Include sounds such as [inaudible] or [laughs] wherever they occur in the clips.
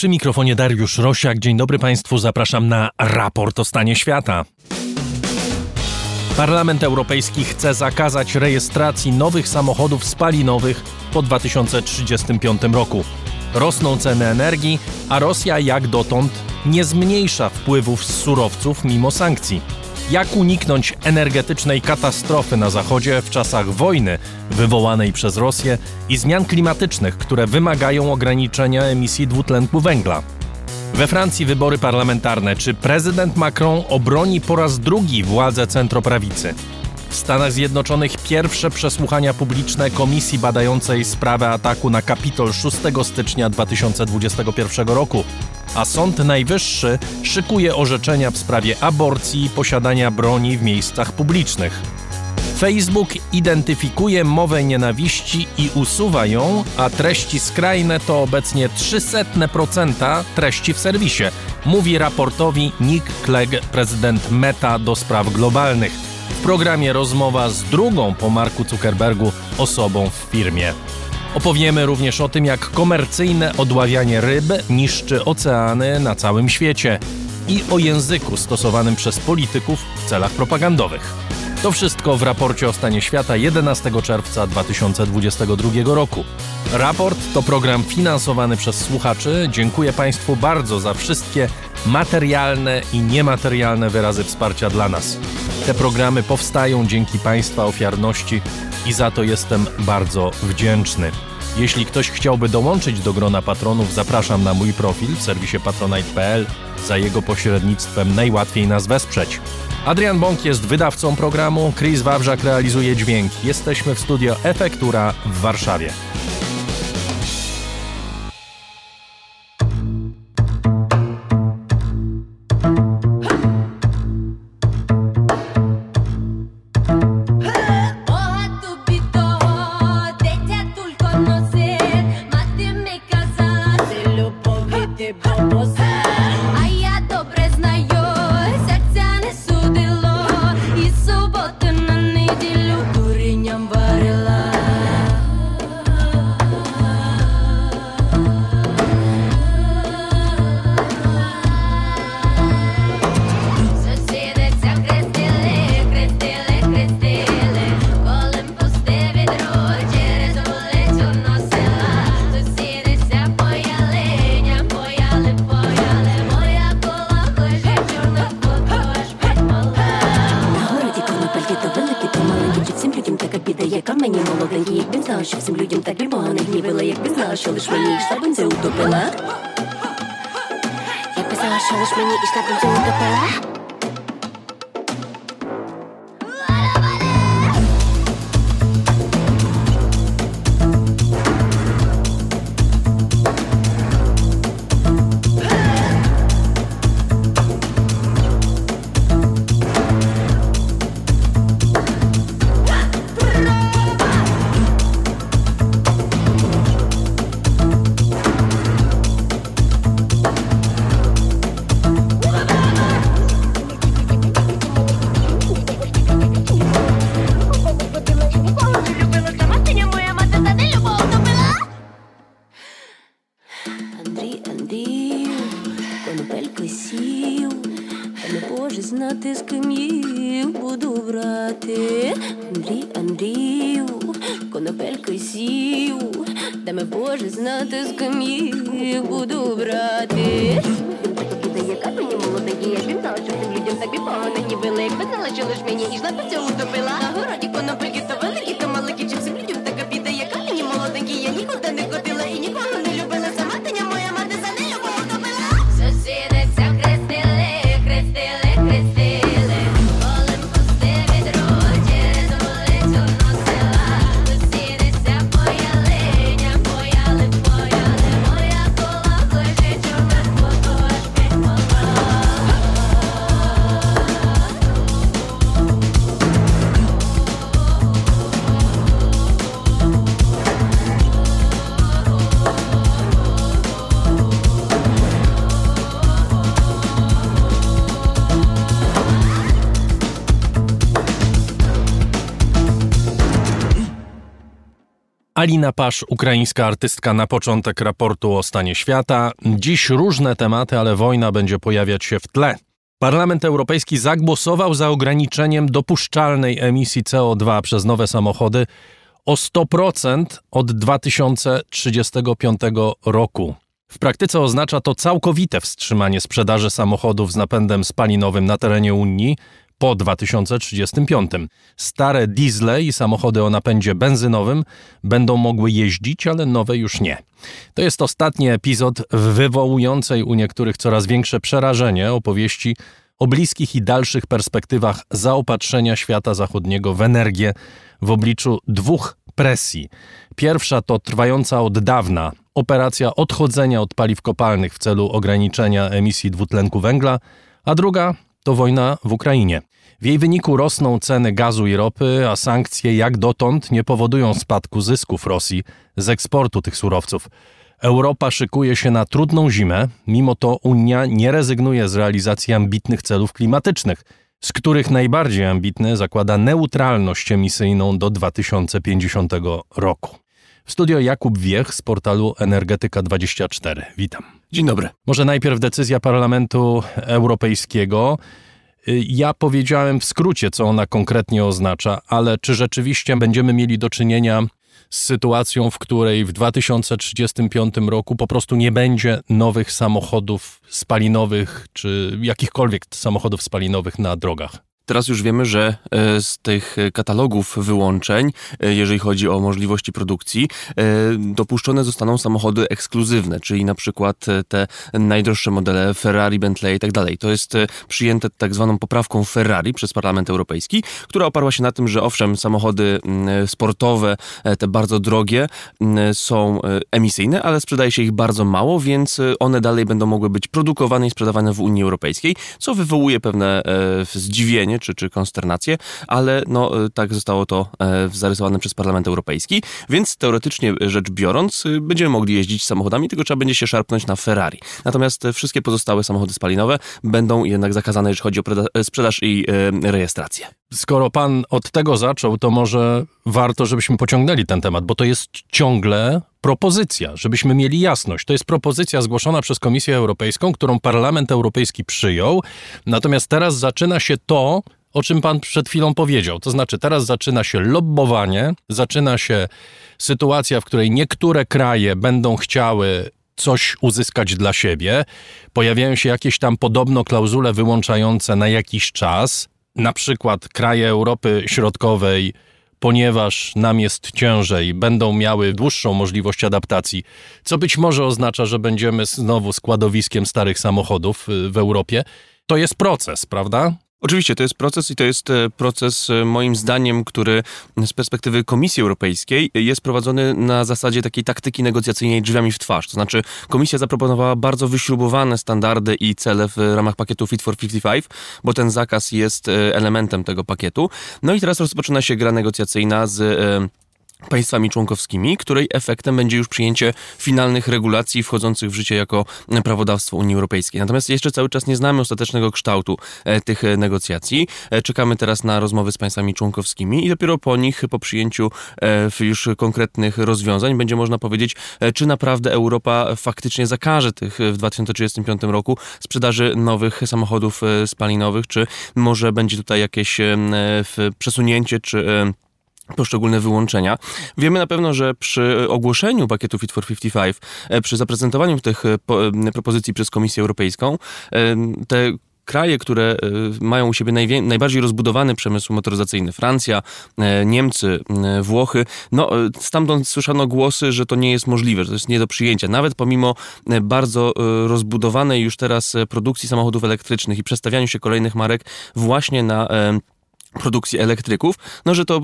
Przy mikrofonie Dariusz Rosiak. Dzień dobry Państwu, zapraszam na raport o stanie świata. Parlament Europejski chce zakazać rejestracji nowych samochodów spalinowych po 2035 roku. Rosną ceny energii, a Rosja jak dotąd nie zmniejsza wpływów z surowców mimo sankcji. Jak uniknąć energetycznej katastrofy na Zachodzie w czasach wojny wywołanej przez Rosję i zmian klimatycznych, które wymagają ograniczenia emisji dwutlenku węgla? We Francji wybory parlamentarne. Czy prezydent Macron obroni po raz drugi władzę centroprawicy? W Stanach Zjednoczonych pierwsze przesłuchania publiczne komisji badającej sprawę ataku na Kapitol 6 stycznia 2021 roku, a Sąd Najwyższy szykuje orzeczenia w sprawie aborcji i posiadania broni w miejscach publicznych. Facebook identyfikuje mowę nienawiści i usuwa ją, a treści skrajne to obecnie 300% treści w serwisie, mówi raportowi Nick Clegg, prezydent Meta do spraw globalnych. W programie rozmowa z drugą po Marku Zuckerbergu osobą w firmie. Opowiemy również o tym, jak komercyjne odławianie ryb niszczy oceany na całym świecie i o języku stosowanym przez polityków w celach propagandowych. To wszystko w raporcie o stanie świata 11 czerwca 2022 roku. Raport to program finansowany przez słuchaczy. Dziękuję Państwu bardzo za wszystkie materialne i niematerialne wyrazy wsparcia dla nas. Te programy powstają dzięki Państwa ofiarności i za to jestem bardzo wdzięczny. Jeśli ktoś chciałby dołączyć do grona patronów, zapraszam na mój profil w serwisie patronite.pl. Za jego pośrednictwem najłatwiej nas wesprzeć. Adrian Bąk jest wydawcą programu, Chris Wawrzak realizuje dźwięk. Jesteśmy w studio Efektura w Warszawie. Alina Pasz, ukraińska artystka na początek raportu o stanie świata. Dziś różne tematy, ale wojna będzie pojawiać się w tle. Parlament Europejski zagłosował za ograniczeniem dopuszczalnej emisji CO2 przez nowe samochody o 100% od 2035 roku. W praktyce oznacza to całkowite wstrzymanie sprzedaży samochodów z napędem spalinowym na terenie Unii po 2035. Stare diesle i samochody o napędzie benzynowym będą mogły jeździć, ale nowe już nie. To jest ostatni epizod wywołującej u niektórych coraz większe przerażenie opowieści o bliskich i dalszych perspektywach zaopatrzenia świata zachodniego w energię w obliczu dwóch presji. Pierwsza to trwająca od dawna operacja odchodzenia od paliw kopalnych w celu ograniczenia emisji dwutlenku węgla, a druga to wojna w Ukrainie. W jej wyniku rosną ceny gazu i ropy, a sankcje jak dotąd nie powodują spadku zysków Rosji z eksportu tych surowców. Europa szykuje się na trudną zimę, mimo to Unia nie rezygnuje z realizacji ambitnych celów klimatycznych, z których najbardziej ambitny zakłada neutralność emisyjną do 2050 roku. W studio Jakub Wiech z portalu Energetyka24. Witam. Dzień dobry. Może najpierw decyzja Parlamentu Europejskiego. Ja powiedziałem w skrócie, co ona konkretnie oznacza, ale czy rzeczywiście będziemy mieli do czynienia z sytuacją, w której w 2035 roku po prostu nie będzie nowych samochodów spalinowych, czy jakichkolwiek samochodów spalinowych na drogach? Teraz już wiemy, że e, z tych katalogów wyłączeń, e, jeżeli chodzi o możliwości produkcji, e, dopuszczone zostaną samochody ekskluzywne, czyli na przykład te najdroższe modele Ferrari, Bentley i tak dalej. To jest przyjęte tak zwaną poprawką Ferrari przez Parlament Europejski, która oparła się na tym, że owszem, samochody sportowe, te bardzo drogie, są emisyjne, ale sprzedaje się ich bardzo mało, więc one dalej będą mogły być produkowane i sprzedawane w Unii Europejskiej, co wywołuje pewne zdziwienie czy, czy konsternację, ale no, e, tak zostało to e, zarysowane przez Parlament Europejski, więc teoretycznie rzecz biorąc, e, będziemy mogli jeździć samochodami, tylko trzeba będzie się szarpnąć na Ferrari. Natomiast wszystkie pozostałe samochody spalinowe będą jednak zakazane, jeśli chodzi o sprzedaż i rejestrację. Skoro pan od tego zaczął, to może warto, żebyśmy pociągnęli ten temat, bo to jest ciągle propozycja, żebyśmy mieli jasność. To jest propozycja zgłoszona przez Komisję Europejską, którą Parlament Europejski przyjął. Natomiast teraz zaczyna się to, o czym pan przed chwilą powiedział. To znaczy, teraz zaczyna się lobbowanie, zaczyna się sytuacja, w której niektóre kraje będą chciały coś uzyskać dla siebie. Pojawiają się jakieś tam podobno klauzule wyłączające na jakiś czas. Na przykład kraje Europy Środkowej ponieważ nam jest ciężej, będą miały dłuższą możliwość adaptacji, co być może oznacza, że będziemy znowu składowiskiem starych samochodów y, w Europie. To jest proces, prawda? Oczywiście to jest proces i to jest e, proces e, moim zdaniem, który z perspektywy Komisji Europejskiej jest prowadzony na zasadzie takiej taktyki negocjacyjnej drzwiami w twarz. To znaczy Komisja zaproponowała bardzo wyśrubowane standardy i cele w ramach pakietu Fit for 55, bo ten zakaz jest e, elementem tego pakietu. No i teraz rozpoczyna się gra negocjacyjna z państwami członkowskimi, której efektem będzie już przyjęcie finalnych regulacji wchodzących w życie jako prawodawstwo Unii Europejskiej. Natomiast jeszcze cały czas nie znamy ostatecznego kształtu e, tych e, negocjacji. E, czekamy teraz na rozmowy z państwami członkowskimi i dopiero po nich, po przyjęciu już konkretnych rozwiązań, będzie można powiedzieć, czy naprawdę Europa faktycznie zakaże tych w 2035 roku sprzedaży nowych samochodów spalinowych, czy może będzie tutaj jakieś przesunięcie, czy poszczególne wyłączenia. Wiemy na pewno, że przy ogłoszeniu pakietu Fit for 55, e, przy zaprezentowaniu tych e, e, propozycji przez Komisję Europejską, te kraje, które mają u siebie najbardziej rozbudowany przemysł motoryzacyjny, Francja, Niemcy, Włochy, no stamtąd słyszano głosy, że to nie jest możliwe, że to jest nie do przyjęcia. Nawet pomimo bardzo rozbudowanej już teraz produkcji samochodów elektrycznych i przestawianiu się kolejnych marek właśnie na produkcji elektryków, no że to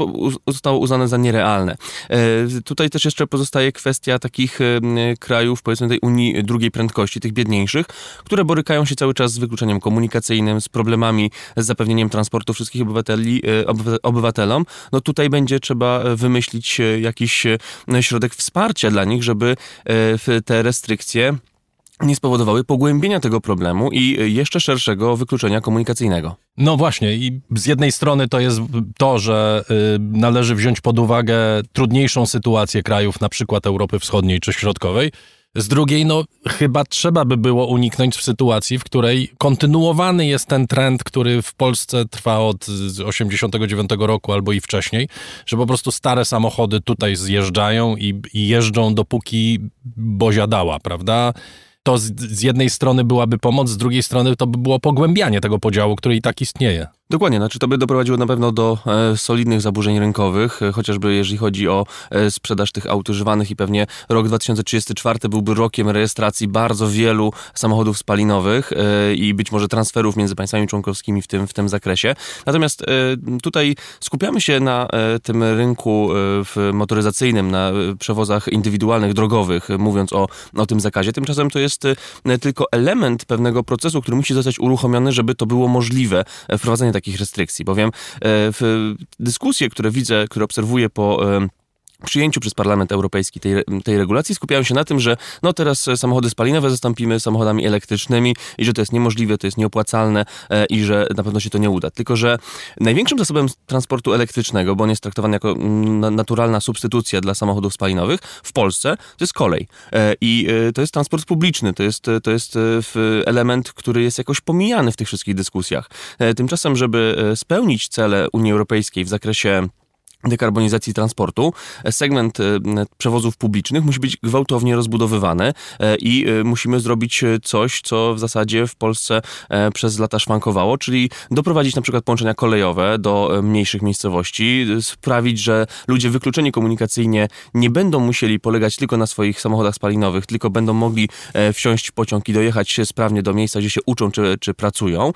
zostało uznane za nierealne. E, tutaj też jeszcze pozostaje kwestia takich e, krajów, powiedzmy tej Unii drugiej prędkości, tych biedniejszych, które borykają się cały czas z wykluczeniem komunikacyjnym, z problemami z zapewnieniem transportu wszystkich obywateli, e, obywatelom. No tutaj będzie trzeba wymyślić jakiś środek wsparcia dla nich, żeby te restrykcje nie spowodowały pogłębienia tego problemu i jeszcze szerszego wykluczenia komunikacyjnego. No właśnie, i z jednej strony to jest to, że y, należy wziąć pod uwagę trudniejszą sytuację krajów, na przykład Europy Wschodniej czy Środkowej. Z drugiej, no chyba trzeba by było uniknąć w sytuacji, w której kontynuowany jest ten trend, który w Polsce trwa od 89 roku albo i wcześniej, że po prostu stare samochody tutaj zjeżdżają i, i jeżdżą dopóki Bozia dała, prawda? To z, z, jednej strony byłaby pomoc, z drugiej strony to by było pogłębianie tego podziału, który i tak istnieje. Dokładnie, znaczy to by doprowadziło na pewno do e, solidnych zaburzeń rynkowych, e, chociażby jeżeli chodzi o e, sprzedaż tych aut używanych i pewnie rok 2034 byłby rokiem rejestracji bardzo wielu samochodów spalinowych e, i być może transferów między państwami członkowskimi w tym, w tym zakresie. Natomiast e, tutaj skupiamy się na e, tym rynku motoryzacyjnym, na przewozach indywidualnych, drogowych, mówiąc o, o tym zakazie. Tymczasem to jest tylko element pewnego procesu, który musi zostać uruchomiony, żeby to było możliwe, wprowadzenie takich restrykcji, bowiem e, w dyskusje, które widzę, które obserwuję po e, przyjęciu przez Parlament Europejski tej, tej regulacji skupiają się na tym, że no teraz samochody spalinowe zastąpimy samochodami elektrycznymi i że to jest niemożliwe, to jest nieopłacalne e, i że na pewno się to nie uda. Tylko, że największym zasobem transportu elektrycznego, bo on jest traktowany jako mm, naturalna substytucja dla samochodów spalinowych w Polsce, to jest kolej. E, I e, to jest transport publiczny, to jest, to jest element, który jest jakoś pomijany w tych wszystkich dyskusjach. Tymczasem, żeby spełnić cele Unii Europejskiej w zakresie dekarbonizacji transportu, segment e, przewozów publicznych musi być gwałtownie rozbudowywany e, i e, musimy zrobić coś, co w zasadzie w Polsce przez lata szwankowało, czyli doprowadzić na przykład połączenia kolejowe do mniejszych miejscowości, sprawić, że ludzie wykluczeni komunikacyjnie nie będą musieli polegać tylko na swoich samochodach spalinowych, tylko będą mogli wsiąść w pociąg i dojechać sprawnie do miejsca, gdzie się uczą czy, czy pracują.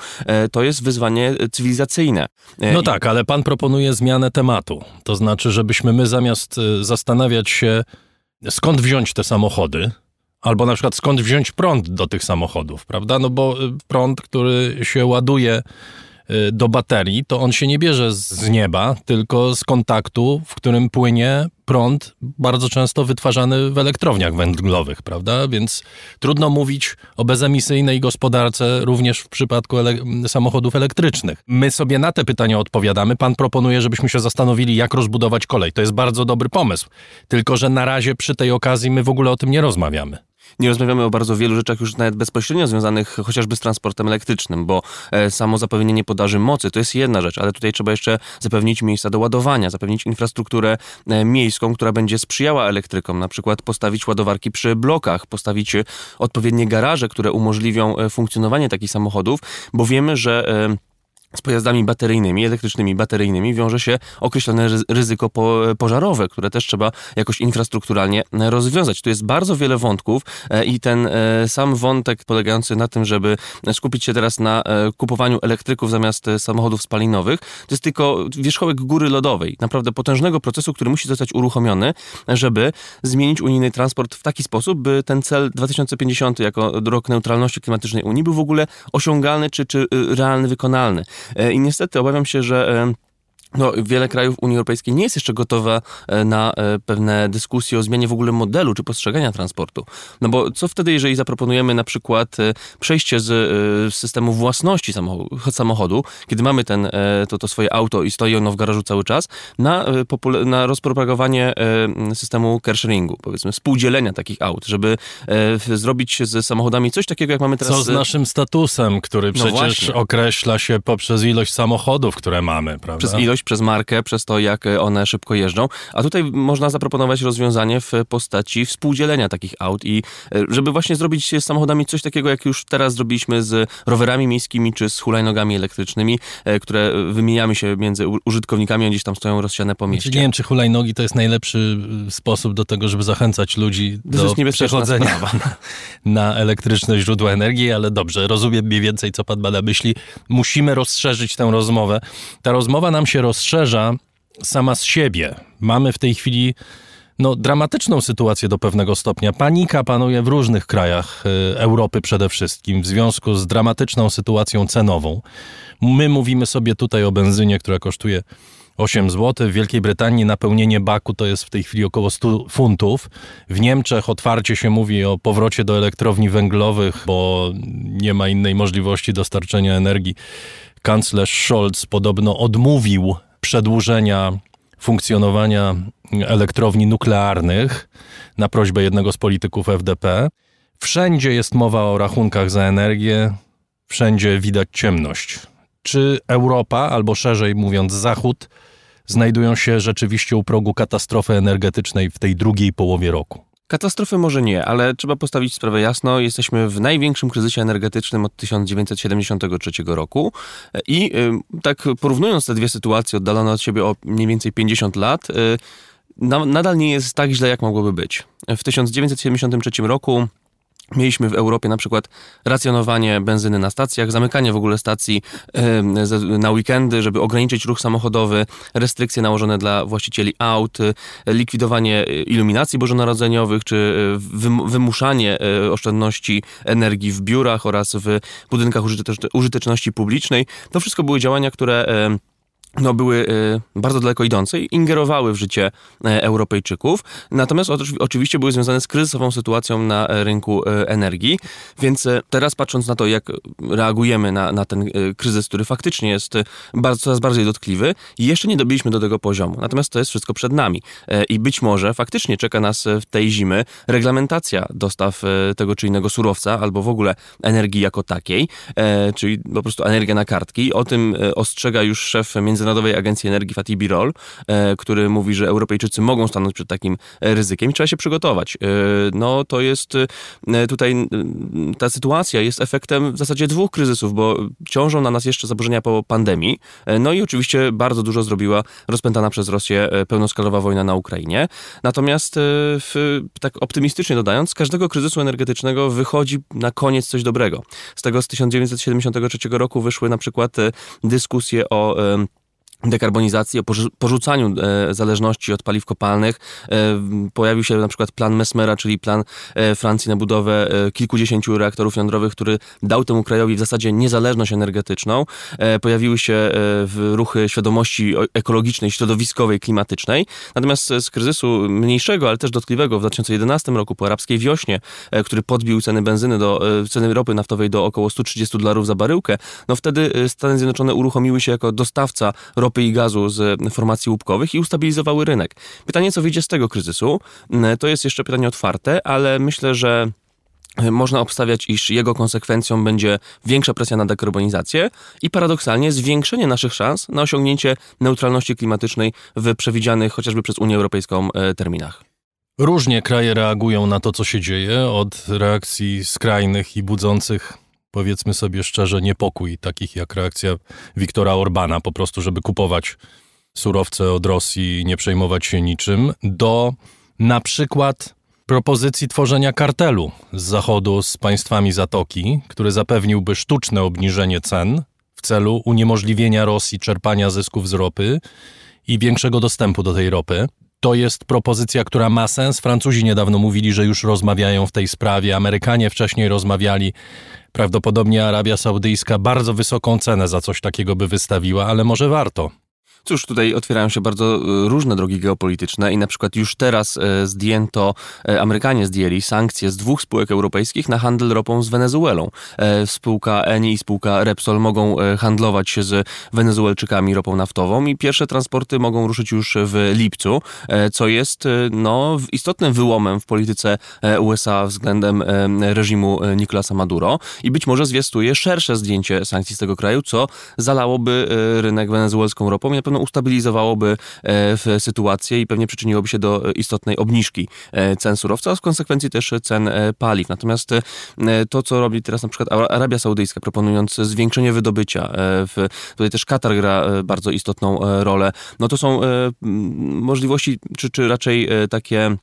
To jest wyzwanie cywilizacyjne. No tak, ale pan proponuje zmianę tematu. To znaczy, żebyśmy my zamiast y, zastanawiać się, skąd wziąć te samochody, albo na przykład skąd wziąć prąd do tych samochodów, prawda? No bo y, prąd, który się ładuje Y, do baterii, to on się nie bierze z nieba, tylko z kontaktu, w którym płynie prąd, bardzo często wytwarzany w elektrowniach węglowych, prawda? Więc trudno mówić o bezemisyjnej gospodarce również w przypadku ele samochodów elektrycznych. My sobie na te pytania odpowiadamy. Pan proponuje, żebyśmy się zastanowili, jak rozbudować kolej. To jest bardzo dobry pomysł. Tylko, że na razie przy tej okazji my w ogóle o tym nie rozmawiamy nie rozmawiamy o bardzo wielu rzeczach już nawet bezpośrednio związanych chociażby z transportem elektrycznym, bo e, samo zapewnienie podaży mocy to jest jedna rzecz, ale tutaj trzeba jeszcze zapewnić miejsca do ładowania, zapewnić infrastrukturę e, miejską, która będzie sprzyjała elektrykom, na przykład postawić ładowarki przy blokach, postawić odpowiednie garaże, które umożliwią e, funkcjonowanie takich samochodów, bo wiemy, że z pojazdami bateryjnymi, elektrycznymi bateryjnymi wiąże się określone ryzyko pożarowe, które też trzeba jakoś infrastrukturalnie rozwiązać. Tu jest bardzo wiele wątków e, i ten e, sam wątek polegający na tym, żeby skupić się teraz na e, kupowaniu elektryków zamiast samochodów spalinowych, to jest tylko wierzchołek góry lodowej, naprawdę potężnego procesu, który musi zostać uruchomiony, żeby zmienić unijny transport w taki sposób, by ten cel 2050 jako rok neutralności klimatycznej Unii był w ogóle osiągalny czy, czy realny, wykonalny. E, I niestety obawiam się, że e, no, wiele krajów Unii Europejskiej nie jest jeszcze gotowe e, na e, pewne dyskusje o zmianie w ogóle modelu czy postrzegania transportu. No bo co wtedy, jeżeli zaproponujemy na przykład e, przejście z systemu własności samochodu, kiedy mamy ten, to, to swoje auto i stoi ono w garażu cały czas, na, na rozpropagowanie systemu carsharingu, powiedzmy, współdzielenia takich aut, żeby zrobić z samochodami coś takiego, jak mamy teraz... Co z naszym statusem, który no przecież no określa się poprzez ilość samochodów, które mamy, prawda? Przez ilość przez markę, przez to, jak one szybko jeżdżą. A tutaj można zaproponować rozwiązanie w postaci współdzielenia takich aut i e, żeby właśnie zrobić z samochodami coś takiego, jak już teraz zrobiliśmy z rowerami miejskimi czy z hulajnogami elektrycznymi, e, które wymieniamy się między użytkownikami, gdzieś tam stoją rozsiane po mieście. Nie wiem, czy hulajnogi to jest najlepszy e, sposób do tego, żeby zachęcać ludzi do przechodzenia [laughs] na, na elektryczne źródła energii, ale dobrze, rozumiem mniej więcej, co pan ma na myśli. Musimy rozszerzyć tę rozmowę. Ta rozmowa nam się rozszerza sama z siebie. Mamy w tej chwili no, dramatyczną sytuację do pewnego stopnia. Panika panuje w różnych krajach y, Europy przede wszystkim w związku z dramatyczną sytuacją cenową. My mówimy sobie tutaj o benzynie, która kosztuje 8 zł. W Wielkiej Brytanii napełnienie baku to jest w tej chwili około 100 funtów. W Niemczech otwarcie się mówi o powrocie do elektrowni węglowych, bo nie ma innej możliwości dostarczenia energii. Kanclerz Scholz podobno odmówił przedłużenia funkcjonowania elektrowni nuklearnych na prośbę jednego z polityków FDP. Wszędzie jest mowa o rachunkach za energię, wszędzie widać ciemność. Czy Europa, albo szerzej mówiąc Zachód, znajdują się rzeczywiście u progu katastrofy energetycznej w tej drugiej połowie roku? Katastrofy może nie, ale trzeba postawić sprawę jasno. Jesteśmy w największym kryzysie energetycznym od 1973 roku i y, tak porównując te dwie sytuacje oddalone od siebie o mniej więcej 50 lat, y, nadal nie jest tak źle, jak mogłoby być. W 1973 roku Mieliśmy w Europie na przykład racjonowanie benzyny na stacjach, zamykanie w ogóle stacji na weekendy, żeby ograniczyć ruch samochodowy, restrykcje nałożone dla właścicieli aut, likwidowanie iluminacji bożonarodzeniowych, czy wymuszanie e, oszczędności energii w biurach oraz w budynkach użyteczności publicznej. To wszystko były działania, które no, były y, bardzo daleko idące i ingerowały w życie e, Europejczyków, natomiast oczywiście były związane z kryzysową sytuacją na e, rynku e, energii, więc teraz patrząc na to, jak reagujemy na, na ten kryzys, który faktycznie jest bardzo, coraz bardziej dotkliwy, jeszcze nie dobiliśmy do tego poziomu, natomiast to jest wszystko przed nami. I być może faktycznie czeka nas w tej zimy reglamentacja dostaw tego czy innego surowca, albo w ogóle energii jako takiej, czyli po prostu energia na kartki. O tym ostrzega już szef między Międzynarodowej Agencji Energii Fatih Birol, e, który mówi, że Europejczycy mogą stanąć przed takim e, ryzykiem i trzeba się przygotować. E, no to jest tutaj ta sytuacja jest efektem w zasadzie dwóch kryzysów, bo ciążą na nas jeszcze zaburzenia po pandemii, no i oczywiście bardzo dużo zrobiła rozpętana przez Rosję pełnoskalowa wojna na Ukrainie. Natomiast w, tak optymistycznie dodając, z każdego kryzysu energetycznego wychodzi na koniec coś dobrego. Z tego z 1973 roku wyszły na przykład dyskusje o dekarbonizacji, o porzucaniu e, zależności od paliw kopalnych. E, pojawił się na przykład plan Mesmera, czyli plan e, Francji na budowę kilkudziesięciu reaktorów jądrowych, który dał temu krajowi w zasadzie niezależność energetyczną. Pojawiły się ruchy świadomości ekologicznej, środowiskowej, klimatycznej. Natomiast z kryzysu mniejszego, ale też dotkliwego w 2011 roku po arabskiej wiośnie, który podbił ceny benzyny do, ceny ropy naftowej do około 130 dolarów za baryłkę, no wtedy Stany Zjednoczone uruchomiły się jako dostawca ropy ropy i gazu z formacji łupkowych i ustabilizowały rynek. Pytanie, co wyjdzie z tego kryzysu, to jest jeszcze pytanie otwarte, ale myślę, że można obstawiać, iż jego konsekwencją będzie większa presja na dekarbonizację i paradoksalnie zwiększenie naszych szans na osiągnięcie neutralności klimatycznej w przewidzianych chociażby przez Unię Europejską e, terminach. Różnie kraje reagują na to, co się dzieje, od reakcji skrajnych i budzących powiedzmy sobie szczerze, niepokój, takich jak reakcja Wiktora Orbana, po prostu, żeby kupować surowce od Rosji i nie przejmować się niczym, do na przykład propozycji tworzenia kartelu z Zachodu z państwami Zatoki, który zapewniłby sztuczne obniżenie cen w celu uniemożliwienia Rosji czerpania zysków z ropy i większego dostępu do tej ropy. To jest propozycja, która ma sens. Francuzi niedawno mówili, że już rozmawiają w tej sprawie. Amerykanie wcześniej rozmawiali. Prawdopodobnie Arabia Saudyjska bardzo wysoką cenę za coś takiego by wystawiła, ale może warto. Cóż, tutaj otwierają się bardzo e, różne drogi geopolityczne i na przykład już teraz e, zdjęto, e, Amerykanie zdjęli sankcje z dwóch spółek europejskich na handel ropą z Wenezuelą. Spółka Eni i spółka Repsol mogą handlować się z Wenezuelczykami ropą naftową i pierwsze transporty mogą ruszyć już w lipcu, co jest no, istotnym wyłomem w polityce USA względem reżimu Nicolasa Maduro i być może zwiastuje szersze zdjęcie sankcji z tego kraju, co zalałoby rynek wenezuelską ropą i pewno ustabilizowałoby e, sytuację i pewnie przyczyniłoby się do istotnej obniżki e, cen surowca, a w konsekwencji też cen e, paliw. Natomiast to, co robi teraz na przykład Arabia Saudyjska, proponując zwiększenie wydobycia, w, tutaj też Katar gra bardzo istotną rolę, no to są możliwości, czy, czy raczej takie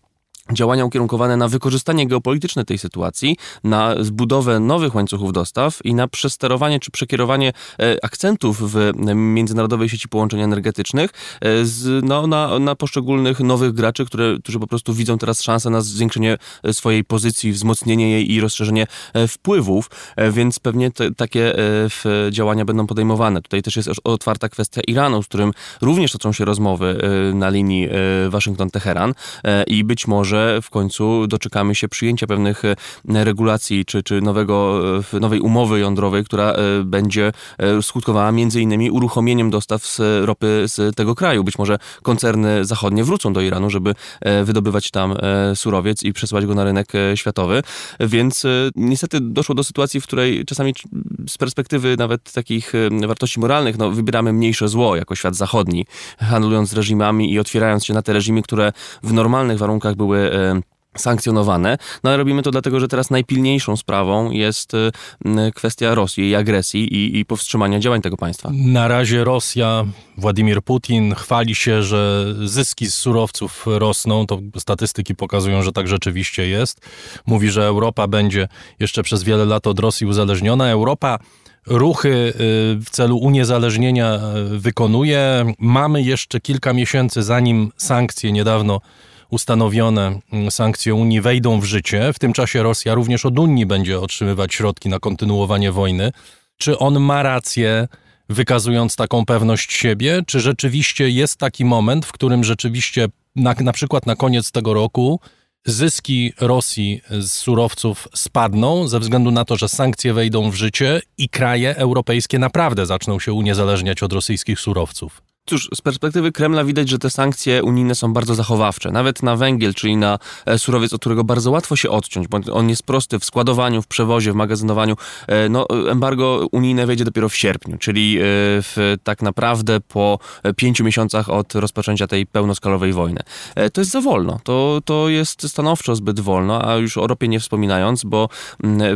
działania ukierunkowane na wykorzystanie geopolityczne tej sytuacji, na zbudowę nowych łańcuchów dostaw i na przesterowanie czy przekierowanie e, akcentów w międzynarodowej sieci połączeń energetycznych e, z, no, na, na poszczególnych nowych graczy, które, którzy po prostu widzą teraz szansę na zwiększenie e, swojej pozycji, wzmocnienie jej i rozszerzenie wpływów, więc pewnie te, takie działania będą podejmowane. Tutaj też jest otwarta kwestia Iranu, z którym również toczą się rozmowy na linii Waszyngton-Teheran i być może że w końcu doczekamy się przyjęcia pewnych e, regulacji czy, czy nowego, e, nowej umowy jądrowej, która e, będzie skutkowała między innymi uruchomieniem dostaw z ropy z tego kraju. Być może koncerny zachodnie wrócą do Iranu, żeby wydobywać tam surowiec i przesyłać go na rynek światowy. Więc niestety doszło do sytuacji, w której czasami z perspektywy nawet takich wartości moralnych, no, wybieramy mniejsze zło jako świat zachodni, handlując reżimami i otwierając się na te reżimy, które w normalnych warunkach były sankcjonowane. No ale robimy to dlatego, że teraz najpilniejszą sprawą jest e, kwestia Rosji i agresji i, i, powstrzymania działań tego państwa. Na razie Rosja, Władimir Putin chwali się, że zyski z surowców rosną. To statystyki pokazują, że tak rzeczywiście jest. Mówi, że Europa będzie jeszcze przez wiele lat od Rosji uzależniona. Europa ruchy y, w celu uniezależnienia y, wykonuje. Mamy jeszcze kilka miesięcy, zanim sankcje niedawno ustanowione mm, sankcje Unii wejdą w życie. W tym czasie Rosja również od Unii będzie otrzymywać środki na kontynuowanie wojny. Czy on ma rację, wykazując taką pewność siebie? Czy rzeczywiście jest taki moment, w którym rzeczywiście, na, na przykład na koniec tego roku, zyski Rosji z surowców spadną ze względu na to, że sankcje wejdą w życie i kraje europejskie naprawdę zaczną się uniezależniać od rosyjskich surowców? Cóż, z perspektywy Kremla widać, że te sankcje unijne są bardzo zachowawcze. Nawet na węgiel, czyli na e, surowiec, od którego bardzo łatwo się odciąć, bo on jest prosty w składowaniu, w przewozie, w magazynowaniu. E, no, embargo unijne wejdzie dopiero w sierpniu, czyli e, w, tak naprawdę po pięciu miesiącach od rozpoczęcia tej pełnoskalowej wojny. To jest za wolno. To, to jest stanowczo zbyt wolno, a już o ropie nie wspominając, bo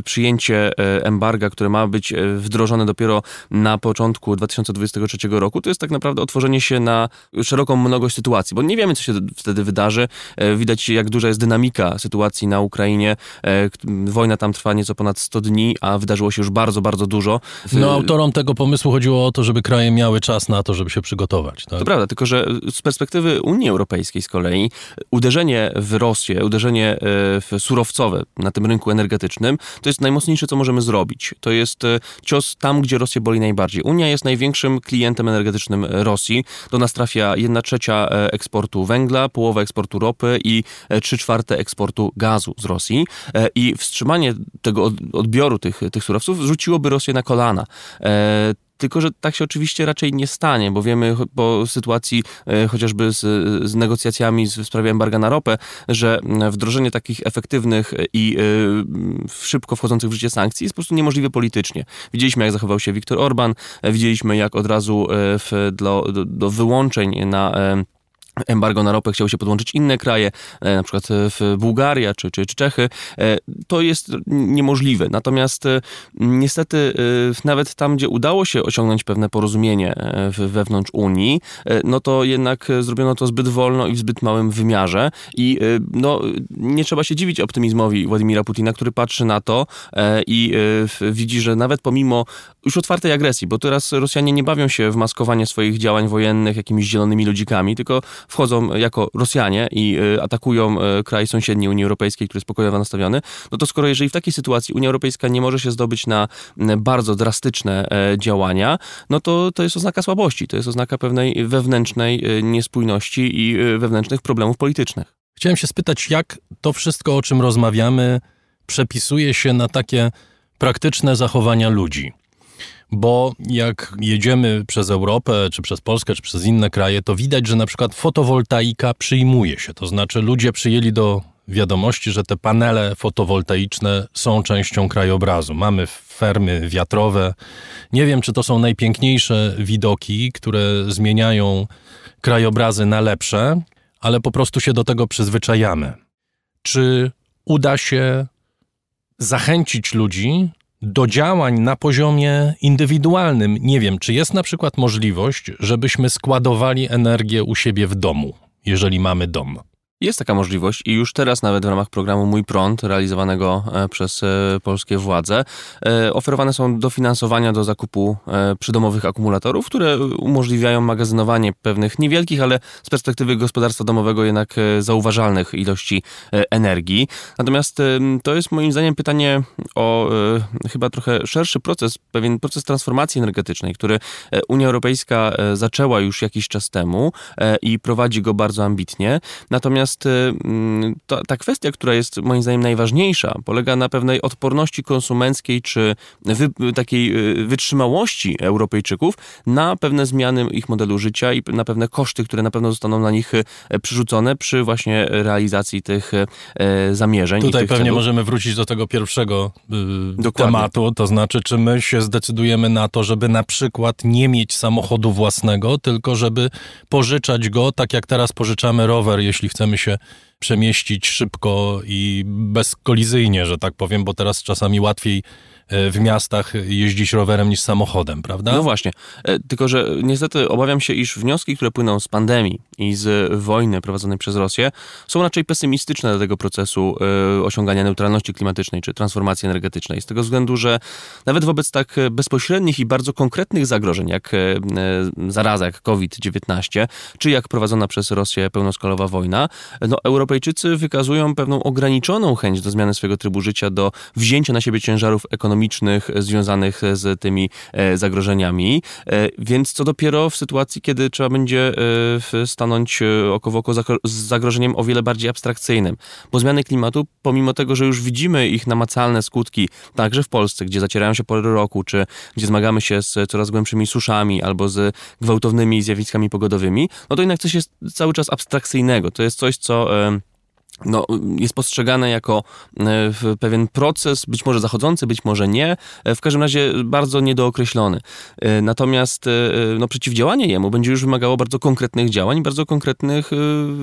przyjęcie embarga, które ma być wdrożone dopiero na początku 2023 roku, to jest tak naprawdę otworzenie otworzenie się na szeroką mnogość sytuacji, bo nie wiemy, co się wtedy wydarzy. E, widać, jak duża jest dynamika sytuacji na Ukrainie. E, wojna tam trwa nieco ponad 100 dni, a wydarzyło się już bardzo, bardzo dużo. No, autorom tego pomysłu chodziło o to, żeby kraje miały czas na to, żeby się przygotować. Tak? To prawda, tylko że z perspektywy Unii Europejskiej z kolei uderzenie w Rosję, uderzenie e, w surowcowe na tym rynku energetycznym, to jest najmocniejsze, co możemy zrobić. To jest cios tam, gdzie Rosję boli najbardziej. Unia jest największym klientem energetycznym Rosji. Rosji. Do nas trafia 1 trzecia e, eksportu węgla, połowa eksportu ropy i 3 e, czwarte eksportu gazu z Rosji. E, I wstrzymanie tego odbioru tych, tych surowców rzuciłoby Rosję na kolana. Tylko, że tak się oczywiście raczej nie stanie, bo wiemy po sytuacji e, chociażby z, z negocjacjami w sprawie embarga na ropę, że wdrożenie takich efektywnych i e, szybko wchodzących w życie sankcji jest po prostu niemożliwe politycznie. Widzieliśmy, jak zachował się Viktor Orban, widzieliśmy, jak od razu e, w, do, do wyłączeń na embargo na ropę chciały się podłączyć inne kraje, e, na przykład e, w Bułgaria czy, czy, czy Czechy, e, to jest niemożliwe. Natomiast niestety nawet tam, gdzie udało się osiągnąć pewne porozumienie wewnątrz Unii, no to jednak zrobiono to zbyt wolno i w zbyt małym wymiarze i no, nie trzeba się dziwić optymizmowi Władimira Putina, który patrzy na to i widzi, że nawet pomimo już otwartej agresji, bo teraz Rosjanie nie bawią się w maskowanie swoich działań wojennych jakimiś zielonymi ludzikami, tylko wchodzą jako Rosjanie i y, atakują y, kraj sąsiedni Unii Europejskiej, który jest pokojowo nastawiony, no to skoro jeżeli w takiej sytuacji Unia Europejska nie może się zdobyć na bardzo drastyczne e, działania, no to to jest oznaka słabości, to jest oznaka pewnej wewnętrznej y, niespójności i wewnętrznych problemów politycznych. Chciałem się spytać, jak to wszystko, o czym rozmawiamy, przepisuje się na takie praktyczne zachowania ludzi bo jak jedziemy przez Europę, czy przez Polskę, czy przez inne kraje, to widać, że na przykład fotowoltaika przyjmuje się. To znaczy ludzie przyjęli do wiadomości, że te panele fotowoltaiczne są częścią krajobrazu. Mamy fermy wiatrowe. Nie wiem, czy to są najpiękniejsze widoki, które zmieniają krajobrazy na lepsze, ale po prostu się do tego przyzwyczajamy. Czy uda się zachęcić ludzi do działań na poziomie indywidualnym. Nie wiem, czy jest na przykład możliwość, żebyśmy składowali energię u siebie w domu, jeżeli mamy dom. Jest taka możliwość i już teraz nawet w ramach programu Mój Prąd, realizowanego e, przez e, polskie władze, e, oferowane są dofinansowania do zakupu przydomowych akumulatorów, które umożliwiają magazynowanie pewnych niewielkich, ale z perspektywy gospodarstwa domowego jednak zauważalnych ilości energii. Natomiast to jest moim zdaniem pytanie o chyba trochę szerszy proces, pewien proces transformacji energetycznej, który Unia Europejska zaczęła już jakiś czas temu i prowadzi go bardzo ambitnie. Natomiast Natomiast y, mm, ta, ta kwestia, która jest moim zdaniem najważniejsza, polega na pewnej odporności konsumenckiej czy wy, takiej y, wytrzymałości Europejczyków na pewne zmiany ich modelu życia i na pewne koszty, które na pewno zostaną na nich y, przerzucone przy właśnie realizacji tych zamierzeń. Tutaj pewnie celów. możemy wrócić do tego pierwszego tematu, to znaczy, czy my się zdecydujemy na to, żeby na przykład nie mieć samochodu własnego, tylko żeby pożyczać go, tak jak teraz pożyczamy rower, jeśli chcemy się przemieścić szybko i bezkolizyjnie, że tak powiem, bo teraz czasami łatwiej w miastach jeździć rowerem niż samochodem, prawda? No właśnie. E, tylko, że niestety obawiam się, iż wnioski, które płyną z pandemii i z wojny prowadzonej przez Rosję, są raczej pesymistyczne dla tego procesu e, osiągania neutralności klimatycznej czy transformacji energetycznej. Z tego względu, że nawet wobec tak bezpośrednich i bardzo konkretnych zagrożeń, jak zaraza, jak COVID-19, czy jak prowadzona przez Rosję pełnoskalowa wojna, no, Europejczycy wykazują pewną ograniczoną chęć do zmiany swojego trybu życia, do wzięcia na siebie ciężarów ekonomicznych, ekonomicznych związanych z tymi e, zagrożeniami. E, więc co dopiero w sytuacji, kiedy trzeba będzie e, stanąć oko w oko z zagrożeniem o wiele bardziej abstrakcyjnym. Bo zmiany klimatu, pomimo tego, że już widzimy ich namacalne skutki, także w Polsce, gdzie zacierają się pory roku, czy gdzie zmagamy się z coraz głębszymi suszami albo z gwałtownymi zjawiskami pogodowymi, no to jednak coś jest cały czas abstrakcyjnego. To jest coś, co no, jest postrzegane jako e, pewien proces, być może zachodzący, być może nie, e, w każdym razie bardzo niedookreślony. E, natomiast no, przeciwdziałanie jemu będzie już wymagało bardzo konkretnych działań, bardzo konkretnych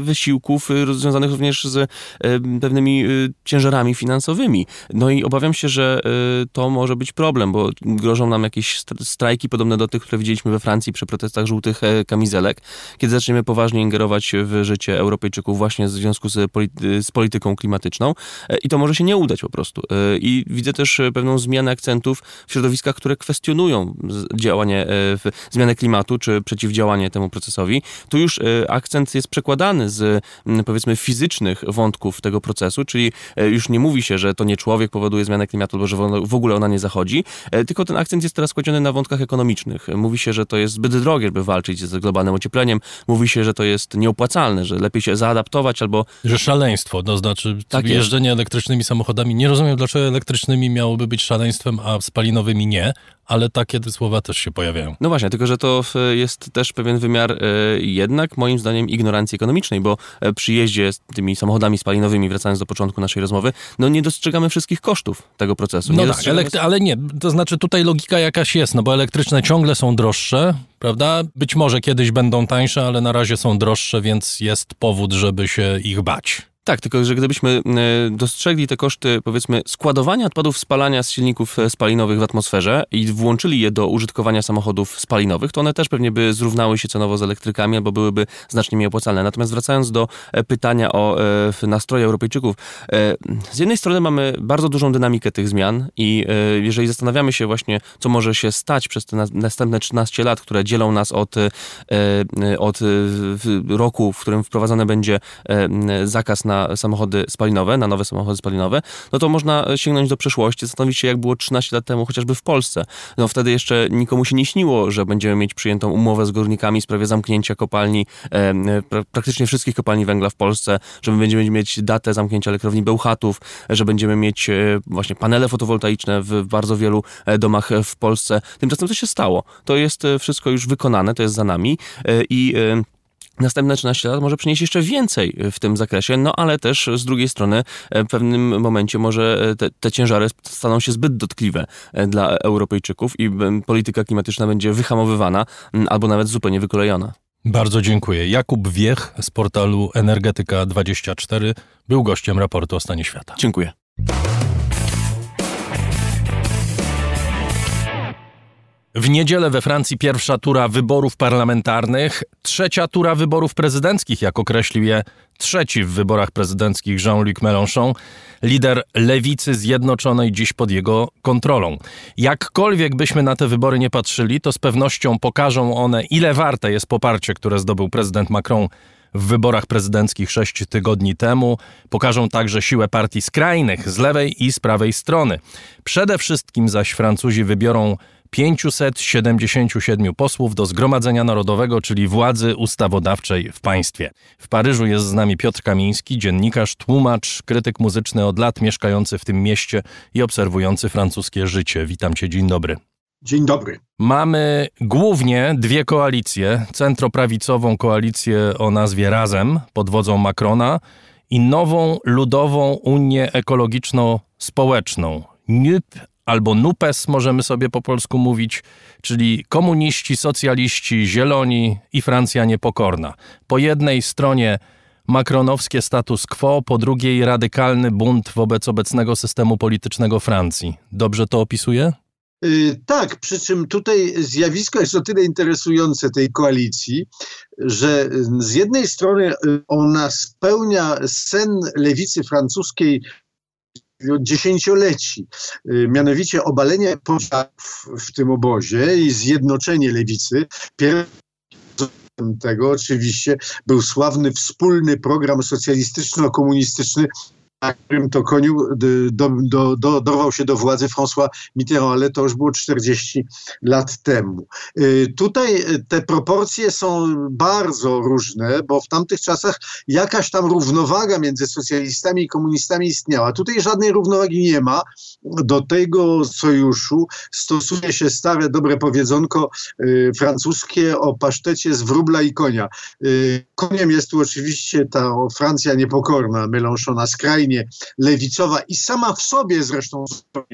wysiłków związanych również z pewnymi ciężarami finansowymi. No i obawiam się, że to może być problem, bo grożą nam jakieś strajki podobne do tych, które widzieliśmy we Francji przy protestach żółtych kamizelek, kiedy zaczniemy poważnie ingerować w życie Europejczyków właśnie w związku z polityką z polityką klimatyczną e, i to może się nie udać po prostu. E, I widzę też e, pewną zmianę akcentów w środowiskach, które kwestionują działanie, zmianę klimatu czy przeciwdziałanie temu procesowi. Tu już akcent jest przekładany z powiedzmy fizycznych wątków tego procesu, czyli już nie mówi się, że to nie człowiek powoduje zmianę klimatu, albo że w ogóle ona nie zachodzi, tylko ten akcent jest teraz kładziony na wątkach ekonomicznych. Mówi się, że to jest zbyt drogie, żeby walczyć z globalnym ociepleniem. Mówi się, że to jest nieopłacalne, że lepiej się zaadaptować albo... Że szaleństwo szaleństwo, to znaczy tak jeżdżenie elektrycznymi samochodami. Nie rozumiem, dlaczego elektrycznymi miałoby być szaleństwem, a spalinowymi nie, ale takie słowa też się pojawiają. No właśnie, tylko że to jest też pewien wymiar e, jednak moim zdaniem ignorancji ekonomicznej, bo e, przy jeździe z tymi samochodami spalinowymi, wracając do początku naszej rozmowy, no nie dostrzegamy wszystkich kosztów tego procesu. No tak, elektry- ale nie, to znaczy tutaj logika jakaś jest, no bo elektryczne ciągle są droższe, prawda? Być może kiedyś będą tańsze, ale na razie są droższe, więc jest powód, żeby się ich bać. Tak, tylko że gdybyśmy e, dostrzegli te koszty, powiedzmy, składowania odpadów spalania z silników e, spalinowych w atmosferze i włączyli je do użytkowania samochodów spalinowych, to one też pewnie by zrównały się cenowo z elektrykami albo byłyby znacznie mniej opłacalne. Natomiast wracając do e, pytania o nastroje Europejczyków, z jednej strony mamy bardzo dużą dynamikę tych zmian i jeżeli zastanawiamy się właśnie, co może się stać przez te następne 13 lat, które dzielą nas od, od roku, w którym wprowadzony będzie zakaz na samochody spalinowe, na nowe samochody spalinowe, no to można sięgnąć do przeszłości, zastanowić się, jak było 13 lat temu, chociażby w Polsce. No wtedy jeszcze nikomu się nie śniło, że będziemy mieć przyjętą umowę z górnikami w sprawie zamknięcia kopalni, pra, praktycznie wszystkich kopalni węgla w Polsce, że my będziemy mieć datę zamknięcia elektrowni Bełchatów, że będziemy mieć e, właśnie panele fotowoltaiczne w bardzo wielu e, domach w Polsce. Tymczasem to się stało. To jest e, wszystko już wykonane, to jest za nami i Następne 13 lat może przynieść jeszcze więcej w tym zakresie, no ale też z drugiej strony e, w pewnym momencie może e, te, te, ciężary staną się zbyt dotkliwe e, dla Europejczyków i polityka klimatyczna będzie wyhamowywana albo nawet zupełnie wykolejona. Bardzo dziękuję. Jakub Wiech z portalu Energetyka24 był gościem raportu o stanie świata. Dziękuję. W niedzielę we Francji pierwsza tura wyborów parlamentarnych, trzecia tura wyborów prezydenckich, jak określił je trzeci w wyborach prezydenckich Jean-Luc Mélenchon, lider lewicy zjednoczonej dziś pod jego kontrolą. Jakkolwiek byśmy na te wybory nie patrzyli, to z pewnością pokażą one, ile warte jest poparcie, które zdobył prezydent Macron w wyborach prezydenckich sześć tygodni temu. Pokażą także siłę partii skrajnych z lewej i z prawej strony. Przede wszystkim zaś Francuzi wybiorą 577 posłów do Zgromadzenia Narodowego, czyli władzy ustawodawczej w państwie. W Paryżu jest z nami Piotr Kamiński, dziennikarz, tłumacz, krytyk muzyczny od lat mieszkający w tym mieście i obserwujący francuskie życie. Witam cię, dzień dobry. Dzień dobry. Mamy głównie dwie koalicje: centroprawicową koalicję o nazwie Razem pod wodzą Macrona i nową ludową Unię Ekologiczno-Społeczną. NUP albo NUPES możemy sobie po polsku mówić, czyli komuniści, socjaliści, zieloni i Francja niepokorna. Po jednej stronie makronowskie status quo, po drugiej radykalny bunt wobec obecnego systemu politycznego Francji. Dobrze to opisuje? Y, tak, przy czym tutaj zjawisko jest o tyle interesujące tej koalicji, że z jednej strony y, ona spełnia sen lewicy francuskiej dziesięcioleci, y, mianowicie obalenie podziałów w tym obozie i zjednoczenie lewicy. tego oczywiście był sławny wspólny program socjalistyczno-komunistyczny na którym to koniu do, do, do, dorwał się do władzy François Mitterrand, ale to już było 40 lat temu. Y, tutaj y, te proporcje są bardzo różne, bo w tamtych czasach jakaś tam równowaga między socjalistami i komunistami istniała. Tutaj żadnej równowagi nie ma. Do tego sojuszu stosuje się stare, dobre powiedzonko y, francuskie o pasztecie z wróbla i konia. Koniem jest tu oczywiście ta Francja niepokorna, Mélenchona skrajnie skrajnie lewicowa i sama w sobie zresztą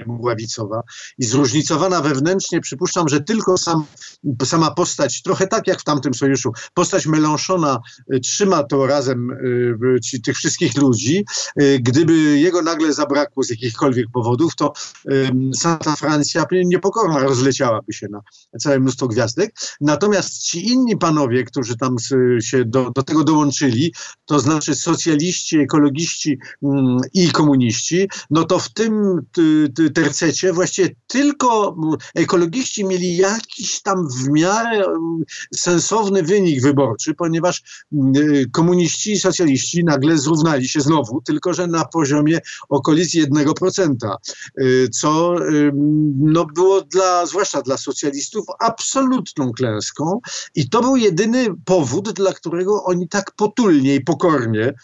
ławicowa i zróżnicowana wewnętrznie, przypuszczam, że tylko sam, sama postać, trochę tak jak w tamtym sojuszu, postać Melanchona y, trzyma to razem y, tych wszystkich ludzi. Y, gdyby jego nagle zabrakło z jakichkolwiek powodów, to Santa Francja niepokorna rozleciałaby się na całe mnóstwo gwiazdek. Natomiast ci inni panowie, którzy tam się do, do tego dołączyli, to znaczy socjaliści, ekologiści, mm, i komuniści, no to w tym tercecie właściwie tylko ekologiści mieli jakiś tam w miarę sensowny wynik wyborczy, ponieważ komuniści i socjaliści nagle zrównali się znowu, tylko że na poziomie okolicy 1%, y, co no było dla, zwłaszcza dla socjalistów, absolutną klęską i to był jedyny powód, dla którego oni tak potulnie i pokornie Y,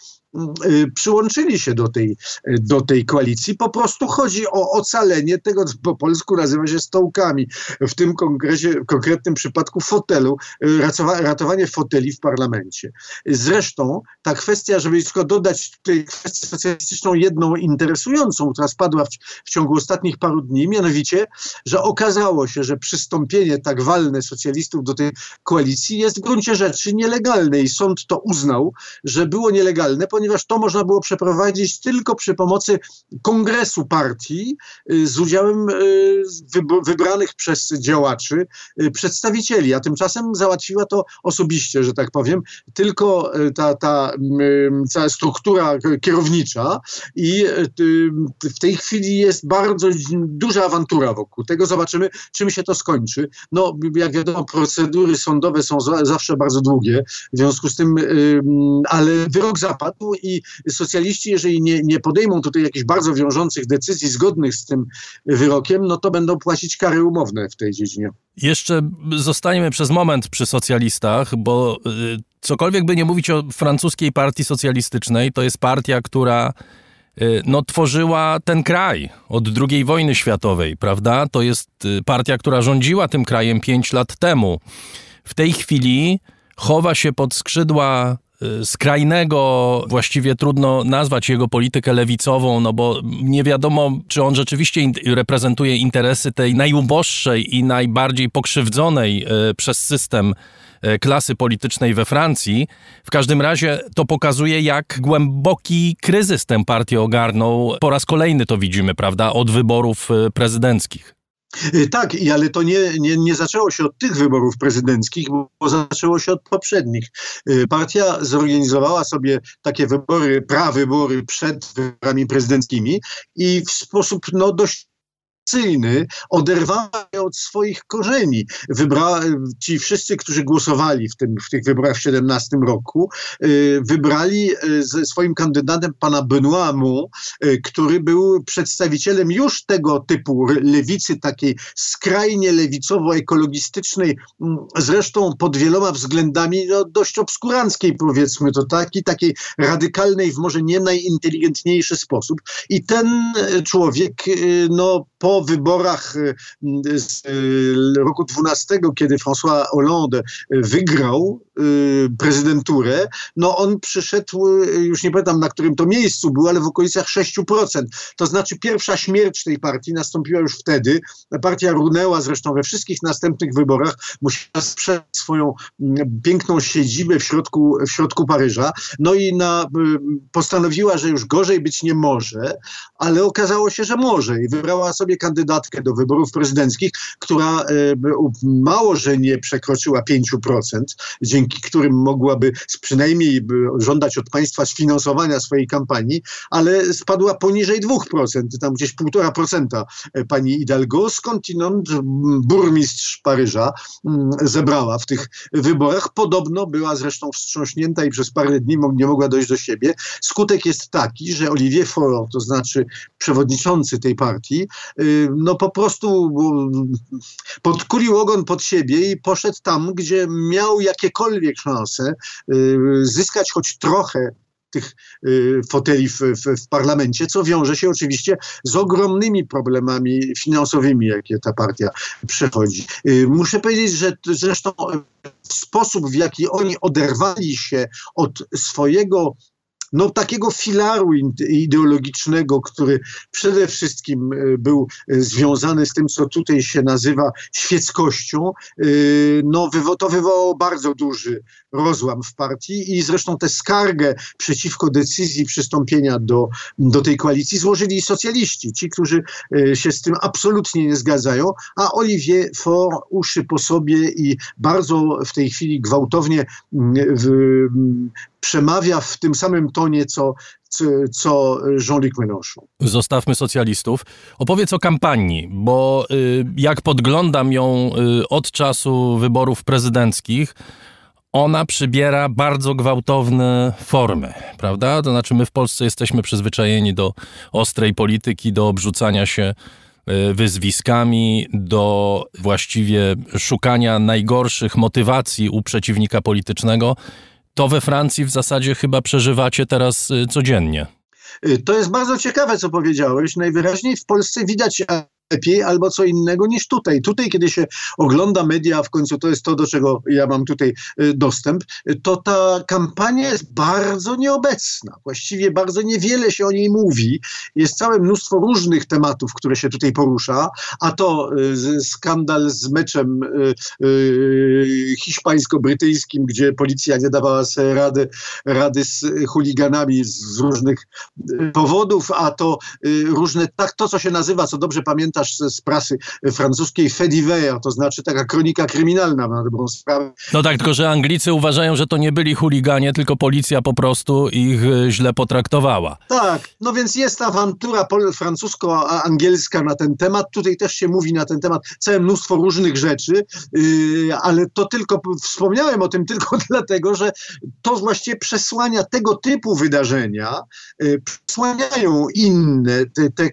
przyłączyli się do tej, do tej koalicji. Po prostu chodzi o ocalenie tego, co po polsku nazywa się stołkami. W tym kongresie, konkretnym przypadku fotelu, y, ratowanie foteli w parlamencie. Zresztą ta kwestia, żeby tylko dodać tutaj kwestię socjalistyczną jedną interesującą, która spadła w, w ciągu ostatnich paru dni, mianowicie, że okazało się, że przystąpienie tak walne socjalistów do tej koalicji jest w gruncie rzeczy nielegalne i sąd to uznał, że było nielegalne, ponieważ ponieważ to można było przeprowadzić tylko przy pomocy kongresu partii y, z udziałem y, wybranych przez działaczy y, przedstawicieli, a tymczasem załatwiła to osobiście, że tak powiem, tylko ta, ta cała struktura kierownicza i w tej chwili jest bardzo duża awantura wokół tego. Zobaczymy, czym się to skończy. No, jak wiadomo, procedury sądowe są zawsze bardzo długie, w związku z tym, ale wyrok zapadł i socjaliści, jeżeli nie, nie podejmą tutaj jakichś bardzo wiążących decyzji zgodnych z tym wyrokiem, no to będą płacić kary umowne w tej dziedzinie. Jeszcze zostaniemy przez moment przy socjalistach, bo y, cokolwiek by nie mówić o francuskiej partii socjalistycznej, to jest partia, która y, no, tworzyła ten kraj od II wojny światowej, prawda? To jest y, partia, która rządziła tym krajem pięć lat temu. W tej chwili chowa się pod skrzydła skrajnego, właściwie trudno nazwać jego politykę lewicową, no bo nie wiadomo, czy on rzeczywiście reprezentuje interesy tej najuboższej i najbardziej pokrzywdzonej y, przez system y, klasy politycznej we Francji. W każdym razie to pokazuje, jak głęboki kryzys tę partię ogarnął. Po raz kolejny to widzimy, prawda, od wyborów prezydenckich. Y, tak, ale to nie, nie, nie zaczęło się od tych wyborów prezydenckich, bo zaczęło się od poprzednich. Y, partia zorganizowała sobie takie wybory, prawybory przed wyborami prezydenckimi i w sposób no, dość oderwała się od swoich korzeni. Wybra ci wszyscy, którzy głosowali w, tym, w tych wyborach w 17 roku, y, wybrali y, ze swoim kandydatem pana Benoit Hamon, y, który był przedstawicielem już tego typu lewicy, takiej skrajnie lewicowo-ekologistycznej, mm, zresztą pod wieloma względami no, dość obskuranckiej, powiedzmy to taki, takiej radykalnej w może nie najinteligentniejszy sposób. I ten człowiek no, po wyborach y, z y, roku 12, kiedy François Hollande wygrał y, prezydenturę, no on przyszedł, już nie pamiętam na którym to miejscu był, ale w okolicach 6%. To znaczy pierwsza śmierć tej partii nastąpiła już wtedy. Partia runęła zresztą we wszystkich następnych wyborach, musiała sprzedać swoją mm, piękną siedzibę w środku, w środku Paryża. No i na, postanowiła, że już gorzej być nie może, ale okazało się, że może i wybrała sobie kandydatkę do wyborów prezydenckich, która e, mało, że nie przekroczyła 5%, dzięki którym mogłaby przynajmniej żądać od państwa sfinansowania swojej kampanii, ale spadła poniżej 2%, tam gdzieś 1,5% e, pani Hidalgo, skądinąd burmistrz Paryża zebrała w tych wyborach. Podobno była zresztą wstrząśnięta i przez parę dni nie mogła dojść do siebie. Skutek jest taki, że Olivier Faure, to znaczy przewodniczący tej partii, y, no po prostu podkulił ogon pod siebie i poszedł tam, gdzie miał jakiekolwiek szanse y, zyskać choć trochę tych y, foteli w, w, w, parlamencie, co wiąże się oczywiście z ogromnymi problemami finansowymi, jakie ta partia przechodzi. Muszę powiedzieć, że zresztą sposób, w jaki oni oderwali się od swojego no, takiego filaru ideologicznego, który przede wszystkim e, był e, związany z tym, co tutaj się nazywa świeckością, e, no, to wywołało bardzo duży rozłam w partii i zresztą tę skargę przeciwko decyzji przystąpienia do, do tej koalicji złożyli socjaliści, ci, którzy się z tym absolutnie nie zgadzają, a Olivier Faure uszy po sobie i bardzo w tej chwili gwałtownie w, przemawia w tym samym tonie, co, co Jean-Luc Mélenchon. Zostawmy socjalistów. Opowiedz o kampanii, bo y, jak podglądam ją y, od czasu wyborów prezydenckich, ona przybiera bardzo gwałtowne formy, prawda? To znaczy, my w Polsce jesteśmy przyzwyczajeni do ostrej polityki, do obrzucania się y, wyzwiskami, do właściwie szukania najgorszych motywacji u przeciwnika politycznego to we Francji w zasadzie chyba przeżywacie teraz y, codziennie. Y, to jest bardzo ciekawe, co powiedziałeś. Najwyraźniej w Polsce widać lepiej albo co innego niż tutaj. Tutaj, kiedy się ogląda media, w końcu to jest to, do czego ja mam tutaj y, dostęp, to ta kampania jest bardzo nieobecna. Właściwie bardzo niewiele się o niej mówi. Jest całe mnóstwo różnych tematów, które się tutaj porusza, a to y, skandal z meczem y, hiszpańsko-brytyjskim, gdzie policja nie dawała sobie rady, rady z chuliganami z różnych powodów, a to różne, tak to, co się nazywa, co dobrze pamiętam, z, z prasy francuskiej Fediver, to znaczy taka kronika kryminalna na dobrą sprawę. No tak, tylko że Anglicy uważają, że to nie byli chuliganie, tylko policja po prostu ich e, źle potraktowała. Tak, no więc jest awantura francusko-angielska na ten temat. Tutaj też się mówi na ten temat całe mnóstwo różnych rzeczy, yy, ale to tylko, wspomniałem o tym tylko [laughs] dlatego, że to właściwie przesłania tego typu wydarzenia, yy, przesłaniają inne, te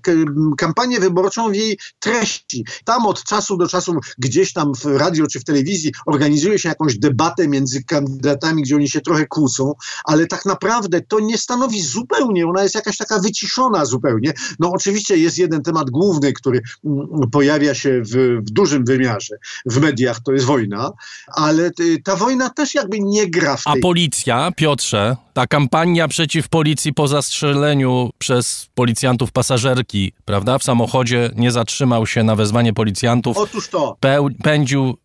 kampanię wyborczą w jej treści. Tam od czasu do czasu gdzieś tam w radio czy w telewizji organizuje się jakąś debatę między kandydatami, gdzie oni się trochę kłócą, ale tak naprawdę to nie stanowi zupełnie, ona jest jakaś taka wyciszona zupełnie. No oczywiście jest jeden temat główny, który mm, pojawia się w, w dużym wymiarze w mediach, to jest wojna, ale ta wojna też jakby nie gra w tej... A policja, Piotrze, ta kampania przeciw policji po zastrzeleniu przez policjantów pasażerki, prawda, w samochodzie nie zatrzymał się na wezwanie policjantów. Otóż to. pędził,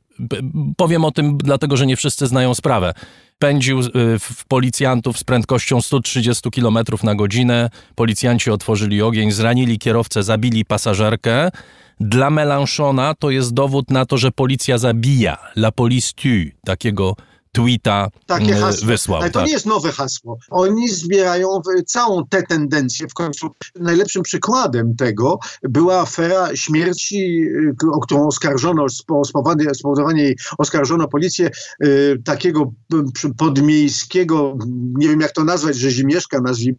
powiem o tym dlatego, że nie wszyscy znają sprawę. Pędził y, w policjantów z prędkością 130 km na godzinę. Policjanci otworzyli ogień, zranili kierowcę, zabili pasażerkę. dla Mélenchona to jest dowód na to, że policja zabija. La police tue, takiego tweeta Takie hasło. wysłał. Ale to tak. nie jest nowe hasło. Oni zbierają całą tę tendencję. W końcu najlepszym przykładem tego była afera śmierci, o którą oskarżono, spowodowanie jej oskarżono policję takiego podmiejskiego, nie wiem jak to nazwać, że Zimieszka, nazwijmy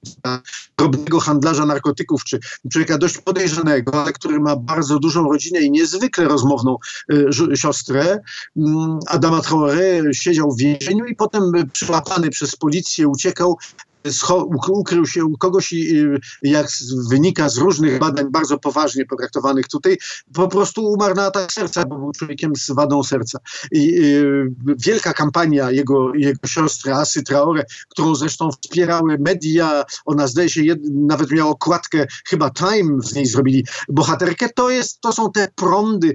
drobnego handlarza narkotyków, czy człowieka dość podejrzanego, ale który ma bardzo dużą rodzinę i niezwykle rozmowną siostrę. Mm, Adama Traoré siedział w więzieniu i potem przyłapany przez policję uciekał ukrył się u kogoś i jak wynika z różnych badań bardzo poważnie potraktowanych tutaj, po prostu umarł na atak serca, bo był człowiekiem z wadą serca. I wielka kampania jego, jego siostry Asy Traore, którą zresztą wspierały media, ona zdaje się jed, nawet miała okładkę, chyba Time z niej zrobili bohaterkę, to, jest, to są te prądy,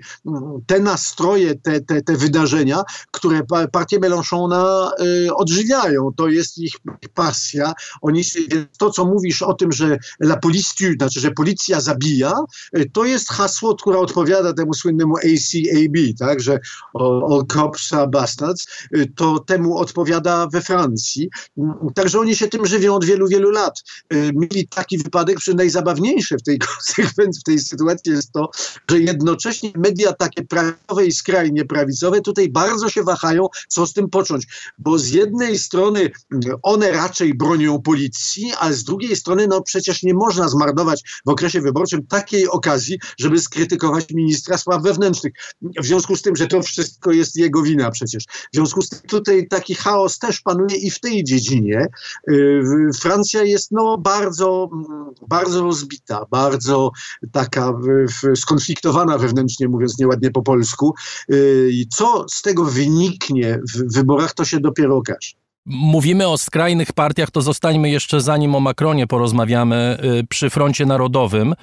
te nastroje, te, te, te wydarzenia, które partię Mélenchona y, odżywiają. To jest ich pasja, oni, to, co mówisz o tym, że la police znaczy, że policja zabija, y, to jest hasło, które odpowiada temu słynnemu ACAB, tak, że all cops are bastards, y, to temu odpowiada we Francji. Mm, także oni się tym żywią od wielu, wielu lat. Y, mieli taki wypadek, przy najzabawniejsze w tej [laughs] konsekwencji, w tej sytuacji jest to, że jednocześnie media takie prawicowe i skrajnie prawicowe tutaj bardzo się wahają, co z tym począć. Bo z jednej strony one raczej bronią policji, a z drugiej strony no przecież nie można zmarnować w okresie wyborczym takiej okazji, żeby skrytykować ministra spraw wewnętrznych. W związku z tym, że to wszystko jest jego wina przecież. W związku z tym tutaj taki chaos też panuje i w tej dziedzinie. Francja jest no bardzo, bardzo rozbita, bardzo taka skonfliktowana wewnętrznie, mówiąc nieładnie po polsku. I co z tego wyniknie w wyborach, to się dopiero okaże mówimy o skrajnych partiach, to zostańmy jeszcze zanim o Macronie porozmawiamy y, przy froncie narodowym.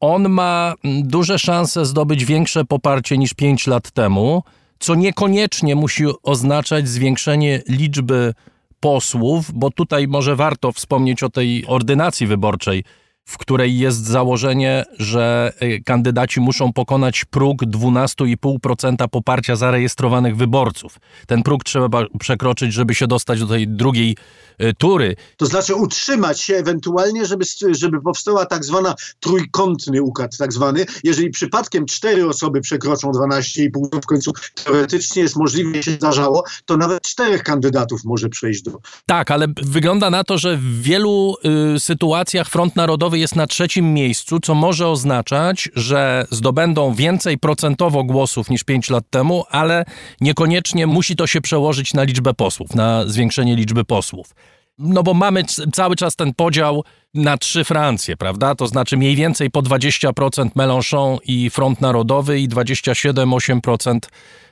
On ma mm, duże szanse zdobyć większe poparcie niż 5 lat temu, co niekoniecznie musi oznaczać zwiększenie liczby posłów, bo tutaj może warto wspomnieć o tej ordynacji wyborczej w której jest założenie, że y, kandydaci muszą pokonać próg 12,5% poparcia zarejestrowanych wyborców. Ten próg trzeba przekroczyć, żeby się dostać do tej drugiej y, tury. To znaczy utrzymać się ewentualnie, żeby, żeby powstała tak zwana trójkątny układ, tak zwany. Jeżeli przypadkiem cztery osoby przekroczą 12,5, to w końcu teoretycznie jest możliwe, się zdarzało, to nawet czterech kandydatów może przejść do... Tak, ale wygląda na to, że w wielu y, sytuacjach Front Narodowy jest na trzecim miejscu, co może oznaczać, że zdobędą więcej procentowo głosów niż 5 lat temu, ale niekoniecznie musi to się przełożyć na liczbę posłów, na zwiększenie liczby posłów. No bo mamy cały czas ten podział na trzy Francje, prawda? To znaczy mniej więcej po 20% Mélenchon i Front Narodowy i 27-8%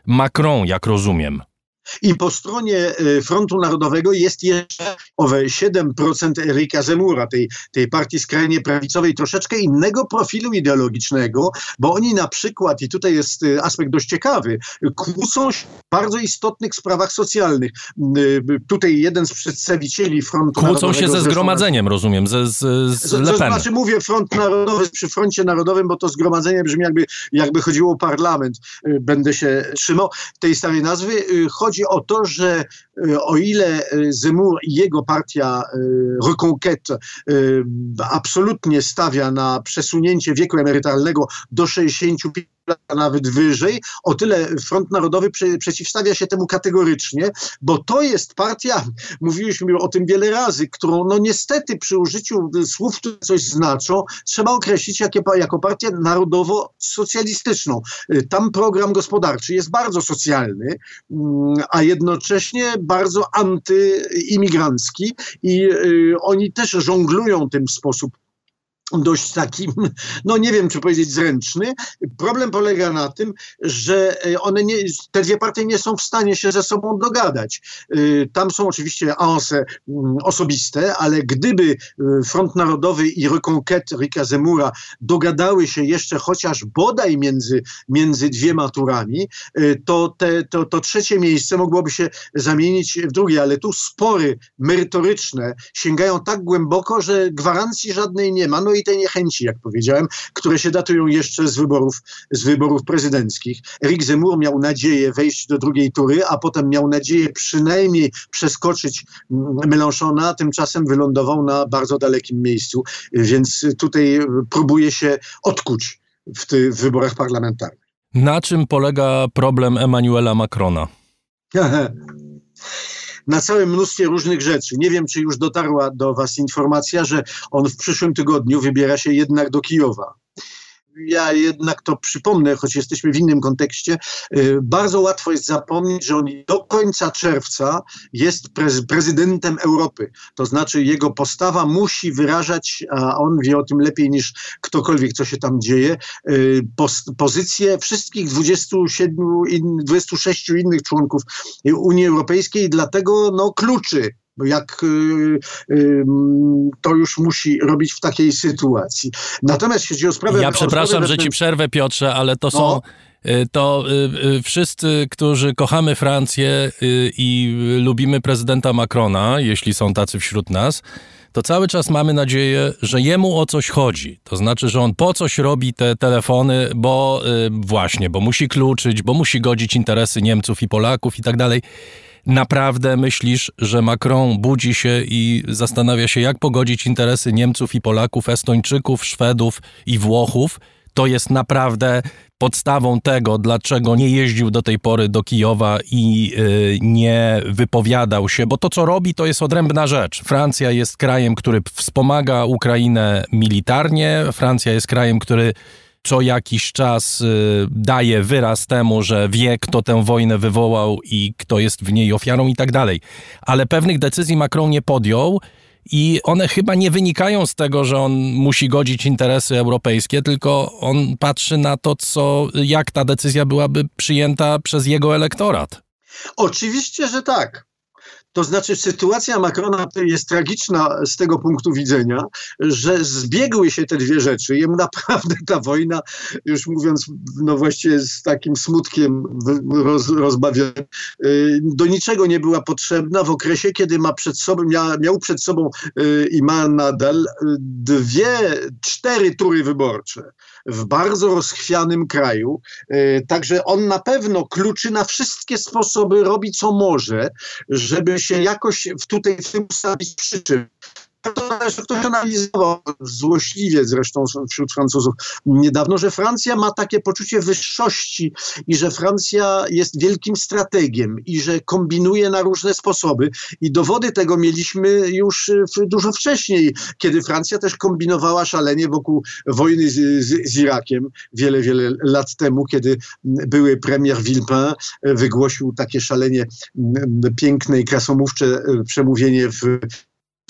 Macron, jak rozumiem. I po stronie y, Frontu Narodowego jest jeszcze owe 7% Erika Zemura, tej, tej partii skrajnie prawicowej, troszeczkę innego profilu ideologicznego, bo oni na przykład, i tutaj jest y, aspekt dość ciekawy, kłócą się w bardzo istotnych sprawach socjalnych. Y, tutaj jeden z przedstawicieli Frontu kłócą Narodowego... Kłócą się ze zgromadzeniem, rozumiem, ze, z, z Pen. To znaczy mówię Front Narodowy przy Froncie Narodowym, bo to zgromadzenie brzmi jakby, jakby chodziło o parlament. Będę się trzymał tej starej nazwy. Chodzi chodzi o to, że e, o ile e, Zemur i jego partia e, Reconquête absolutnie stawia na przesunięcie wieku emerytalnego do 65 nawet wyżej, o tyle Front Narodowy prze, przeciwstawia się temu kategorycznie, bo to jest partia, mówiliśmy o tym wiele razy, którą no niestety przy użyciu słów, które coś znaczą, trzeba określić jakie, jako partię narodowo-socjalistyczną. Tam program gospodarczy jest bardzo socjalny, mm, a jednocześnie bardzo antyimigrancki i y, oni też żonglują tym w sposób dość takim, no nie wiem czy powiedzieć zręczny. Problem polega na tym, że e, one nie, te dwie partie nie są w stanie się ze sobą dogadać. E, tam są oczywiście anse mm, osobiste, ale gdyby e, Front Narodowy i Reconquête Rika Zemura dogadały się jeszcze chociaż bodaj między, między dwiema turami, to, te, to, to trzecie miejsce mogłoby się zamienić w drugie, ale tu spory merytoryczne sięgają tak głęboko, że gwarancji żadnej nie ma. No jednolitej niechęci, jak powiedziałem, które się datują jeszcze z wyborów, z wyborów prezydenckich. Eric Zemmour miał nadzieję wejść do drugiej tury, a potem miał nadzieję przynajmniej przeskoczyć Mélenchona, tymczasem wylądował na bardzo dalekim miejscu, więc tutaj próbuje się odkuć w tych wyborach parlamentarnych. Na czym polega problem Emmanuela Macrona? [laughs] na całym mnóstwie różnych rzeczy. Nie wiem, czy już dotarła do Was informacja, że on w przyszłym tygodniu wybiera się jednak do Kijowa ja jednak to przypomnę, choć jesteśmy w innym kontekście, y, bardzo łatwo jest zapomnieć, że on do końca czerwca jest prezydentem Europy. To znaczy jego postawa musi wyrażać, a on wie o tym lepiej niż ktokolwiek, co się tam dzieje, y, pozycję wszystkich 27, 26 innych członków Unii Europejskiej, dlatego no, kluczy jak y, y, to już musi robić w takiej sytuacji. Natomiast jeśli o sprawę... Ja przepraszam, że ci przerwę Piotrze, ale to no. są y, to wszyscy, którzy kochamy Francję i lubimy prezydenta Macrona, jeśli są tacy wśród nas, to cały czas mamy nadzieję, że jemu o coś chodzi. To znaczy, że on po coś robi te telefony, bo właśnie, bo musi kluczyć, bo musi godzić interesy Niemców i Polaków i tak dalej. Naprawdę myślisz, że Macron budzi się i zastanawia się, jak pogodzić interesy Niemców i Polaków, Estończyków, Szwedów i Włochów? To jest naprawdę podstawą tego, dlaczego nie jeździł do tej pory do Kijowa i yy, nie wypowiadał się, bo to, co robi, to jest odrębna rzecz. Francja jest krajem, który wspomaga Ukrainę militarnie, Francja jest krajem, który co jakiś czas y, daje wyraz temu, że wie, kto tę wojnę wywołał i kto jest w niej ofiarą i tak dalej. Ale pewnych decyzji Macron nie podjął. I one chyba nie wynikają z tego, że on musi godzić interesy europejskie, tylko on patrzy na to, co, jak ta decyzja byłaby przyjęta przez jego elektorat. Oczywiście, że tak. To znaczy sytuacja Macrona jest tragiczna z tego punktu widzenia, że zbiegły się te dwie rzeczy. Jemu naprawdę ta wojna, już mówiąc no właściwie z takim smutkiem roz, rozbawionym, y, do niczego nie była potrzebna w okresie, kiedy ma przed sobą, mia, miał przed sobą y, i ma nadal y, dwie, cztery tury wyborcze w bardzo rozchwianym kraju. Także on na pewno kluczy na wszystkie sposoby robi co może, żeby się jakoś w tutaj w tym ustawić. To też ktoś analizował złośliwie zresztą wśród Francuzów niedawno, że Francja ma takie poczucie wyższości i że Francja jest wielkim strategiem i że kombinuje na różne sposoby. I dowody tego mieliśmy już dużo wcześniej, kiedy Francja też kombinowała szalenie wokół wojny z, z, z Irakiem wiele, wiele lat temu, kiedy były premier Villepin wygłosił takie szalenie piękne i krasomówcze przemówienie w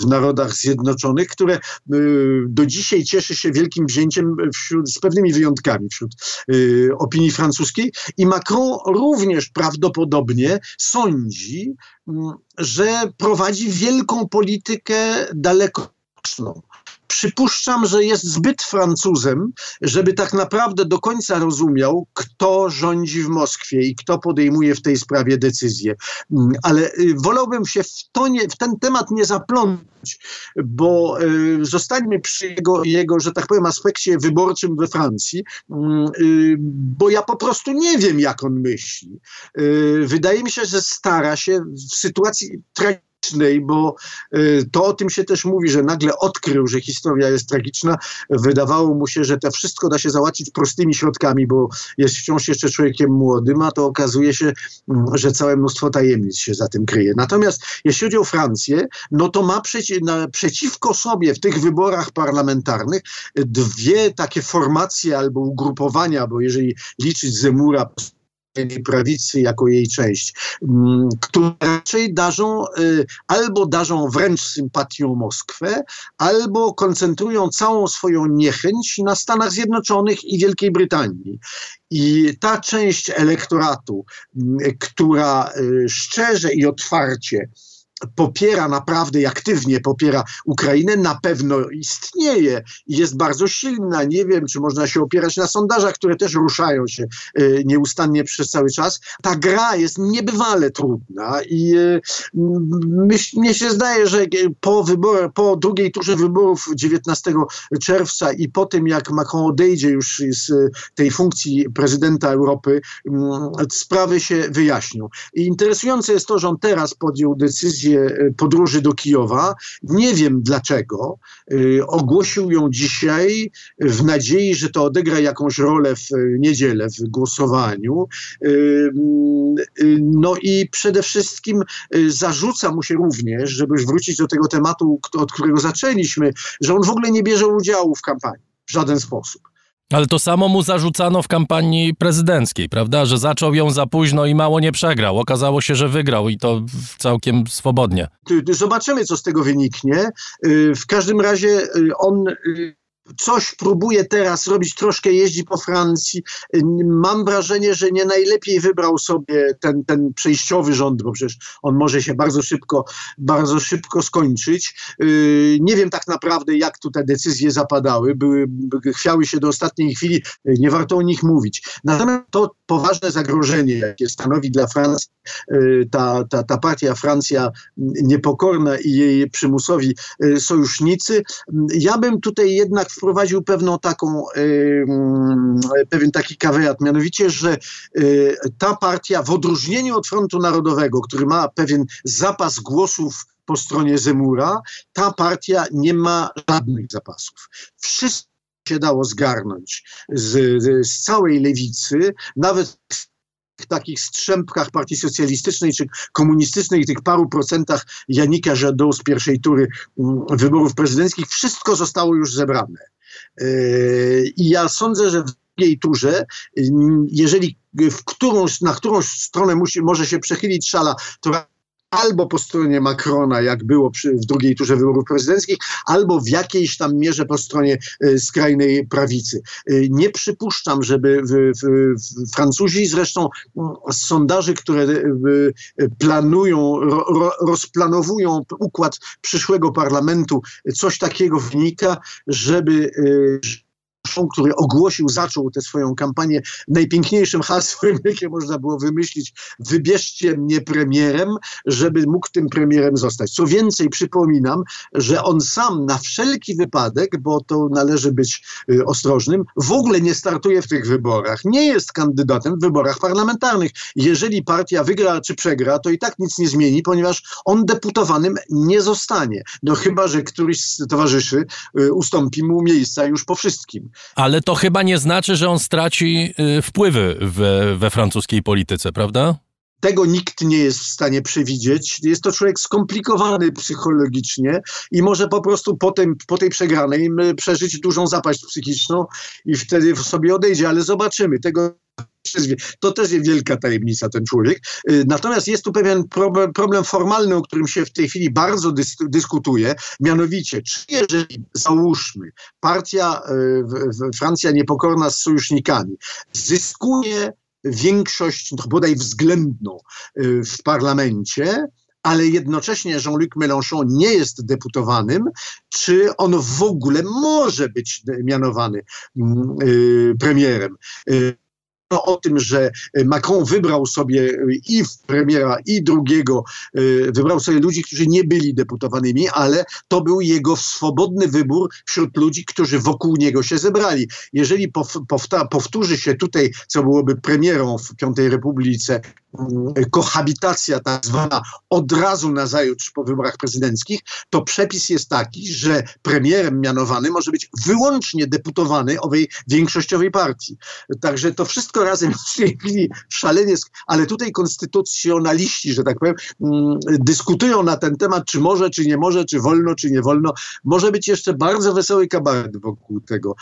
w Narodach Zjednoczonych, które y, do dzisiaj cieszy się wielkim wzięciem wśród, z pewnymi wyjątkami wśród y, opinii francuskiej. I Macron również prawdopodobnie sądzi, mm, że prowadzi wielką politykę dalekoroczną przypuszczam, że jest zbyt Francuzem, żeby tak naprawdę do końca rozumiał, kto rządzi w Moskwie i kto podejmuje w tej sprawie decyzje. Mm, ale y, wolałbym się w, to nie, w ten temat nie zaplątać, bo y, zostańmy przy jego, jego, że tak powiem, aspekcie wyborczym we Francji, mm, y, bo ja po prostu nie wiem, jak on myśli. Wydaje mi się, że stara się w sytuacji tragicznej, bo y, to o tym się też mówi, że nagle odkrył, że historia jest tragiczna. Wydawało mu się, że to wszystko da się załatwić prostymi środkami, bo jest wciąż jeszcze człowiekiem młodym, a to okazuje się, mm, że całe mnóstwo tajemnic się za tym kryje. Natomiast jeśli chodzi o Francję, no to ma przeci na, przeciwko sobie w tych wyborach parlamentarnych dwie takie formacje albo ugrupowania, bo jeżeli liczyć Zemura prawicy jako jej część, mm, które raczej darzą y, albo darzą wręcz sympatią Moskwę, albo koncentrują całą swoją niechęć na Stanach Zjednoczonych i Wielkiej Brytanii. I ta część elektoratu, mm, która y, szczerze i otwarcie popiera naprawdę aktywnie popiera Ukrainę, na pewno istnieje i jest bardzo silna. Nie wiem, czy można się opierać na sondażach, które też ruszają się y, nieustannie przez cały czas. Ta gra jest niebywale trudna i y, mnie się zdaje, że po wyborach, po drugiej turze wyborów 19 czerwca i po tym, jak Macron odejdzie już z tej funkcji prezydenta Europy, sprawy się wyjaśnią. I interesujące jest to, że on teraz podjął decyzję e, podróży do Kijowa. Nie wiem dlaczego. E, ogłosił ją dzisiaj w nadziei, że to odegra jakąś rolę w niedzielę w głosowaniu. E, no i przede wszystkim zarzuca mu się również, żeby wrócić do tego tematu, od którego zaczęliśmy, że on w ogóle nie bierze udziału w kampanii w żaden sposób. Ale to samo mu zarzucano w kampanii prezydenckiej, prawda? Że zaczął ją za późno i mało nie przegrał. Okazało się, że wygrał i to całkiem swobodnie. Zobaczymy, co z tego wyniknie. Y, w każdym razie y, on y, coś próbuje teraz robić, troszkę jeździ po Francji. Mam wrażenie, że nie najlepiej wybrał sobie ten, ten przejściowy rząd, bo przecież on może się bardzo szybko, bardzo szybko skończyć. Yy, nie wiem tak naprawdę, jak tu te decyzje zapadały, były, chwiały się do ostatniej chwili, nie warto o nich mówić. Natomiast to poważne zagrożenie, jakie stanowi dla Francji yy, ta, ta, ta partia Francja niepokorna i jej przymusowi yy, sojusznicy, ja bym tutaj jednak wprowadził pewną taką, pewien taki kaweat, mianowicie, że y, ta partia w odróżnieniu od Frontu Narodowego, który ma pewien zapas głosów po stronie Zemura, ta partia nie ma żadnych zapasów. Wszystko się dało zgarnąć z, z całej lewicy, nawet takich strzępkach partii socjalistycznej czy komunistycznej, tych paru procentach Janika Jadot z pierwszej tury mm, wyborów prezydenckich, wszystko zostało już zebrane. I ja sądzę, że w drugiej turze, jeżeli w którąś, na którąś stronę musi, może się przechylić szala, to albo po stronie Macrona, jak było przy, w drugiej turze wyborów prezydenckich, albo w jakiejś tam mierze po stronie y, skrajnej prawicy. Y, nie przypuszczam, żeby w, w, w Francuzi, zresztą y, z sondaży, które planują, ro, rozplanowują układ przyszłego parlamentu, coś takiego wynika, żeby który ogłosił, zaczął tę swoją kampanię najpiękniejszym hasłem, [laughs] jakie można było wymyślić, wybierzcie mnie premierem, żeby mógł tym premierem zostać. Co więcej, przypominam, że on sam na wszelki wypadek, bo to należy być y, ostrożnym, w ogóle nie startuje w tych wyborach. Nie jest kandydatem w wyborach parlamentarnych. Jeżeli partia wygra czy przegra, to i tak nic nie zmieni, ponieważ on deputowanym nie zostanie. No chyba, że któryś z towarzyszy y, ustąpi mu miejsca już po wszystkim. Ale to chyba nie znaczy, że on straci y, wpływy we, we francuskiej polityce, prawda? Tego nikt nie jest w stanie przewidzieć. Jest to człowiek skomplikowany psychologicznie i może po prostu po, tym, po tej przegranej przeżyć dużą zapaść psychiczną i wtedy sobie odejdzie, ale zobaczymy. Tego to też jest wielka tajemnica ten człowiek. Y, natomiast jest tu pewien problem, problem formalny, o którym się w tej chwili bardzo dys, dyskutuje, mianowicie, czy jeżeli załóżmy, partia y, Francja niepokorna z sojusznikami zyskuje większość, bodaj względną y, w parlamencie, ale jednocześnie Jean-Luc Mélenchon nie jest deputowanym, czy on w ogóle może być mianowany mm, premierem o tym, że Macron wybrał sobie i premiera, i drugiego, e, wybrał sobie ludzi, którzy nie byli deputowanymi, ale to był jego swobodny wybór wśród ludzi, którzy wokół niego się zebrali. Jeżeli powtórzy się tutaj, co byłoby premierą w Piątej Republice, kohabitacja tak zwana od razu na zajutrz po wyborach prezydenckich, to przepis jest taki, że premierem mianowany może być wyłącznie deputowany owej większościowej partii. Także to wszystko razem w tej chwili szalenie, ale tutaj konstytucjonaliści, że tak powiem, mm, dyskutują na ten temat, czy może, czy nie może, czy wolno, czy nie wolno. Może być jeszcze bardzo wesoły kabaret wokół tego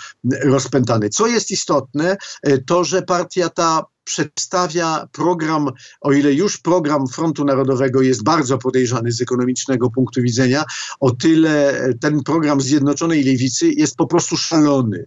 rozpętany. Co jest istotne, e, to, że partia ta przedstawia program, o ile już program Frontu Narodowego jest bardzo podejrzany z ekonomicznego punktu widzenia, o tyle ten program Zjednoczonej Lewicy jest po prostu szalony.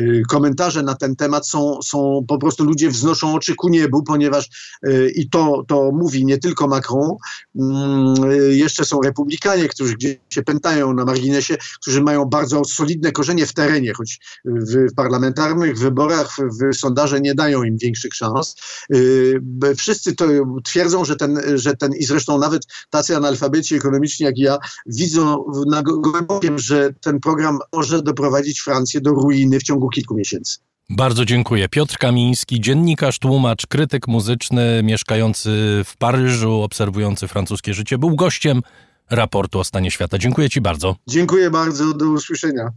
Y, komentarze na ten temat są, są po prostu ludzie wznoszą oczy ku niebu, ponieważ y, i to, to mówi nie tylko Macron, mm, jeszcze są republikanie, którzy gdzieś się pętają na marginesie, którzy mają bardzo solidne korzenie w terenie, choć w parlamentarnych wyborach, w sondaże nie dają im większych szans. Y, wszyscy to twierdzą, że ten, że ten i zresztą nawet tacy analfabeci ekonomiczni jak ja widzą na głębokim, że ten program może doprowadzić Francję do ruiny w ciągu kilku miesięcy. Bardzo dziękuję. Piotr Kamiński, dziennikarz, tłumacz, krytyk muzyczny, mieszkający w Paryżu, obserwujący francuskie życie, był gościem raportu o stanie świata. Dziękuję Ci bardzo. Dziękuję bardzo. Do usłyszenia.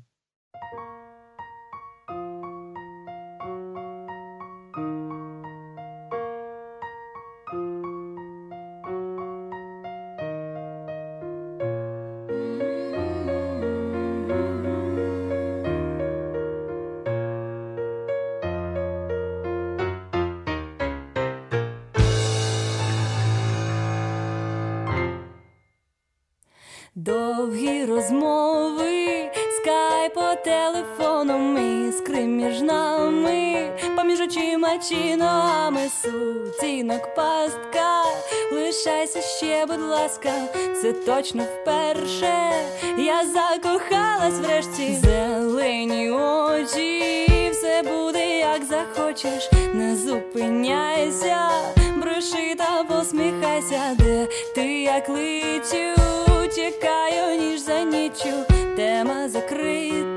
Точно вперше. Я закохалась врешті, зелені очі, все буде, як захочеш, не зупиняйся, броши та посміхайся, де ти як летю тікаю, ніж за нічю, тема закрита,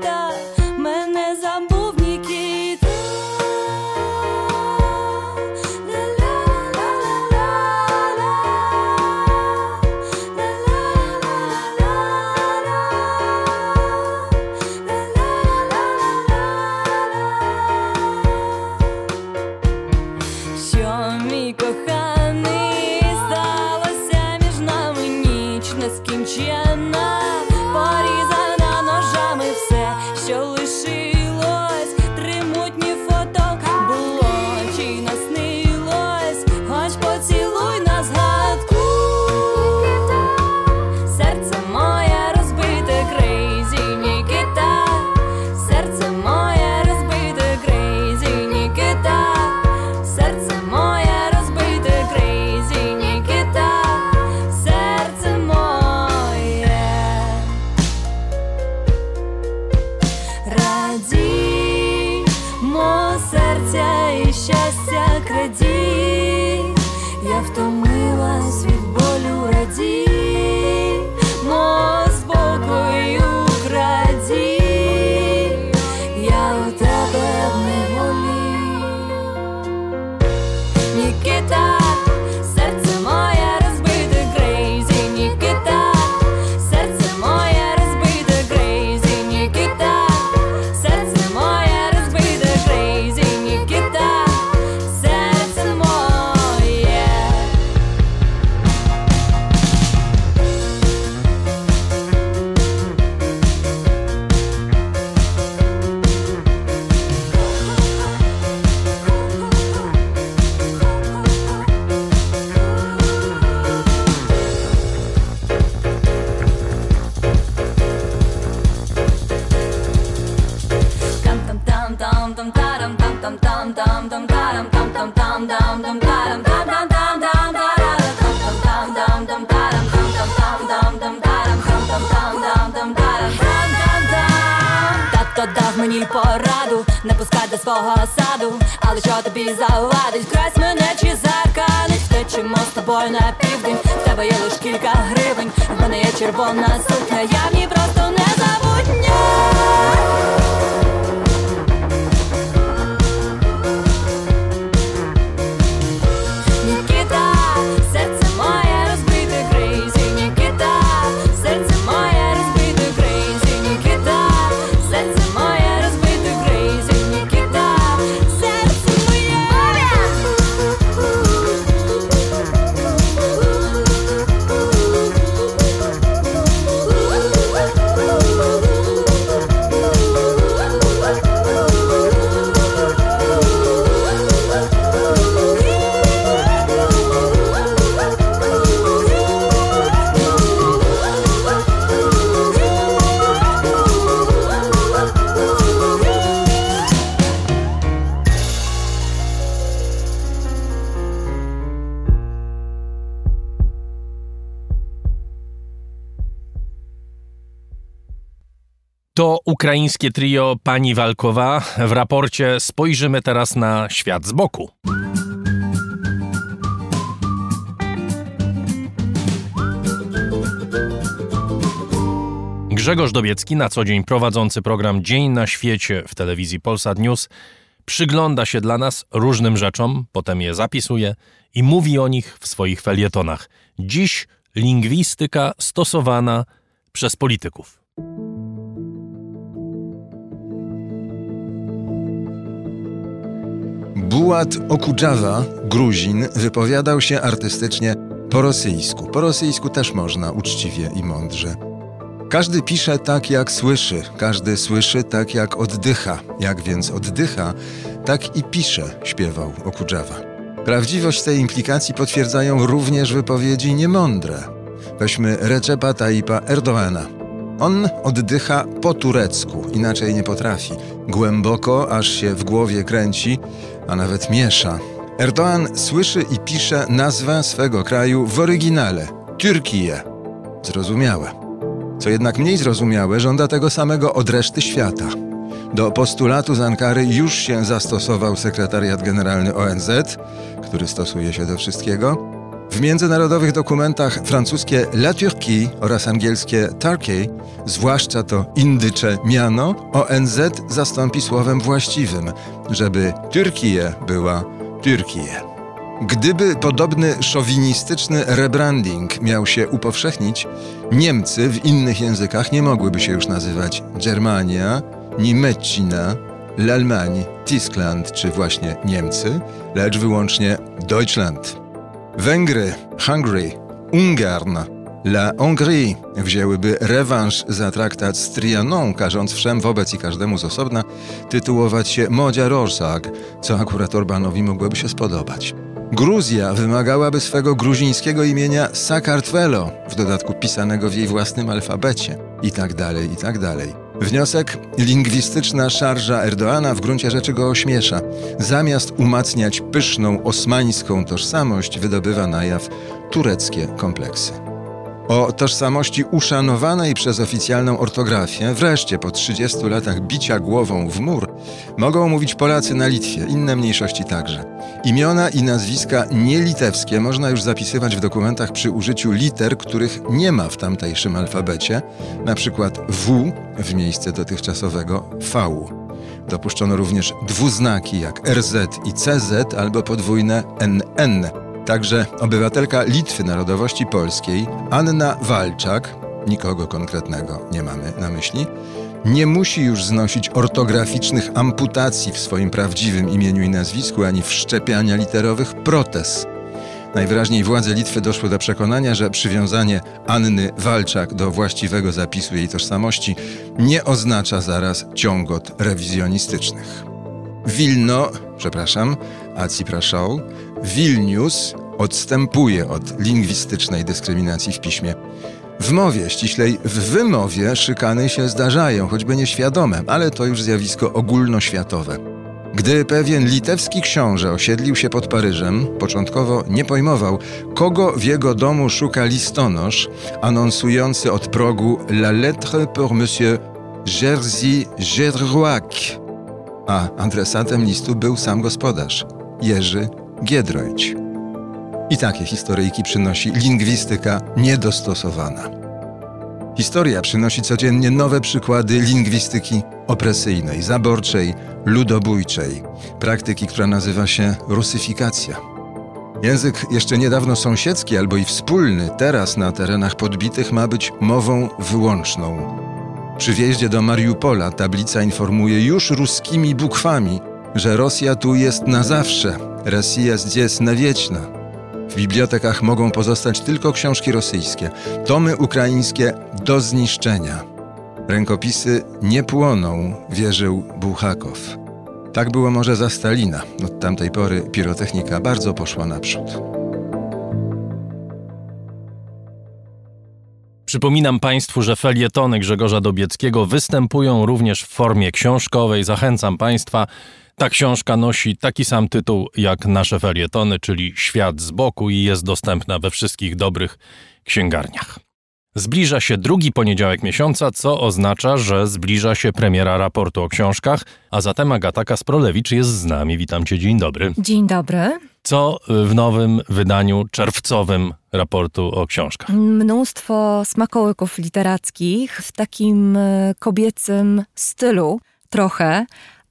ukraińskie trio pani Walkowa. W raporcie spojrzymy teraz na świat z boku. Grzegorz Dobiecki, na co dzień prowadzący program Dzień na świecie w telewizji Polsat News, przygląda się dla nas różnym rzeczom, potem je zapisuje i mówi o nich w swoich felietonach. Dziś lingwistyka stosowana przez polityków. Bułat Okudżawa, Gruzin, wypowiadał się artystycznie po rosyjsku. Po rosyjsku też można uczciwie i mądrze. Każdy pisze tak, jak słyszy, każdy słyszy tak, jak oddycha. Jak więc oddycha, tak i pisze, śpiewał Okudżawa. Prawdziwość tej implikacji potwierdzają również wypowiedzi niemądre. Weźmy Recepa Tayyipa Erdoana. On oddycha po turecku, inaczej nie potrafi. Głęboko, aż się w głowie kręci, a nawet miesza. Erdoğan słyszy i pisze nazwę swego kraju w oryginale Türkiye. Zrozumiałe. Co jednak mniej zrozumiałe, żąda tego samego od reszty świata. Do postulatu z Ankary już się zastosował sekretariat generalny ONZ, który stosuje się do wszystkiego. W międzynarodowych dokumentach francuskie La Turquie oraz angielskie Turkey, zwłaszcza to indycze miano, ONZ zastąpi słowem właściwym, żeby Türkiye była Türkiye. Gdyby podobny szowinistyczny rebranding miał się upowszechnić, Niemcy w innych językach nie mogłyby się już nazywać Germania, Niemczina, l'Allemagne, Tyskland czy właśnie Niemcy, lecz wyłącznie Deutschland. Węgry, Hungary, Ungarn, La Hongrie wzięłyby rewanż za traktat z Trianon, każąc wszem wobec i każdemu z osobna tytułować się Modzia Rorschach, co akurat Orbanowi mogłoby się spodobać. Gruzja wymagałaby swego gruzińskiego imienia Sakartvelo, w dodatku pisanego w jej własnym alfabecie, i tak dalej, i tak dalej. Wniosek? Lingwistyczna szarża Erdoana w gruncie rzeczy go ośmiesza. Zamiast umacniać pyszną osmańską tożsamość, wydobywa na jaw tureckie kompleksy. O tożsamości uszanowanej przez oficjalną ortografię, wreszcie po 30 latach bicia głową w mur, mogą mówić Polacy na Litwie, inne mniejszości także. Imiona i nazwiska nielitewskie można już zapisywać w dokumentach przy użyciu liter, których nie ma w tamtejszym alfabecie, na przykład W w miejsce dotychczasowego V. Dopuszczono również dwuznaki jak RZ i CZ albo podwójne NN. Także obywatelka Litwy narodowości polskiej, Anna Walczak, nikogo konkretnego nie mamy na myśli, nie musi już znosić ortograficznych amputacji w swoim prawdziwym imieniu i nazwisku, ani wszczepiania literowych protez. Najwyraźniej władze Litwy doszły do przekonania, że przywiązanie Anny Walczak do właściwego zapisu jej tożsamości nie oznacza zaraz ciągot rewizjonistycznych. Wilno, przepraszam, Acipraszał, Wilnius odstępuje od lingwistycznej dyskryminacji w piśmie. W mowie, ściślej w wymowie, szykany się zdarzają, choćby nieświadome, ale to już zjawisko ogólnoświatowe. Gdy pewien litewski książę osiedlił się pod Paryżem, początkowo nie pojmował, kogo w jego domu szuka listonosz anonsujący od progu La lettre pour monsieur Jerzy Giedroyc. A adresatem listu był sam gospodarz, Jerzy Giedroyć. I takie historyjki przynosi lingwistyka niedostosowana. Historia przynosi codziennie nowe przykłady lingwistyki opresyjnej, zaborczej, ludobójczej, praktyki, która nazywa się rusyfikacja. Język jeszcze niedawno sąsiedzki albo i wspólny, teraz na terenach podbitych ma być mową wyłączną. Przy wjeździe do Mariupola tablica informuje już ruskimi bukwami, że Rosja tu jest na zawsze, Rosja jest na wieczna. W bibliotekach mogą pozostać tylko książki rosyjskie, tomy ukraińskie do zniszczenia. Rękopisy nie płoną, wierzył Buchakow. Tak było może za Stalina. Od tamtej pory pirotechnika bardzo poszła naprzód. Przypominam Państwu, że felietony Grzegorza Dobieckiego występują również w formie książkowej. Zachęcam Państwa. Ta książka nosi taki sam tytuł jak nasze felietony, czyli Świat z boku i jest dostępna we wszystkich dobrych księgarniach. Zbliża się drugi poniedziałek miesiąca, co oznacza, że zbliża się premiera raportu o książkach, a zatem Agata Kasprolewicz jest z nami. Witam cię, dzień dobry. Dzień dobry. Co w nowym wydaniu czerwcowym raportu o książkach? Mnóstwo smakołyków literackich w takim e, kobiecym stylu, trochę.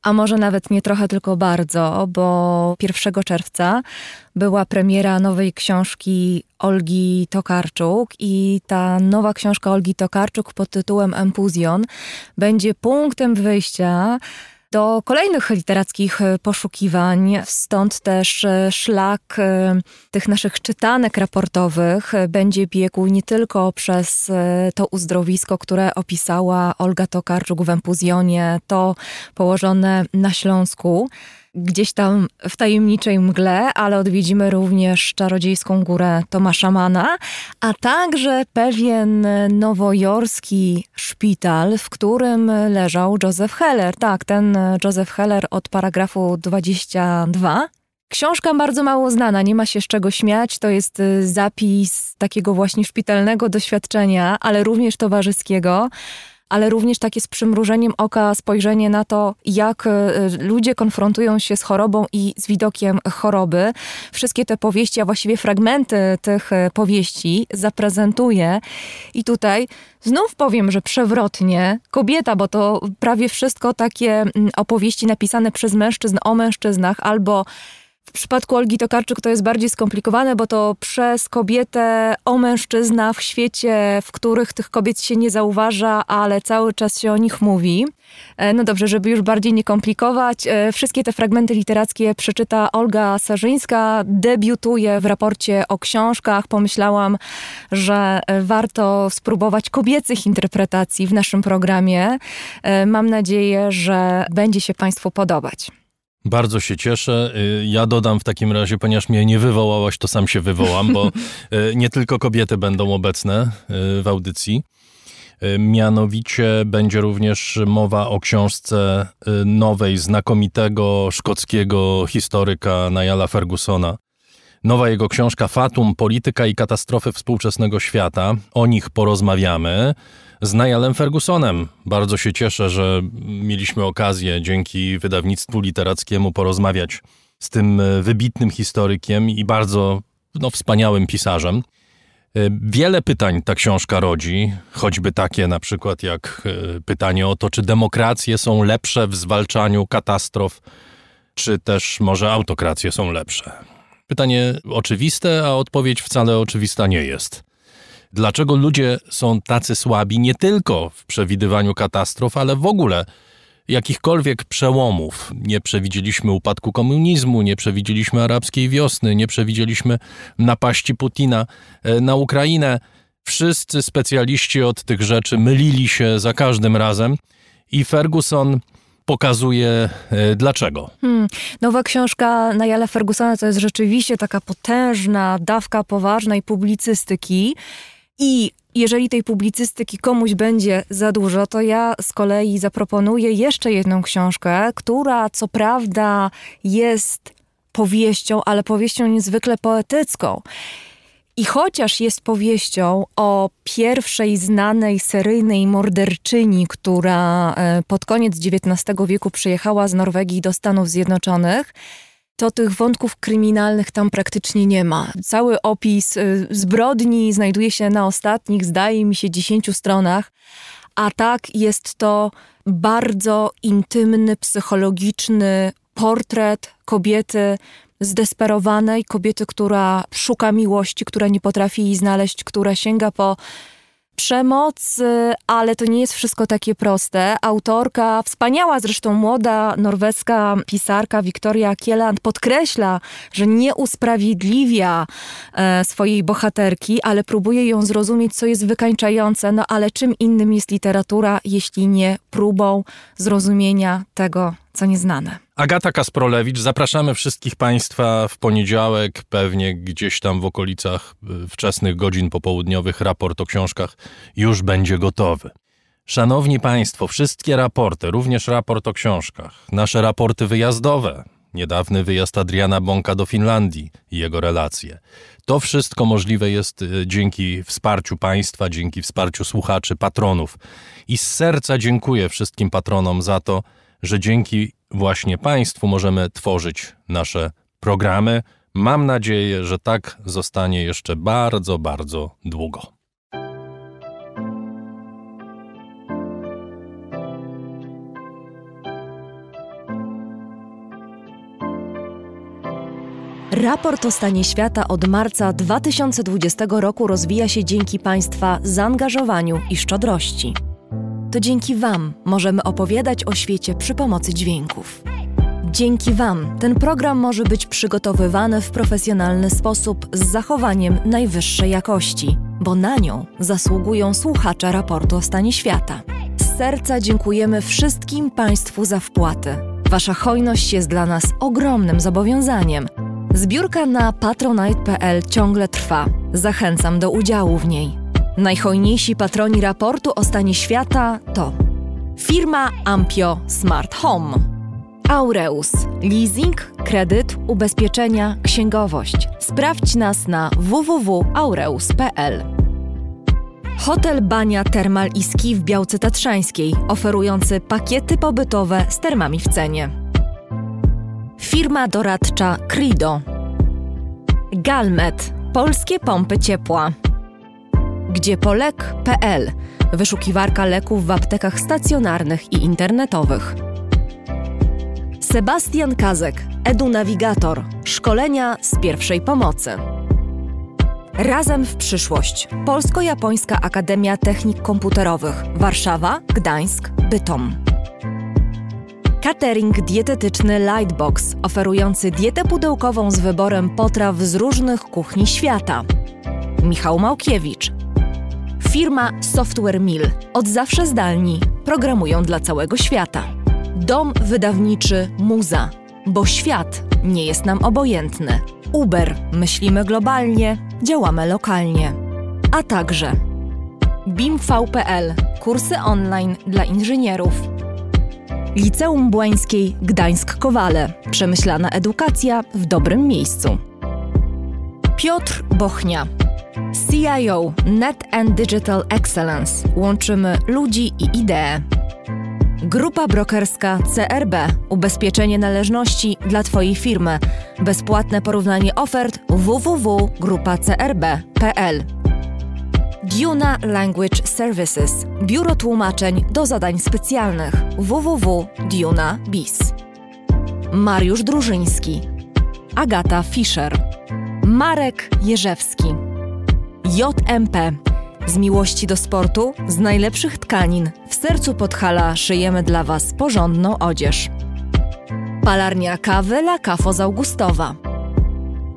A może nawet nie trochę, tylko bardzo, bo 1 czerwca była premiera nowej książki Olgi Tokarczuk i ta nowa książka Olgi Tokarczuk pod tytułem Empuzjon będzie punktem wyjścia do kolejnych literackich e, poszukiwań. Stąd też e, szlak e, tych naszych czytanek raportowych będzie biegł nie tylko przez to uzdrowisko, które opisała Olga Tokarczuk w Empuzjonie, to położone na Śląsku, gdzieś tam w tajemniczej mgle, ale odwiedzimy również czarodziejską górę Tomasza Mana, a także pewien nowojorski szpital, w którym leżał Joseph Heller. Tak, ten Joseph Heller od paragrafu 22. Książka bardzo mało znana, nie ma się z czego śmiać. To jest zapis takiego właśnie szpitalnego doświadczenia, ale również towarzyskiego ale również takie z przymrużeniem oka spojrzenie na to, jak e, ludzie konfrontują się z chorobą i z widokiem choroby. Wszystkie te powieści, a właściwie fragmenty tych e, powieści zaprezentuję. I tutaj znów powiem, że przewrotnie kobieta, bo to prawie wszystko takie mm, opowieści napisane przez mężczyzn o mężczyznach albo w przypadku Olgi Tokarczyk to jest bardziej skomplikowane, bo to przez kobietę o mężczyzna w świecie, w których tych kobiet się nie zauważa, ale cały czas się o nich mówi. E, no dobrze, żeby już bardziej nie komplikować, e, wszystkie te fragmenty literackie przeczyta Olga Sarzyńska, debiutuje w raporcie o książkach. Pomyślałam, że e, warto spróbować kobiecych interpretacji w naszym programie. Mam nadzieję, że będzie się Państwu podobać. Bardzo się cieszę. Y, ja dodam w takim razie, ponieważ mnie nie wywołałaś, to sam się wywołam, bo [laughs] y, nie tylko kobiety będą obecne y, w audycji. Mianowicie będzie również mowa o książce nowej, znakomitego szkockiego historyka Nialla Fergusona. Nowa jego książka Fatum, Polityka i katastrofy współczesnego świata. O nich porozmawiamy z Niallem Fergusonem. Bardzo się cieszę, że mieliśmy okazję dzięki wydawnictwu literackiemu porozmawiać z tym e, wybitnym historykiem i bardzo no, wspaniałym pisarzem. E, wiele pytań ta książka rodzi, choćby takie na przykład jak e, pytanie o to, czy demokracje są lepsze w zwalczaniu katastrof, czy też może autokracje są lepsze. Pytanie oczywiste, a odpowiedź wcale oczywista nie jest. Dlaczego ludzie są tacy słabi nie tylko w przewidywaniu katastrof, ale w ogóle jakichkolwiek przełomów. Nie przewidzieliśmy upadku komunizmu, nie przewidzieliśmy arabskiej wiosny, nie przewidzieliśmy napaści Putina e, na Ukrainę. Wszyscy specjaliści od tych rzeczy mylili się za każdym razem i Ferguson pokazuje e, dlaczego. Hmm. Nowa książka Najala Fergusona to jest rzeczywiście taka potężna dawka poważnej publicystyki. I jeżeli tej publicystyki komuś będzie za dużo, to ja z kolei zaproponuję jeszcze jedną książkę, która co prawda jest powieścią, ale powieścią niezwykle poetycką. I chociaż jest powieścią o pierwszej znanej seryjnej morderczyni, która e, pod koniec XIX wieku przyjechała z Norwegii do Stanów Zjednoczonych, to tych wątków kryminalnych tam praktycznie nie ma. Cały opis y, zbrodni znajduje się na ostatnich, zdaje mi się, dziesięciu stronach, a tak jest to bardzo intymny, psychologiczny portret kobiety zdesperowanej, kobiety, która szuka miłości, która nie potrafi jej znaleźć, która sięga po przemoc, ale to nie jest wszystko takie proste. Autorka, wspaniała zresztą młoda norweska pisarka Wiktoria Kieland podkreśla, że nie usprawiedliwia e, swojej bohaterki, ale próbuje ją zrozumieć, co jest wykańczające. No ale czym innym jest literatura, jeśli nie próbą zrozumienia tego, co nieznane. Agata Kasprolewicz, zapraszamy wszystkich Państwa w poniedziałek, pewnie gdzieś tam w okolicach y, wczesnych godzin popołudniowych raport o książkach już będzie gotowy. Szanowni Państwo, wszystkie raporty, również raport o książkach, nasze raporty wyjazdowe, niedawny wyjazd Adriana Bąka do Finlandii i jego relacje. To wszystko możliwe jest y, dzięki wsparciu państwa, dzięki wsparciu słuchaczy, patronów. I z serca dziękuję wszystkim patronom za to, że dzięki właśnie państwu możemy tworzyć nasze programy. Mam nadzieję, że tak zostanie jeszcze bardzo, bardzo długo. Raport o stanie świata od marca 2020 roku rozwija się dzięki Państwa zaangażowaniu i szczodrości. To dzięki Wam możemy opowiadać o świecie przy pomocy dźwięków. Dzięki Wam ten program może być przygotowywany w profesjonalny sposób z zachowaniem najwyższej jakości, bo na nią zasługują słuchacze raportu o stanie świata. Z serca dziękujemy wszystkim Państwu za wpłaty. Wasza hojność jest dla nas ogromnym zobowiązaniem. Zbiórka na patronite.pl ciągle trwa. Zachęcam do udziału w niej. Najhojniejsi patroni raportu o stanie świata to firma Ampio Smart Home, Aureus, leasing, kredyt, ubezpieczenia, księgowość. Sprawdź nas na www.aureus.pl. Hotel Bania Termal i Ski w Białce Tatrzańskiej, oferujący pakiety pobytowe z termami w cenie. Firma doradcza Crido. Galmet, polskie pompy ciepła. Gdziepolek.pl, wyszukiwarka leków w aptekach stacjonarnych i internetowych. Sebastian Kazek, edunawigator, szkolenia z pierwszej pomocy. Razem w przyszłość. Polsko-Japońska Akademia Technik Komputerowych. Warszawa, Gdańsk, Bytom. Catering dietetyczny Lightbox, oferujący dietę pudełkową z wyborem potraw z różnych kuchni świata. Michał Małkiewicz. Firma Software Mill. Od zawsze zdalni. Programują dla całego świata. Dom wydawniczy Muza. Bo świat nie jest nam obojętny. Uber. Myślimy globalnie, działamy lokalnie. A także BIMV.pl. Kursy online dla inżynierów. Liceum Błańskiej Gdańsk-Kowale. Przemyślana edukacja w dobrym miejscu. Piotr Bochnia. CIO Net and Digital Excellence. Łączymy ludzi i idee. Grupa brokerska CRB. Ubezpieczenie należności dla Twojej firmy. Bezpłatne porównanie ofert www.grupacrb.pl. Duna Language Services. Biuro tłumaczeń do zadań specjalnych. www.duna.biz. Mariusz Drużyński. Agata Fischer. Marek Jerzewski. JMP. Z miłości do sportu, z najlepszych tkanin, w sercu Podhala szyjemy dla Was porządną odzież. Palarnia kawy La Cafo z Augustowa.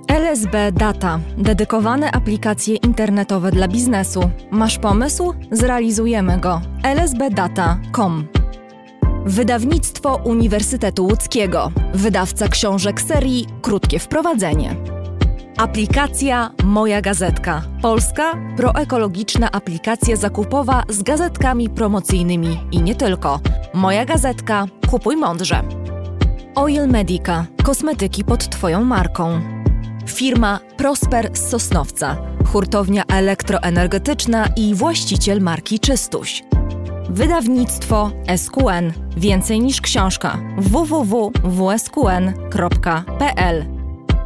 LSB Data. Dedykowane aplikacje internetowe dla biznesu. Masz pomysł? Zrealizujemy go. lsbdata.com Wydawnictwo Uniwersytetu Łódzkiego. Wydawca książek serii Krótkie Wprowadzenie. Aplikacja Moja Gazetka. Polska proekologiczna aplikacja zakupowa z gazetkami promocyjnymi i nie tylko. Moja Gazetka. Kupuj mądrze. Oil Medica. Kosmetyki pod Twoją marką. Firma Prosper z Sosnowca. Hurtownia elektroenergetyczna i właściciel marki Czystuś. Wydawnictwo SQN. Więcej niż książka. www.wsqn.pl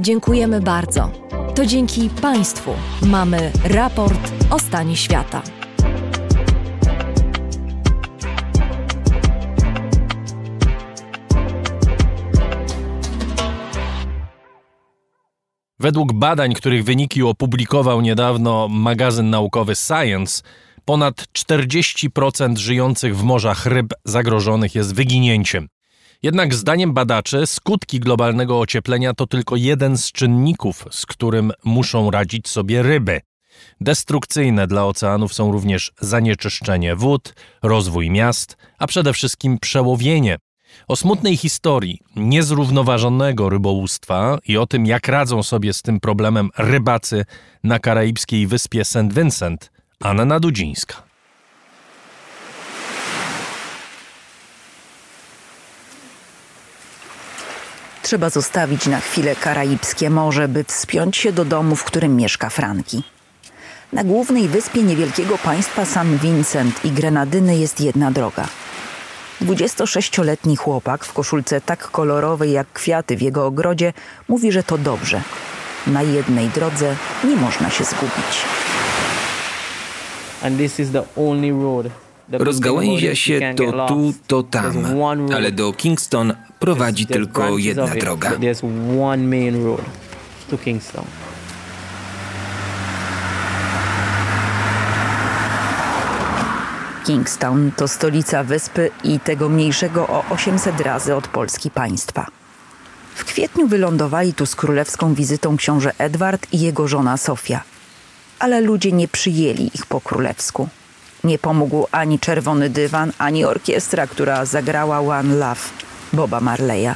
Dziękujemy bardzo. To dzięki Państwu mamy raport o stanie świata. Według badań, których wyniki opublikował niedawno magazyn naukowy Science, ponad 40% żyjących w morzach ryb zagrożonych jest wyginięciem. Jednak zdaniem badaczy skutki globalnego ocieplenia to tylko jeden z czynników, z którym muszą radzić sobie ryby. Destrukcyjne dla oceanów są również zanieczyszczenie wód, rozwój miast, a przede wszystkim przełowienie. O smutnej historii niezrównoważonego rybołówstwa i o tym, jak radzą sobie z tym problemem rybacy na karaibskiej wyspie St. Vincent, Anna Dudzińska. Trzeba zostawić na chwilę karaibskie morze, by wspiąć się do domu, w którym mieszka Franki. Na głównej wyspie niewielkiego państwa San Vincent i Grenadyny jest jedna droga. 26-letni chłopak w koszulce tak kolorowej jak kwiaty w jego ogrodzie mówi, że to dobrze. Na jednej drodze nie można się zgubić. And this is the only road. Rozgałęzia się to tu, to tam, ale do Kingston prowadzi tylko jedna droga. Kingston. Kingstown to stolica wyspy i tego mniejszego o 800 razy od Polski państwa. W kwietniu wylądowali tu z królewską wizytą książę Edward i jego żona Sofia. Ale ludzie nie przyjęli ich po królewsku. Nie pomógł ani czerwony dywan, ani orkiestra, która zagrała One Love Boba Marleya.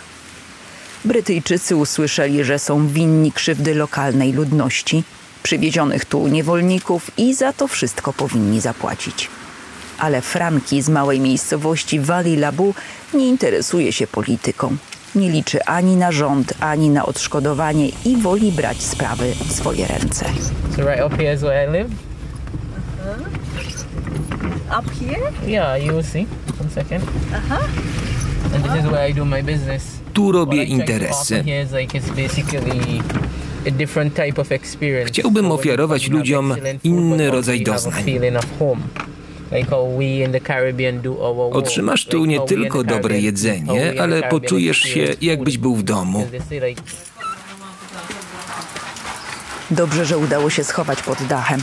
Brytyjczycy usłyszeli, że są winni krzywdy lokalnej ludności, przywiezionych tu niewolników i za to wszystko powinni zapłacić. Ale Franki z małej miejscowości Valley Labu nie interesuje się polityką. Nie liczy ani na rząd, ani na odszkodowanie i woli brać sprawy w swoje ręce. So right up here is where I live. Up here? Yeah, you will see. One second. And this is where I do my business. Tu robię interesy. offer here is like it's basically a different type of experience. Chciałbym ofiarować ludziom inny rodzaj doznań. feeling of home. Like how we in the Caribbean do our work. Otrzymasz tu nie tylko dobre jedzenie, ale poczujesz się, jakbyś był w domu. Dobrze, że udało się schować pod dachem.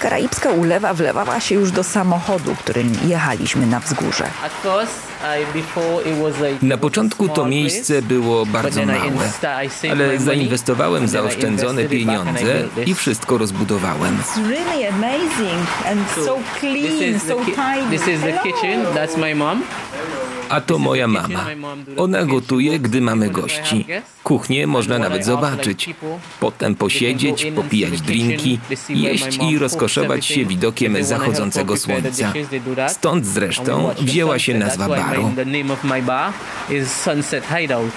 Karaibska ulewa wlewała się już do samochodu, którym jechaliśmy na wzgórze. Na początku to miejsce było bardzo małe, ale zainwestowałem zaoszczędzone pieniądze i wszystko rozbudowałem. A to moja mama. Ona gotuje, gdy mamy gości. Kuchnię można nawet zobaczyć. Potem posiedzieć, popijać drinki, jeść i rozkoszować się widokiem zachodzącego słońca. Stąd zresztą wzięła się nazwa bar is Sunset Hideout.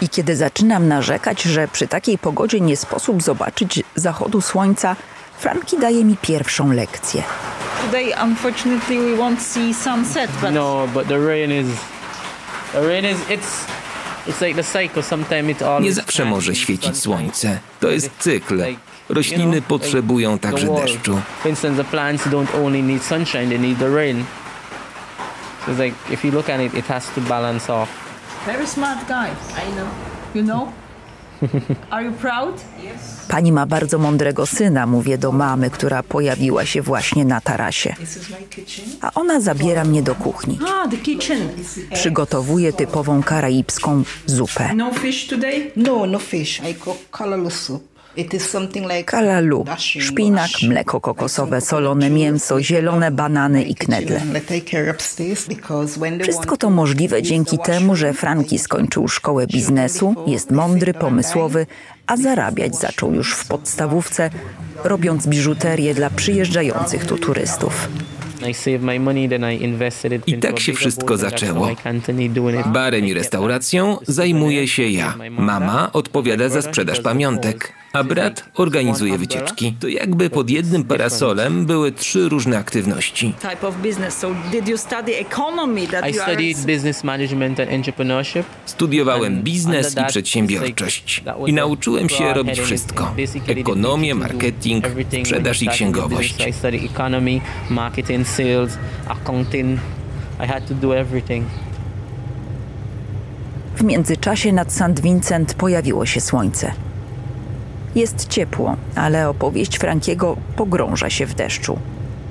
I kiedy zaczynam narzekać, że przy takiej pogodzie nie sposób zobaczyć zachodu słońca, Franki daje mi pierwszą lekcję. Today, unfortunately, we won't see sunset, but No, but the rain is the rain is it's it's like the cycle. Sometimes it all Nie zawsze może świecić słońce. To jest cykl. Rośliny potrzebują także deszczu. It's like if you look at it, it has to balance off. very smart guys. I know. You know? [laughs] Are you proud? Pani ma bardzo mądrego syna, mówię do mamy, która pojawiła się właśnie na tarasie. A ona zabiera mnie do kuchni. Ah, the kitchen. Przygotowuje typową karaibską zupę. No fish today? No, no fish. I cook kalalu soup. Kalalu, szpinak, mleko kokosowe, solone mięso, zielone banany i knedle. Wszystko to możliwe dzięki temu, że Franki skończył szkołę biznesu, jest mądry, pomysłowy, a zarabiać zaczął już w podstawówce, robiąc biżuterię dla przyjeżdżających tu turystów. I tak się wszystko zaczęło. Barem i restauracją zajmuję się ja. Mama odpowiada za sprzedaż pamiątek, a brat organizuje wycieczki. To jakby pod jednym parasolem były trzy różne aktywności. Studiowałem biznes i przedsiębiorczość i nauczyłem się robić wszystko. Ekonomię, marketing, sprzedaż i księgowość. I had to do everything. W międzyczasie nad St. Vincent pojawiło się słońce. Jest ciepło, ale opowieść Frankiego pogrąża się w deszczu.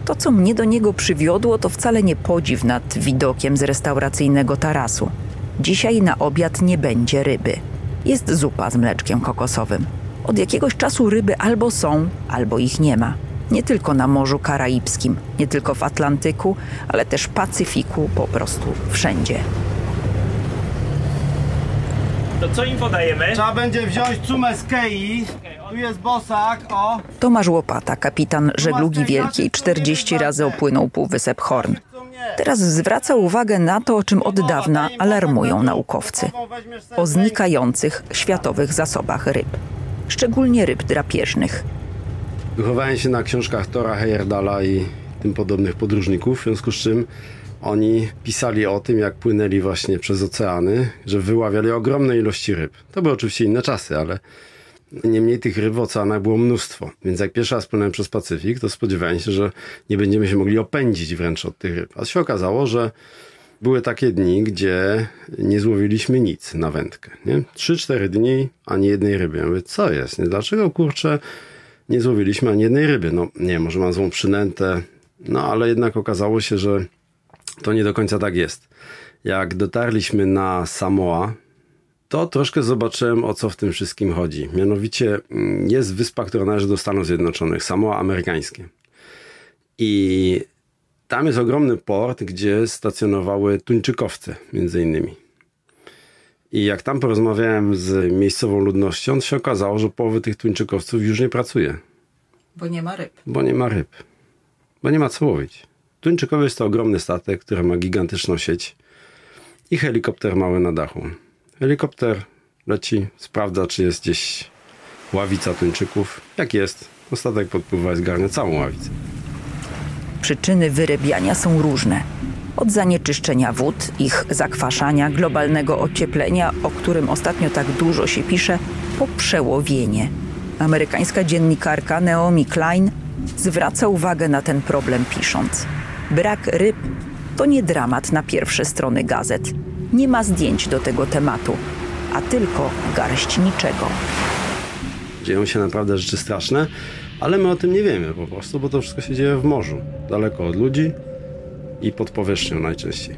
To, co mnie do niego przywiodło, to wcale nie podziw nad widokiem z restauracyjnego tarasu. Dzisiaj na obiad nie będzie ryby. Jest zupa z mleczkiem kokosowym. Od jakiegoś czasu ryby albo są, albo ich nie ma. Nie tylko na Morzu Karaibskim, nie tylko w Atlantyku, ale też Pacyfiku, po prostu wszędzie. To co im podajemy? Trzeba będzie wziąć cumę z kei. Tu jest bosak, o. Tomasz Łopata, kapitan żeglugi wielkiej, 40 razy opłynął Półwysep Horn. Teraz zwraca uwagę na to, o czym od dawna alarmują naukowcy. O znikających światowych zasobach ryb. Szczególnie ryb drapieżnych. Wychowałem się na książkach Tora Heyerdala i tym podobnych podróżników, w związku z czym oni pisali o tym, jak płynęli właśnie przez oceany, że wyławiali ogromne ilości ryb. To były oczywiście inne czasy, ale niemniej tych ryb w oceanach było mnóstwo. Więc jak pierwszy raz płynąłem przez Pacyfik, to spodziewałem się, że nie będziemy się mogli opędzić wręcz od tych ryb. A się okazało, że były takie dni, gdzie nie złowiliśmy nic na wędkę. Nie? 3-4 dni, ani jednej ryby. Ja mówię, co jest? Nie? Dlaczego, kurczę, nie złowiliśmy ani jednej ryby? No nie, może mam złą przynętę, no ale jednak okazało się, że to nie do końca tak jest. Jak dotarliśmy na Samoa, to troszkę zobaczyłem, o co w tym wszystkim chodzi. Mianowicie mm, jest wyspa, która należy do Stanów Zjednoczonych, Samoa amerykańskie. I tam jest ogromny port, gdzie stacjonowały tuńczykowce, między innymi. I jak tam porozmawiałem z miejscową ludnością, to się okazało, że połowy tych tuńczykowców już nie pracuje. Bo nie ma ryb. Bo nie ma ryb. Bo nie ma co łowić. Tuńczykowy jest to ogromny statek, który ma gigantyczną sieć i helikopter mały na dachu. Helikopter leci, sprawdza, czy jest gdzieś ławica tuńczyków. Jak jest, to statek podpływa i zgarnia całą ławicę. Przyczyny wyrybiania są różne. Od zanieczyszczenia wód, ich zakwaszania, globalnego ocieplenia, o którym ostatnio tak dużo się pisze, po przełowienie. Amerykańska dziennikarka Naomi Klein zwraca uwagę na ten problem pisząc. Brak ryb to nie dramat na pierwsze strony gazet. Nie ma zdjęć do tego tematu, a tylko garść niczego. Dzieją się naprawdę rzeczy straszne, ale my o tym nie wiemy po prostu, bo to wszystko się dzieje w morzu, daleko od ludzi i pod powierzchnią najczęściej.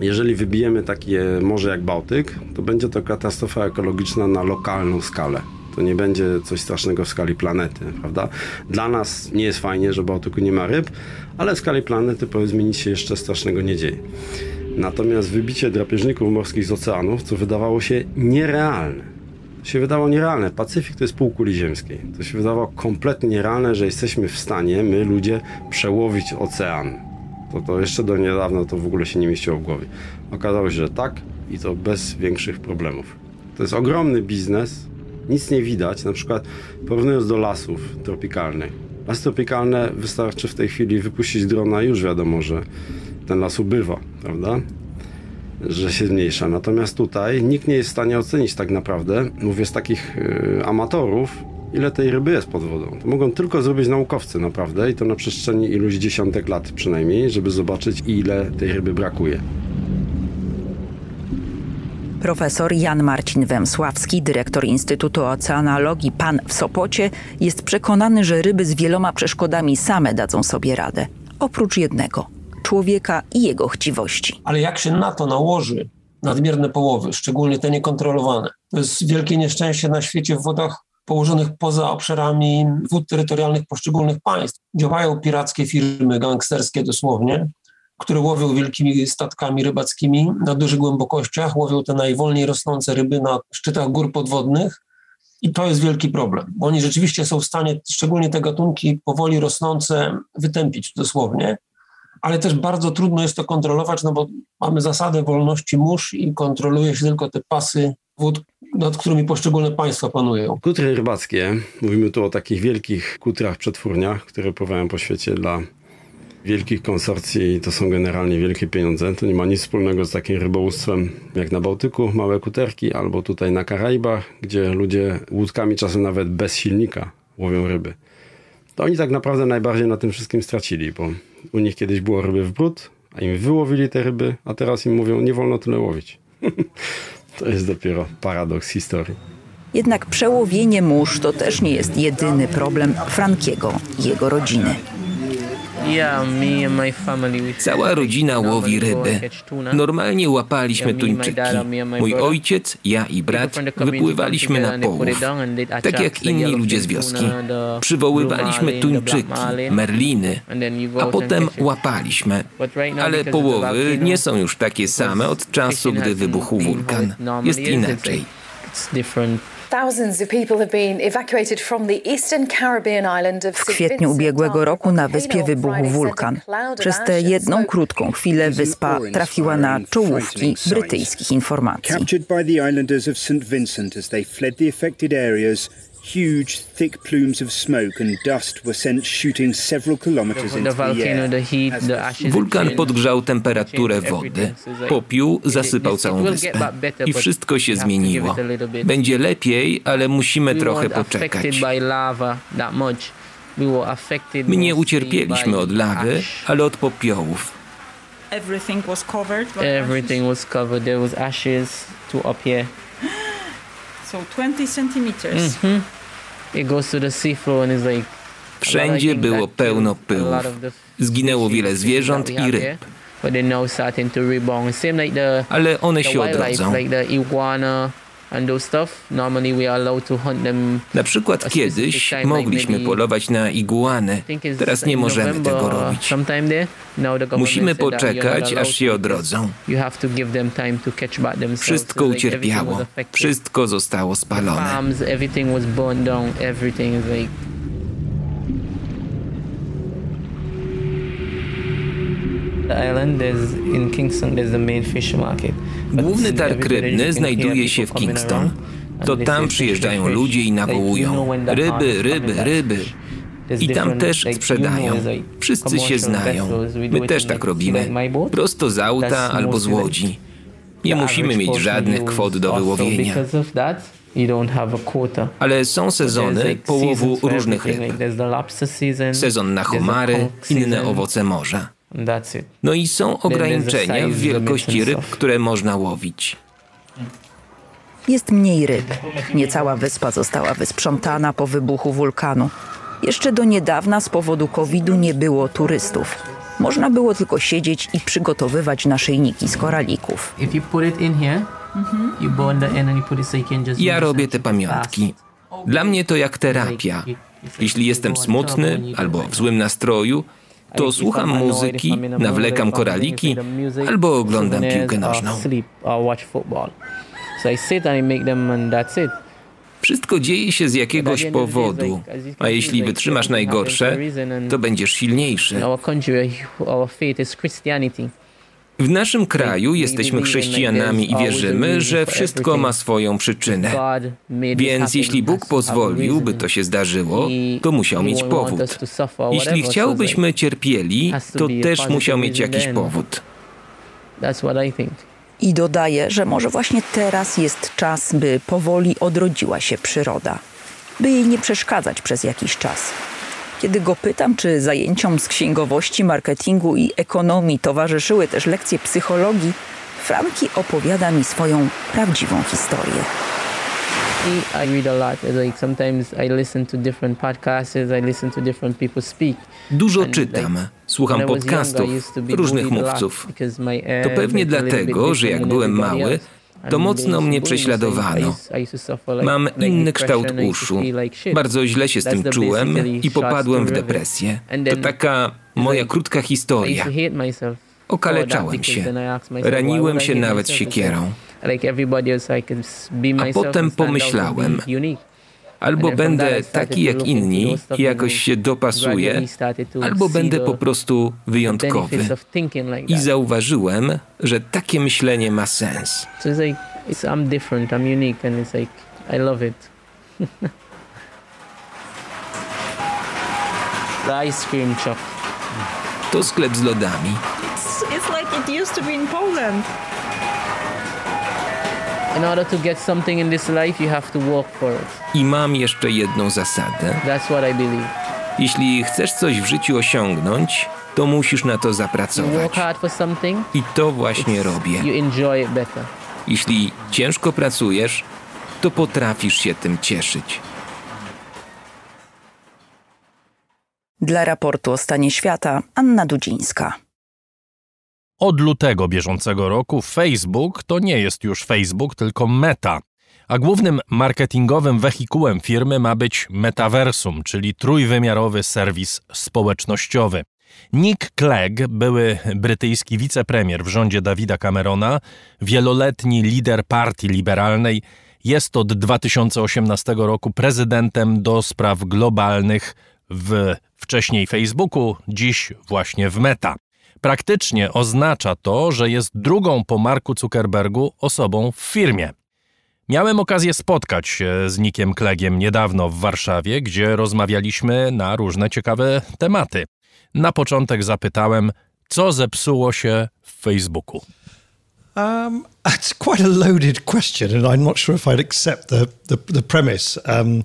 Jeżeli wybijemy takie morze jak Bałtyk, to będzie to katastrofa ekologiczna na lokalną skalę. To nie będzie coś strasznego w skali planety, prawda? Dla nas nie jest fajnie, że Bałtyku nie ma ryb, ale w skali planety powiedzmy nic się jeszcze strasznego nie dzieje. Natomiast wybicie drapieżników morskich z oceanów, co wydawało się nierealne, to się wydawało nierealne. Pacyfik to jest półkuli ziemskiej. To się wydawało kompletnie nierealne, że jesteśmy w stanie, my ludzie, przełowić ocean. To, to jeszcze do niedawna to w ogóle się nie mieściło w głowie. Okazało się, że tak i to bez większych problemów. To jest ogromny biznes, nic nie widać, na przykład porównując do lasów tropikalnych. Lasy tropikalne wystarczy w tej chwili wypuścić drona i już wiadomo, że ten las ubywa, prawda? Że się zmniejsza. Natomiast tutaj nikt nie jest w stanie ocenić tak naprawdę, mówię z takich y, amatorów, ile tej ryby jest pod wodą. To mogą tylko zrobić naukowcy naprawdę i to na przestrzeni iluś dziesiątek lat przynajmniej, żeby zobaczyć ile tej ryby brakuje. Profesor Jan Marcin Wemsławski, dyrektor Instytutu Oceanologii PAN w Sopocie, jest przekonany, że ryby z wieloma przeszkodami same dadzą sobie radę. Oprócz jednego człowieka i jego chciwości. Ale jak się na to nałoży nadmierne połowy, szczególnie te niekontrolowane, to jest wielkie nieszczęście na świecie w wodach położonych poza obszarami wód terytorialnych poszczególnych państw. Działają pirackie firmy, gangsterskie dosłownie, które łowią wielkimi statkami rybackimi na dużych głębokościach, łowią te najwolniej rosnące ryby na szczytach gór podwodnych. I to jest wielki problem, bo oni rzeczywiście są w stanie, szczególnie te gatunki powoli rosnące, wytępić dosłownie, ale też bardzo trudno jest to kontrolować, no bo mamy zasadę wolności mórz i kontroluje się tylko te pasy wód, nad którymi poszczególne państwa panują. Kutry rybackie, mówimy tu o takich wielkich kutrach, przetwórniach, które pływają po świecie dla wielkich konsorcji, to są generalnie wielkie pieniądze. To nie ma nic wspólnego z takim rybołówstwem jak na Bałtyku, małe kuterki, albo tutaj na Karaibach, gdzie ludzie łódkami czasem nawet bez silnika łowią ryby. To oni tak naprawdę najbardziej na tym wszystkim stracili, bo u nich kiedyś było ryby w brud, a im wyłowili te ryby, a teraz im mówią, nie wolno tyle łowić. [laughs] to jest dopiero paradoks historii. Jednak przełowienie mórz to też nie jest jedyny problem Frankiego i jego rodziny. Cała rodzina łowi ryby. Normalnie łapaliśmy tuńczyki. Mój ojciec, ja i brat wypływaliśmy na połów. Tak jak inni ludzie z wioski. Przywoływaliśmy tuńczyki, merliny, a potem łapaliśmy. Ale połowy nie są już takie same od czasu, gdy wybuchł wulkan. Jest inaczej. It's different. Thousands of people have been evacuated from the eastern Caribbean island of W kwietniu ubiegłego roku na wyspie wybuchł wulkan. Przez tę jedną krótką chwilę wyspa trafiła na czołówki brytyjskich informacji. Huge, thick plumes of smoke and dust were sent shooting several kilometers The into the volcano, air. Wulkan podgrzał temperaturę wody. Popiół zasypał całą wyspę. I wszystko się zmieniło. Będzie lepiej, ale musimy trochę poczekać. My nie ucierpieliśmy od lawy, ale od popiołów. Everything was covered. by Everything was covered. There was ashes to up here. So 20 centimeters. Mhm. It Wszędzie było pełno pyłów. Zginęło wiele zwierząt i ryb. But they're now starting to rebound. Same like the, Ale one się wildlife, Na przykład kiedyś mogliśmy polować na iguany. I think it's Teraz nie możemy tego robić. Musimy poczekać, aż się odrodzą. Wszystko ucierpiało. Wszystko zostało spalone. Island is in Kingston. There's the main fish market. Główny targ rybny znajduje się w Kingston. To tam przyjeżdżają ludzie i nawołują ryby, ryby, ryby. I tam też sprzedają. Wszyscy się znają. My też tak robimy. Prosto z auta albo z łodzi. Nie musimy mieć żadnych kwot do wyłowienia. Ale są sezony połowu różnych ryb. Sezon na homary, inne owoce morza. No i są ograniczenia w wielkości ryb, które można łowić. Jest mniej ryb. Niecała wyspa została wysprzątana po wybuchu wulkanu. Jeszcze do niedawna z powodu COVID-u nie było turystów. Można było tylko siedzieć i przygotowywać naszyjniki z koralików. Ja robię te pamiątki. Dla mnie to jak terapia. Jeśli jestem smutny albo w złym nastroju, to słucham muzyki, nawlekam koraliki albo oglądam piłkę nożną. Wszystko dzieje się z jakiegoś powodu, a jeśli wytrzymasz najgorsze, to będziesz silniejszy. W naszym kraju jesteśmy chrześcijanami i wierzymy, że wszystko ma swoją przyczynę. Więc jeśli Bóg pozwolił, by to się zdarzyło, to musiał mieć powód. Jeśli chciałbyśmy cierpieli, to też musiał mieć jakiś powód. I dodaje, że może właśnie teraz jest czas, by powoli odrodziła się przyroda, by jej nie przeszkadzać przez jakiś czas. Kiedy go pytam, czy zajęciom z księgowości, marketingu i ekonomii towarzyszyły też lekcje psychologii, Franki opowiada mi swoją prawdziwą historię. I read a lot. Like sometimes I listen to different podcasts. I listen to different people speak. Dużo czytam, słucham podcastów różnych mówców. To pewnie dlatego, że jak byłem mały. To mocno mnie prześladowano. Mam inny kształt uszu. Bardzo źle się z tym czułem i popadłem w depresję. To taka moja krótka historia. Okaleczałem się. Raniłem się nawet siekierą. A potem pomyślałem. Albo będę taki jak inni i jakoś się dopasuję, albo będę po prostu wyjątkowy. I zauważyłem, że takie myślenie ma sens. I'm different, I'm unique, and it's like I love it. [laughs] the ice cream shop. To sklep z lodami. It's, it's like it used to be in Poland. In order to get something in this life, you have to work for it. I mam jeszcze jedną zasadę. That's what I believe. Jeśli chcesz coś w życiu osiągnąć, to musisz na to You zapracować. work hard for something, I to właśnie robię. you enjoy it better. Jeśli ciężko pracujesz, to potrafisz się tym cieszyć. Dla raportu o stanie świata Anna Dudzińska. Od lutego bieżącego roku Facebook to nie jest już Facebook, tylko Meta. A głównym marketingowym wehikułem firmy ma być metaversum, czyli trójwymiarowy serwis społecznościowy. Nick Clegg, były brytyjski wicepremier w rządzie Davida Camerona, wieloletni lider partii liberalnej, jest od 2018 roku prezydentem do spraw globalnych w wcześniej Facebooku, dziś właśnie w Meta. Praktycznie oznacza to, że jest drugą po Marku Zuckerbergu osobą w firmie. Miałem okazję spotkać się z Nickiem Klegiem niedawno w Warszawie, gdzie rozmawialiśmy na różne ciekawe tematy. Na początek zapytałem, co zepsuło się w Facebooku. Um, it's quite a loaded question, and I'm not sure if I'd accept the the, the premise. Um,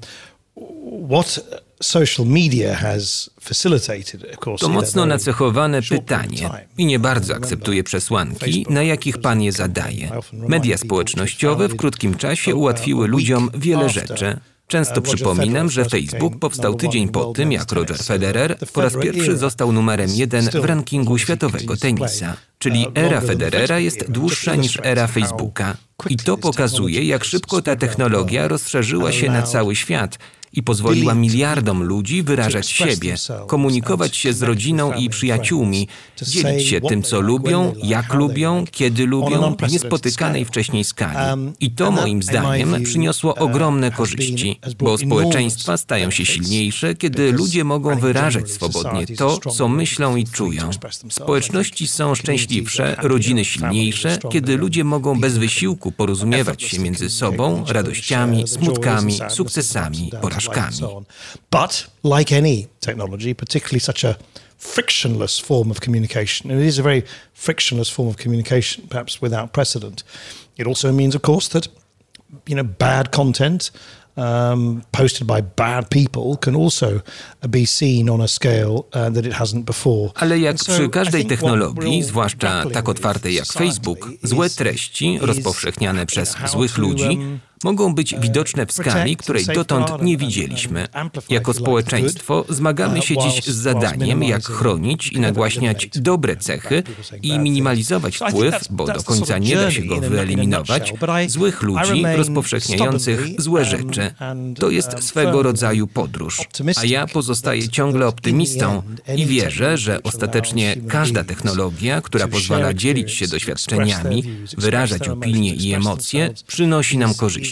what social media has facilitated, of course, To mocno nacechowane pytanie i nie bardzo akceptuję przesłanki, na jakich pan je zadaje. Media społecznościowe w krótkim czasie ułatwiły ludziom wiele rzeczy. Często przypominam, że Facebook powstał tydzień po tym, jak Roger Federer po raz pierwszy został numerem jeden w rankingu światowego tenisa. Czyli era Federera jest dłuższa niż era Facebooka. I to pokazuje, jak szybko ta technologia rozszerzyła się na cały świat i pozwoliła miliardom ludzi wyrażać siebie, komunikować się z rodziną i przyjaciółmi, dzielić się tym, co lubią, jak lubią, kiedy lubią, w niespotykanej wcześniej skali. I to moim zdaniem przyniosło ogromne korzyści, bo społeczeństwa stają się silniejsze, kiedy ludzie mogą wyrażać swobodnie to, co myślą i czują. Społeczności są szczęśliwsze, rodziny silniejsze, kiedy ludzie mogą bez wysiłku porozumiewać się między sobą, radościami, smutkami, sukcesami, porażkami. But like any technology, particularly such a frictionless form of communication, and it is a very frictionless form of communication, perhaps without precedent. It also means, of course, that you know bad content um, posted by bad people can also be seen on a scale uh, that it hasn't before. Ale jak so przy każdej technologii, zwłaszcza tak otwartej jak Facebook, złe treści rozpowszechniane przez złych ludzi um, mogą być widoczne w skali, której dotąd nie widzieliśmy. Jako społeczeństwo zmagamy uh, się dziś z zadaniem, jak chronić i nagłaśniać dobre cechy i minimalizować wpływ, bo do końca nie da się go wyeliminować, złych ludzi rozpowszechniających złe rzeczy. To jest um, swego rodzaju podróż. A ja pozostaję ciągle optymistą i wierzę, że ostatecznie każda technologia, która pozwala dzielić się doświadczeniami, wyrażać opinie i emocje, przynosi nam korzyści.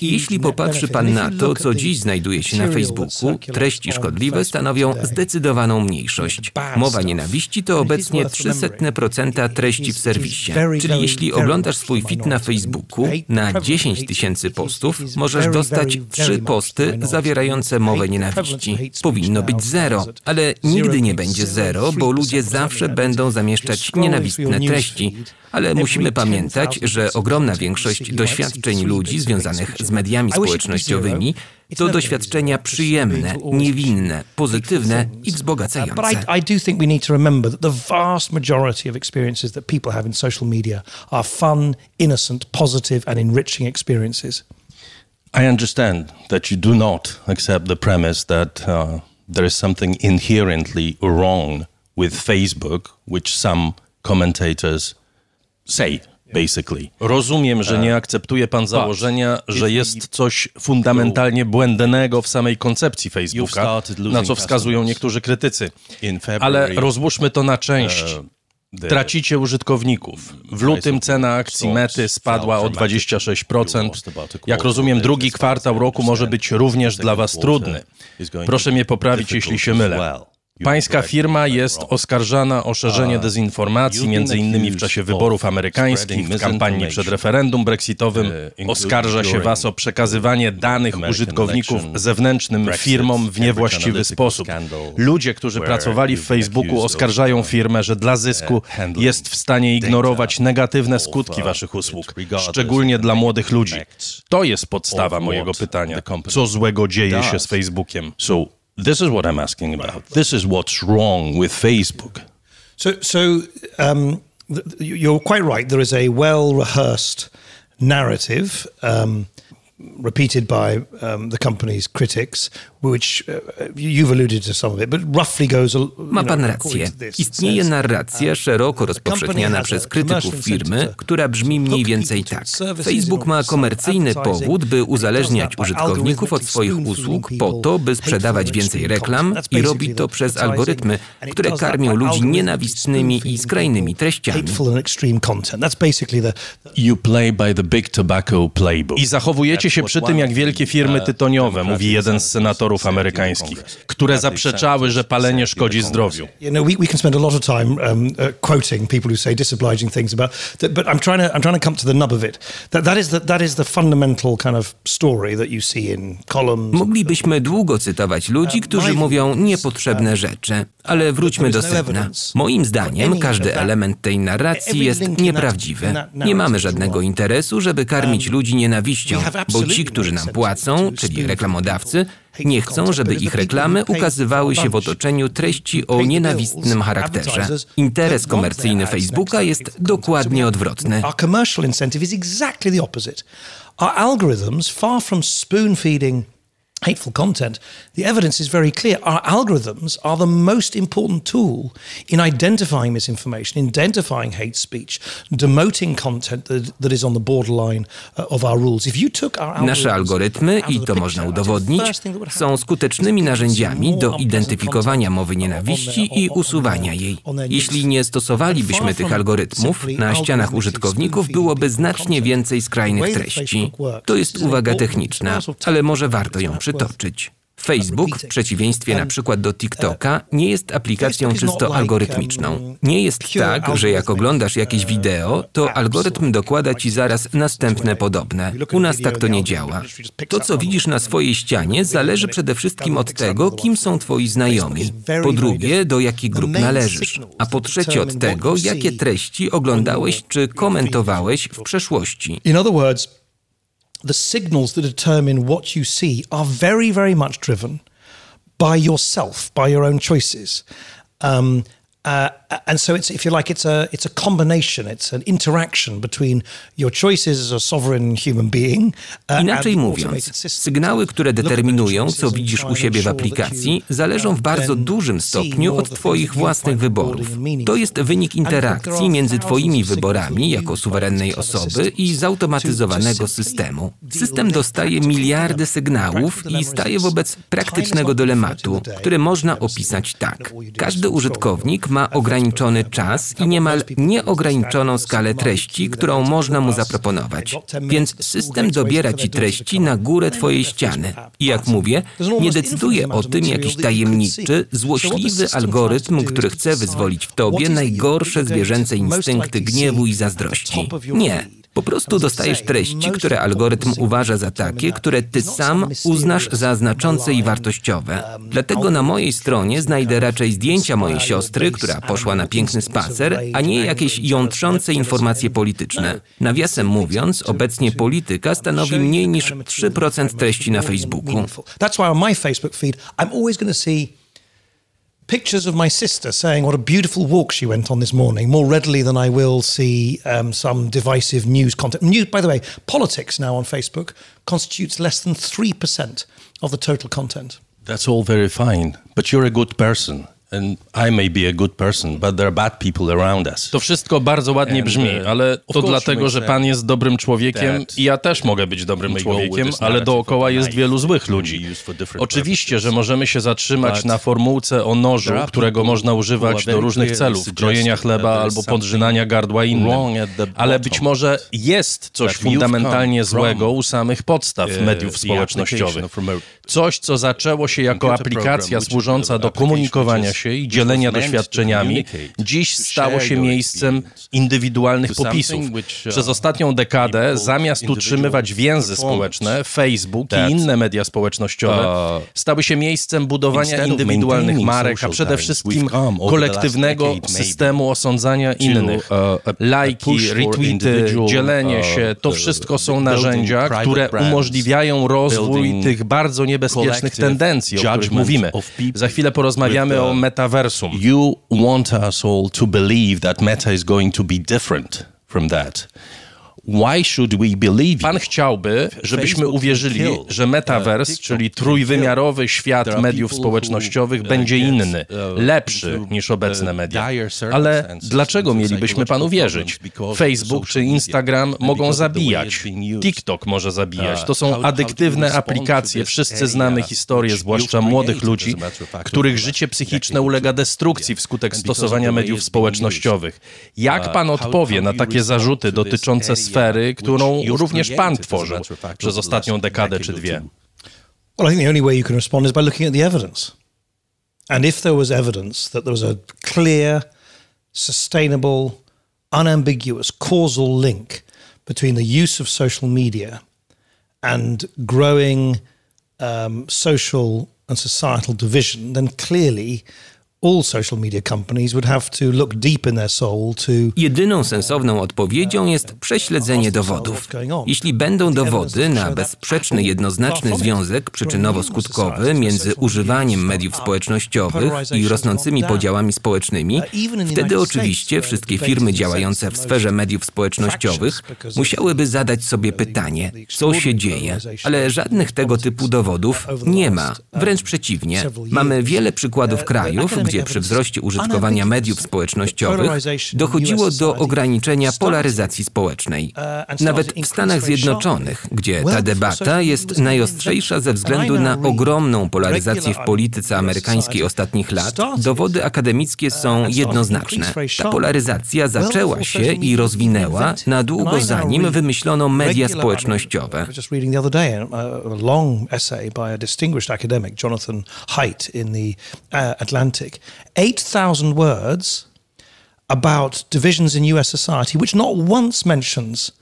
I jeśli popatrzy Pan na to, co dziś znajduje się na Facebooku, treści szkodliwe stanowią zdecydowaną mniejszość. Mowa nienawiści to obecnie 0,03% treści w serwisie. Czyli jeśli oglądasz swój feed na Facebooku, na 10 tysięcy postów możesz dostać 3 posty zawierające mowę nienawiści. Powinno być zero, ale nigdy nie będzie zero, bo ludzie zawsze będą zamieszczać nienawistne treści. Ale musimy pamiętać, że ogromna większość doświadczeń ludzi związanych z mediami społecznościowymi to doświadczenia przyjemne, niewinne, pozytywne i But wzbogacające. I, I do think we need to remember that the vast majority of experiences that people have in social media are fun, innocent, positive, and enriching experiences. I understand that you do not accept the premise that uh, there is something inherently wrong with Facebook, which some commentators say, basically. Rozumiem, że nie E, akceptuje pan założenia, że jest coś fundamentalnie błędnego w samej koncepcji Facebooka, na co wskazują niektórzy krytycy. Ale rozłóżmy to na części. the Tracicie użytkowników. W lutym cena akcji Mety spadła o 26%. Jak rozumiem, drugi kwartał roku może być również dla Was trudny. Proszę mnie poprawić, jeśli się mylę. Pańska firma jest oskarżana o szerzenie dezinformacji, między innymi w czasie wyborów amerykańskich, w kampanii przed referendum brexitowym. Oskarża się Was o przekazywanie danych użytkowników zewnętrznym firmom w niewłaściwy sposób. Ludzie, którzy pracowali w Facebooku, oskarżają firmę, że dla zysku jest w stanie ignorować negatywne skutki Waszych usług, szczególnie dla młodych ludzi. To jest podstawa mojego pytania. Co złego dzieje się z Facebookiem? So this is what I'm asking about. This is what's wrong with Facebook. So, so um, you're quite right. There is a well rehearsed narrative um, repeated by um, the company's critics, which uh, you've alluded to some of it, but roughly goes. You Ma pan know, rację. according to this, it Istnieje says, narracja szeroko rozpowszechniana przez krytyków firmy, która brzmi mniej więcej tak. Facebook ma komercyjny powód, by uzależniać użytkowników od swoich usług po to, by sprzedawać więcej reklam i robi to przez algorytmy, które karmią ludzi nienawistnymi i skrajnymi treściami. You play by the big tobacco playbook. I zachowujecie się przy tym jak wielkie firmy tytoniowe, mówi jeden z senatorów amerykańskich, które zaprzeczały, że palenie szkodzi zdrowiu. Um. Moglibyśmy długo cytować ludzi, którzy mówią niepotrzebne rzeczy, ale wróćmy do sedna. Moim zdaniem każdy element tej narracji jest nieprawdziwy. Nie mamy żadnego interesu, żeby karmić ludzi nienawiścią, bo ci, którzy nam płacą, czyli reklamodawcy, nie chcą, żeby ich reklamy ukazywały się w otoczeniu treści o nienawistnym charakterze. Interes komercyjny Facebooka jest dokładnie odwrotny. Our commercial incentive is exactly the opposite. Our algorithms, far from spoon feeding hateful content, the evidence is very clear. Our algorithms are the most important tool in identifying misinformation, identifying hate speech, demoting content that, that is on the borderline uh, of our rules. If you took our Nasze algorytmy, i to można udowodnić, są skutecznymi narzędziami do identyfikowania mowy nienawiści i usuwania jej. Jeśli nie stosowalibyśmy tych algorytmów, na ścianach użytkowników byłoby znacznie więcej skrajnych treści. To jest uwaga techniczna, ale może warto ją przytoczyć. Facebook, w przeciwieństwie na przykład do TikToka, nie jest aplikacją czysto algorytmiczną. Nie jest tak, że jak oglądasz jakieś wideo, to algorytm dokłada ci zaraz następne podobne. U nas tak to nie działa. To, co widzisz na swojej ścianie, zależy przede wszystkim od tego, kim są twoi znajomi. Po drugie, do jakich grup należysz. A po trzecie od tego, jakie treści oglądałeś czy komentowałeś w przeszłości. The signals that determine what you see are very, very much driven by yourself, by your own choices. Um, uh, and so it's, if you like, it's a, it's a combination, it's an interaction between your choices as a sovereign human being. Uh, Inaczej mówiąc, sygnały, które determinują, co widzisz u siebie w aplikacji, zależą w bardzo dużym stopniu od Twoich własnych wyborów. To jest wynik interakcji między Twoimi wyborami jako suwerennej osoby i zautomatyzowanego systemu. System dostaje miliardy sygnałów i staje wobec praktycznego dylematu, który można opisać tak. Każdy użytkownik ma ograniczony czas i niemal nieograniczoną skalę treści, którą można mu zaproponować. Więc system dobiera ci treści na górę twojej ściany. I jak mówię, nie decyduje o tym jakiś tajemniczy, złośliwy algorytm, który chce wyzwolić w tobie najgorsze zwierzęce instynkty gniewu i zazdrości. Nie. Po prostu dostajesz treści, które algorytm uważa za takie, które ty sam uznasz za znaczące i wartościowe. Dlatego na mojej stronie znajdę raczej zdjęcia mojej siostry, która poszła na piękny spacer, a nie jakieś jątrzące informacje polityczne. Nawiasem mówiąc, obecnie polityka stanowi mniej niż 3% treści na Facebooku. That's why on my Facebook feed, I'm always going to see pictures of my sister saying what a beautiful walk she went on this morning more readily than I will see um, some divisive news content. News, by the way, politics now on Facebook constitutes less than 3% of the total content. That's all very fine, but you're a good person. And I may be a good person, but there are bad people around us. To wszystko bardzo ładnie brzmi, uh, ale to dlatego, że pan jest dobrym człowiekiem i ja też mogę być dobrym człowiekiem, ale dookoła jest wielu złych ludzi. Oczywiście, że możemy się zatrzymać na formułce o nożu, którego można używać do różnych celów, krojenia chleba albo podrzynania gardła innym. Ale być może jest coś fundamentalnie złego u samych podstaw mediów społecznościowych. Coś, co zaczęło się jako aplikacja służąca do komunikowania is- się i dzielenia doświadczeniami, dziś stało się miejscem indywidualnych popisów. uh, Przez ostatnią dekadę, zamiast utrzymywać więzy społeczne, Facebook i inne media społecznościowe stały się miejscem budowania indywidualnych marek, a przede wszystkim kolektywnego systemu osądzania innych. uh, a Lajki, retweety, dzielenie uh, się, to wszystko są narzędzia, które umożliwiają rozwój tych bardzo niebezpiecznych tendencji, o których mówimy. Za chwilę porozmawiamy o metaversum. You want us all to believe that meta is going to be different from that. Why should we believe Pan chciałby, żebyśmy uwierzyli, że metaverse, czyli trójwymiarowy świat mediów społecznościowych, będzie inny, lepszy niż obecne media. Ale dlaczego mielibyśmy panu wierzyć? Facebook czy Instagram mogą zabijać, TikTok może zabijać. To są adyktywne aplikacje. Wszyscy znamy historię, zwłaszcza młodych ludzi, których życie psychiczne ulega destrukcji wskutek stosowania mediów społecznościowych. Jak pan odpowie na takie zarzuty dotyczące sfery, którą również pan tworzy przez ostatnią dekadę czy dwie? Well, I think the only way you can respond is by looking at the evidence. And if there was evidence that there was a clear, sustainable, unambiguous causal link between the use of social media and growing um, social and societal division, then clearly all social media companies would have to look deep in their soul to Jedyną sensowną odpowiedzią jest prześledzenie dowodów. Jeśli będą dowody na bezsprzeczny, jednoznaczny związek przyczynowo-skutkowy między używaniem mediów społecznościowych i rosnącymi podziałami społecznymi, wtedy oczywiście wszystkie firmy działające w sferze mediów społecznościowych musiałyby zadać sobie pytanie, co się dzieje. Ale żadnych tego typu dowodów nie ma. Wręcz przeciwnie. Mamy wiele przykładów krajów, gdzie przy wzroście użytkowania mediów społecznościowych dochodziło do ograniczenia polaryzacji społecznej. Nawet w Stanach Zjednoczonych, gdzie ta debata jest najostrzejsza ze względu na ogromną polaryzację w polityce amerykańskiej ostatnich lat, dowody akademickie są jednoznaczne. Ta polaryzacja zaczęła się i rozwinęła na długo zanim wymyślono media społecznościowe. distinguished academic, Jonathan Haidt, in the uh, Atlantic. 8,000 words about divisions in US society, which not once mentions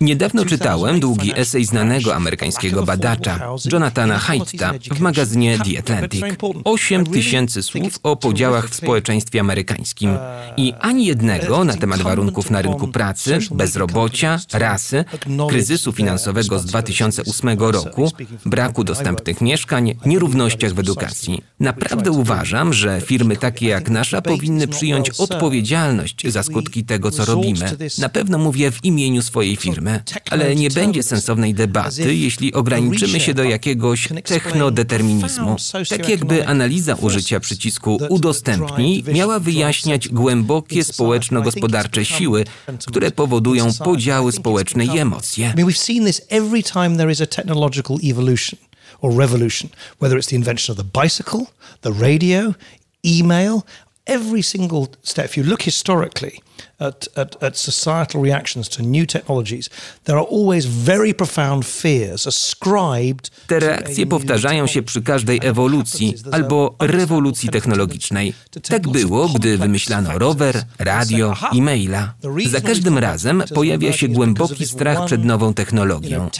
Niedawno czytałem długi esej znanego amerykańskiego badacza Jonathana Haidta w magazynie The Atlantic. Osiem tysięcy słów o podziałach w społeczeństwie amerykańskim i ani jednego na temat warunków na rynku pracy, bezrobocia, rasy, kryzysu finansowego z 2008 roku, braku dostępnych mieszkań, nierównościach w edukacji. Naprawdę uważam, że firmy takie jak nasza powinny przyjąć odpowiedzialność za skutki tego, tego, co robimy. Na pewno mówię w imieniu swojej firmy, ale nie będzie sensownej debaty, jeśli ograniczymy się do jakiegoś technodeterminizmu. Tak jakby analiza użycia przycisku udostępnij miała wyjaśniać głębokie społeczno-gospodarcze siły, które powodują podziały społeczne i emocje. or revolution, whether it's the invention of the bicycle, the radio, email, every single step, if you look historically at, at, at, societal reactions to new technologies, there are always very profound fears ascribed. Te reakcje powtarzają się przy każdej ewolucji albo rewolucji technologicznej. Tak było, gdy wymyślano rower, radio, e-maila. Za każdym razem pojawia się głęboki strach przed nową technologią.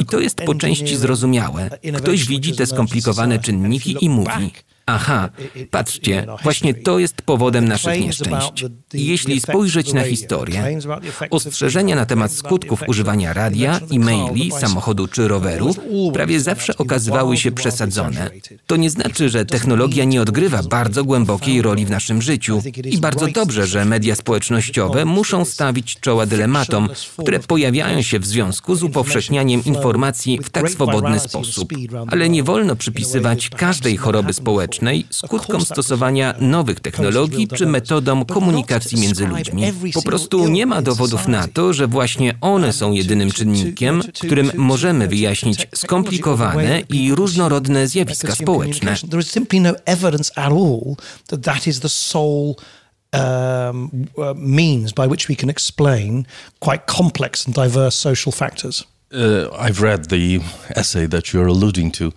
I to jest po części zrozumiałe. Ktoś widzi te skomplikowane czynniki i mówi: Aha, patrzcie, właśnie to jest powodem naszych nieszczęść. Jeśli spojrzeć na historię, ostrzeżenia na temat skutków używania radia, e-maili, samochodu czy roweru prawie zawsze okazywały się przesadzone. To nie znaczy, że technologia nie odgrywa bardzo głębokiej roli w naszym życiu i bardzo dobrze, że media społecznościowe muszą stawić czoła dylematom, które pojawiają się w związku z upowszechnianiem informacji w tak swobodny sposób. Ale nie wolno przypisywać każdej choroby społecznej skutkom stosowania nowych technologii czy metodom komunikacji między ludźmi. Po prostu nie ma dowodów na to, że właśnie one są jedynym czynnikiem, którym możemy wyjaśnić skomplikowane i różnorodne zjawiska społeczne. Um, means by which we can explain quite complex and diverse social factors. Uh, I've read the essay that you're alluding to.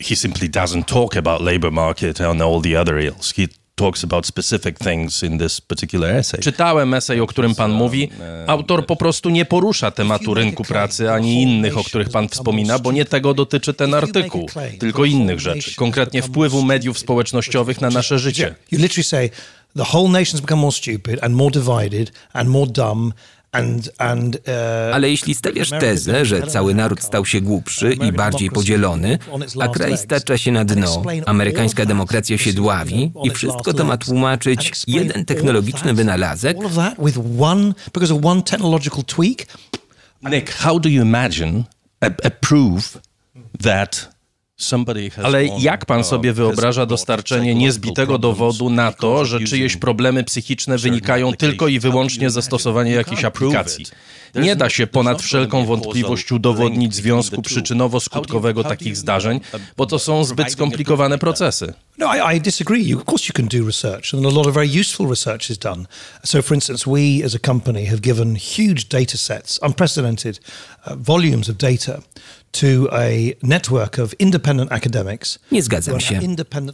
He simply doesn't talk about labor market and all the other ills. He talks about specific things in this particular essay. Czytałem esej, o którym pan mówi. Autor po prostu nie porusza tematu rynku pracy ani innych, o których pan wspomina, bo nie tego dotyczy ten artykuł, tylko innych rzeczy, konkretnie wpływu mediów społecznościowych na nasze życie. You literally say the whole nation's become more stupid and more divided and more dumb Ale jeśli stawiasz tezę, że cały naród stał się głupszy i bardziej podzielony, a kraj stacza się na dno, amerykańska demokracja się dławi i wszystko to ma tłumaczyć jeden technologiczny wynalazek, Nick, how do you imagine a, a proof that ale jak pan sobie wyobraża dostarczenie niezbitego dowodu na to, że czyjeś problemy psychiczne wynikają tylko i wyłącznie ze stosowania jakiejś aplikacji? Nie da się ponad wszelką wątpliwość udowodnić związku przyczynowo-skutkowego takich zdarzeń, bo to są zbyt skomplikowane procesy. No, I, I disagree. Of course, you can do research, and a lot of very useful research is done. So, for instance, we as a company have given huge data sets, unprecedented uh, volumes of data Nie zgadzam się.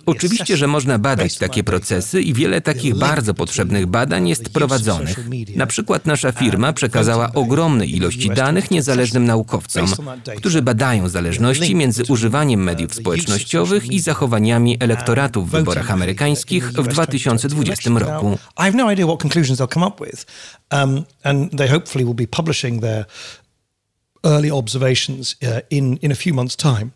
Oczywiście, że można badać takie procesy i wiele takich bardzo potrzebnych badań jest prowadzonych. Na przykład nasza firma przekazała ogromne ilości danych niezależnym naukowcom, którzy badają zależności między używaniem mediów społecznościowych i zachowaniami elektoratu w wyborach amerykańskich w 2020 roku. I have no idea what conclusions they'll come up with, um, and they hopefully will be publishing their early observations uh, in in a few months' time.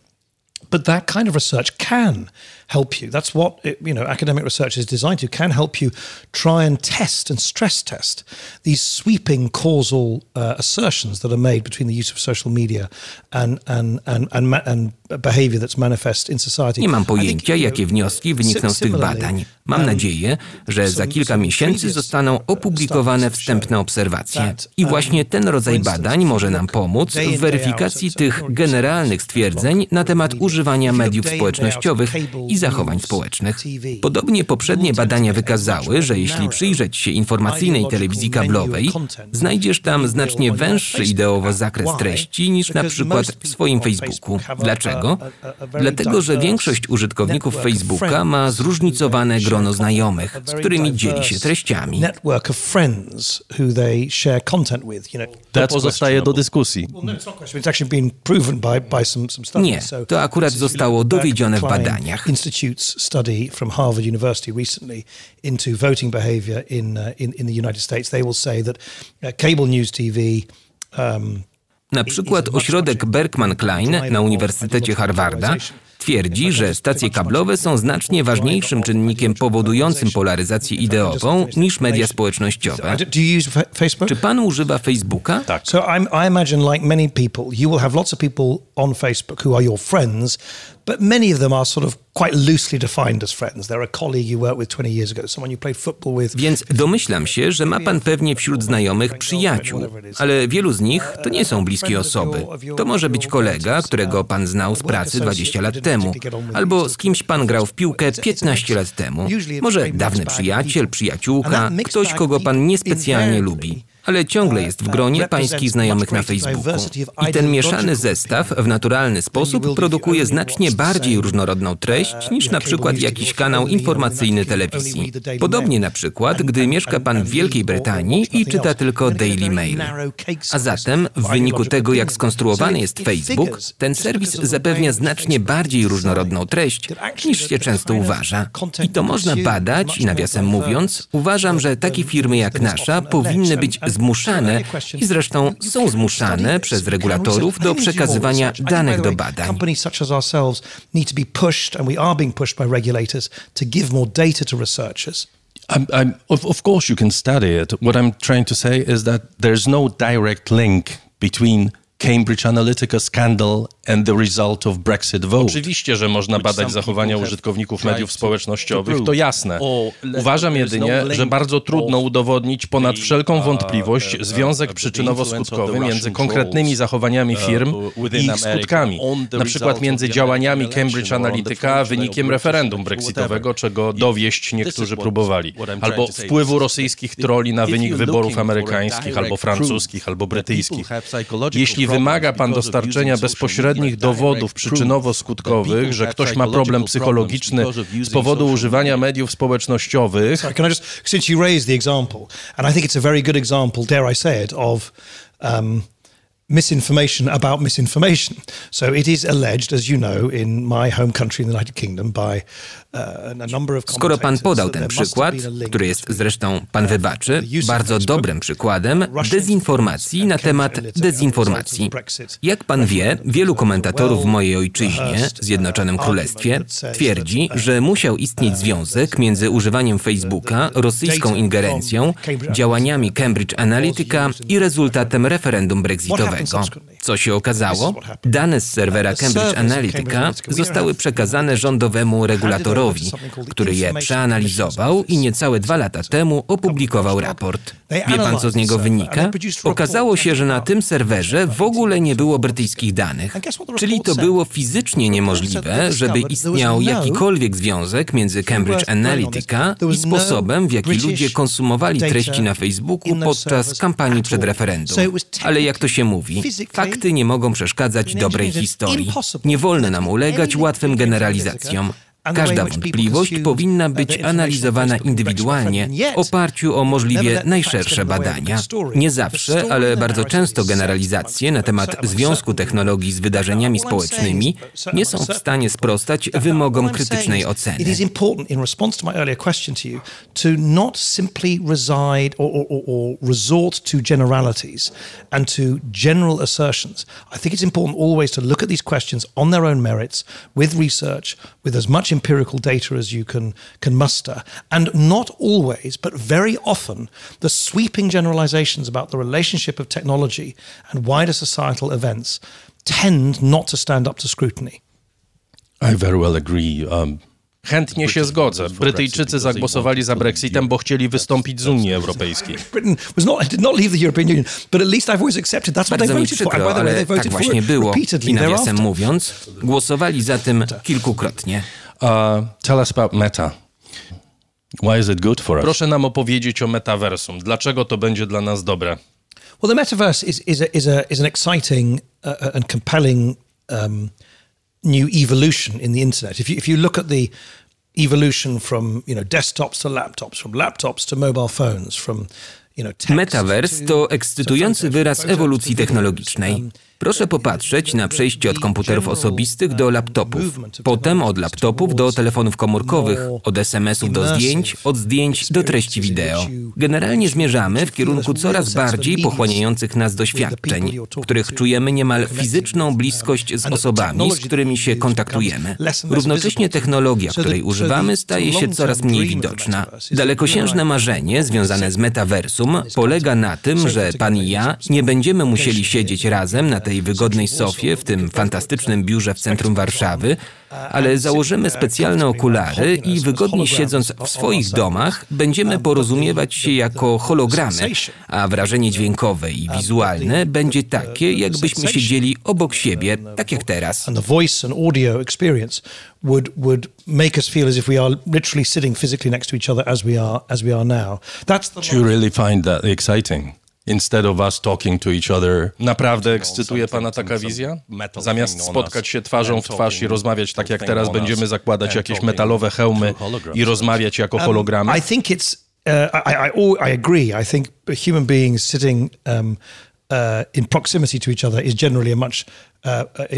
But that kind of research can help you. That's what it, you know academic research is designed to. Can help you try and test and stress test these sweeping causal uh, assertions that are made between the use of social media and and and and, and behavior that's manifest in society. Nie mam pojęcia, jakie wnioski wynikną z tych badań. Mam nadzieję, że za kilka miesięcy zostaną opublikowane wstępne obserwacje. I właśnie ten rodzaj badań może nam pomóc w weryfikacji tych generalnych stwierdzeń na temat używania mediów społecznościowych i zachowań społecznych. Podobnie poprzednie badania wykazały, że jeśli przyjrzeć się informacyjnej telewizji kablowej, znajdziesz tam znacznie węższy ideowo zakres treści niż na przykład w swoim Facebooku. Dlaczego? Dlatego, że większość użytkowników Facebooka ma zróżnicowane grono znajomych, z którymi dzieli się treściami. To pozostaje do dyskusji. Nie, to akurat zostało dowiedzione w badaniach. Institute's study from Harvard University recently into voting behavior in, uh, in, in the United States, they will say that uh, cable news TV um, na przykład ośrodek Berkman Klein na Uniwersytecie Harvarda twierdzi, że stacje kablowe są znacznie ważniejszym czynnikiem powodującym polaryzację ideową niż media społecznościowe. Czy pan używa Facebooka? Tak. So I imagine like many people, you will have lots of people on Facebook who are your friends, but many of them are sort of quite loosely defined as friends. They're a colleague you worked with 20 years ago, someone you played football with. Więc domyślam się, że ma pan pewnie wśród znajomych przyjaciół, ale wielu z nich to nie są bliskie osoby. To może być kolega, którego pan znał z pracy 20 lat temu, albo z kimś pan grał w piłkę 15 lat temu. Może dawny przyjaciel, przyjaciółka, ktoś, kogo pan niespecjalnie lubi ale ciągle jest w gronie pańskich znajomych na Facebooku. I ten mieszany zestaw w naturalny sposób produkuje znacznie bardziej różnorodną treść niż na przykład jakiś kanał informacyjny telewizji. Podobnie na przykład, gdy mieszka pan w Wielkiej Brytanii i czyta tylko Daily Mail. A zatem, w wyniku tego, jak skonstruowany jest Facebook, ten serwis zapewnia znacznie bardziej różnorodną treść niż się często uważa. I to można badać i nawiasem mówiąc, uważam, że takie firmy jak nasza powinny być zmuszane i zresztą są zmuszane przez regulatorów do przekazywania danych do badań. I'm, I'm, of, of course, you can study it. What I'm trying to say is that there's no direct link between Cambridge Analytica scandal and the result of Brexit vote. Oczywiście, że można badać zachowania użytkowników mediów społecznościowych, to jasne. Uważam jedynie, że bardzo trudno udowodnić ponad wszelką uh, wątpliwość związek przyczynowo-skutkowy między konkretnymi zachowaniami uh, firm i ich skutkami, na przykład między działaniami Cambridge Analytica a wynikiem referendum brexitowego, czego dowieść niektórzy próbowali, albo wpływu rosyjskich troli na wynik wyborów amerykańskich, albo francuskich, albo brytyjskich. Jeśli wymaga pan dostarczenia bezpośrednich dowodów przyczynowo-skutkowych, że ktoś ma problem psychologiczny z powodu używania mediów społecznościowych. Sorry, can I just, since you raised the example, and I think it's a very good example, dare I say it, of um, misinformation about misinformation. So it is alleged, as you know, in my home country, in the United Kingdom, by uh, of Skoro pan podał ten przykład, który jest zresztą, pan wybaczy, bardzo dobrym przykładem dezinformacji na temat dezinformacji. Jak pan wie, wielu komentatorów w mojej ojczyźnie, Zjednoczonym Królestwie, twierdzi, że musiał istnieć związek między używaniem Facebooka, rosyjską ingerencją, działaniami Cambridge Analytica i rezultatem referendum brexitowego. Co się okazało? Dane z serwera Cambridge Analytica zostały przekazane rządowemu regulatorowi, który je przeanalizował i niecałe dwa lata temu opublikował raport. Wie pan, co z niego wynika? Okazało się, że na tym serwerze w ogóle nie było brytyjskich danych. Czyli to było fizycznie niemożliwe, żeby istniał jakikolwiek związek między Cambridge Analytica i sposobem, w jaki ludzie konsumowali treści na Facebooku podczas kampanii przed referendum. Ale jak to się mówi, fakty nie mogą przeszkadzać dobrej historii. Nie wolno nam ulegać łatwym generalizacjom. Każda wątpliwość powinna być analizowana indywidualnie w oparciu o możliwie najszersze badania. Nie zawsze, ale bardzo często generalizacje na temat związku technologii z wydarzeniami społecznymi nie są w stanie sprostać wymogom krytycznej oceny. I think it's important always to look at these questions on their own merits with research, with as much empirical data as you can, can muster. And not always, but very often, the sweeping generalizations about the relationship of technology and wider societal events tend not to stand up to scrutiny. I very well agree. Um, Chętnie się zgodzę. Brytyjczycy zagłosowali za Brexitem, bo chcieli wystąpić z Unii Europejskiej. Bardzo mi przykro, ale tak właśnie było. I nawiasem mówiąc, głosowali za tym kilkukrotnie. Uh, tell us about Meta. Why is it good for us? Proszę nam opowiedzieć o metaversum. Dlaczego to będzie dla nas dobre? Well, the metaverse is, is, a, is, a, is an exciting uh, and compelling um, new evolution in the internet. If you, if you look at the evolution from you know desktops to laptops, from laptops to mobile phones, from you know Metaverse to ekscytujący wyraz ewolucji technologicznej. Proszę popatrzeć na przejście od komputerów osobistych do laptopów, potem od laptopów do telefonów komórkowych, od SMS-ów do zdjęć, od zdjęć do treści wideo. Generalnie zmierzamy w kierunku coraz bardziej pochłaniających nas doświadczeń, w których czujemy niemal fizyczną bliskość z osobami, z którymi się kontaktujemy. Równocześnie technologia, której używamy, staje się coraz mniej widoczna. Dalekosiężne marzenie związane z metaversum polega na tym, że pan i ja nie będziemy musieli siedzieć razem na tej tej wygodnej sofie w tym fantastycznym biurze w centrum Warszawy, ale założymy specjalne okulary i wygodnie siedząc w swoich domach będziemy porozumiewać się jako hologramy, a wrażenie dźwiękowe i wizualne będzie takie, jakbyśmy siedzieli obok siebie, tak jak teraz. would would make us feel as if we are literally sitting physically next to each other as we are as we are now. That's the Do you really find that exciting? Instead of us talking to each other. Naprawdę ekscytuje pana taka wizja? Zamiast spotkać się twarzą w twarz i rozmawiać tak jak teraz, będziemy zakładać jakieś metalowe hełmy i rozmawiać jako um, hologramy? I think it's uh, I, I, I agree. I think human beings sitting um, uh, in proximity to each other is generally a much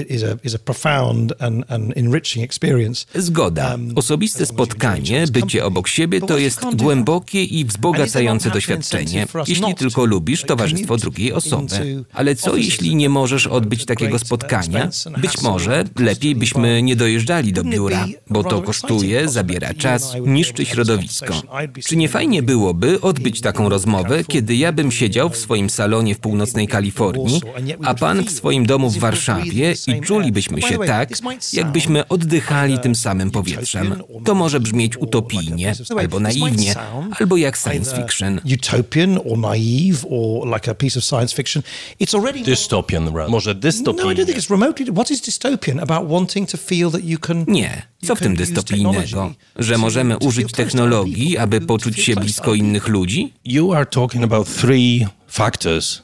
is a, is a profound and, and enriching experience. Zgoda. Um, Osobiste spotkanie, bycie obok siebie to jest głębokie i wzbogacające doświadczenie, jeśli tylko lubisz towarzystwo drugiej osoby. Ale co jeśli nie możesz odbyć takiego spotkania? Być może lepiej byśmy nie dojeżdżali do biura, bo to kosztuje, zabiera czas, niszczy środowisko. Czy nie fajnie byłoby odbyć taką rozmowę, kiedy ja bym siedział w swoim salonie w północnej Kalifornii, a pan w swoim domu w Warszawie Warszawie i czulibyśmy się tak, jakbyśmy oddychali tym samym powietrzem. To może brzmieć utopijnie, albo naiwnie, albo jak science fiction. Utopian or naive or like a piece of science fiction. It's already dystopian, może dystopijnie. No, I don't think it's remotely. What is dystopian about wanting to feel that you can Nie. Co w tym dystopijnego? Że możemy użyć technologii, aby poczuć się blisko innych ludzi? You are talking about three factors.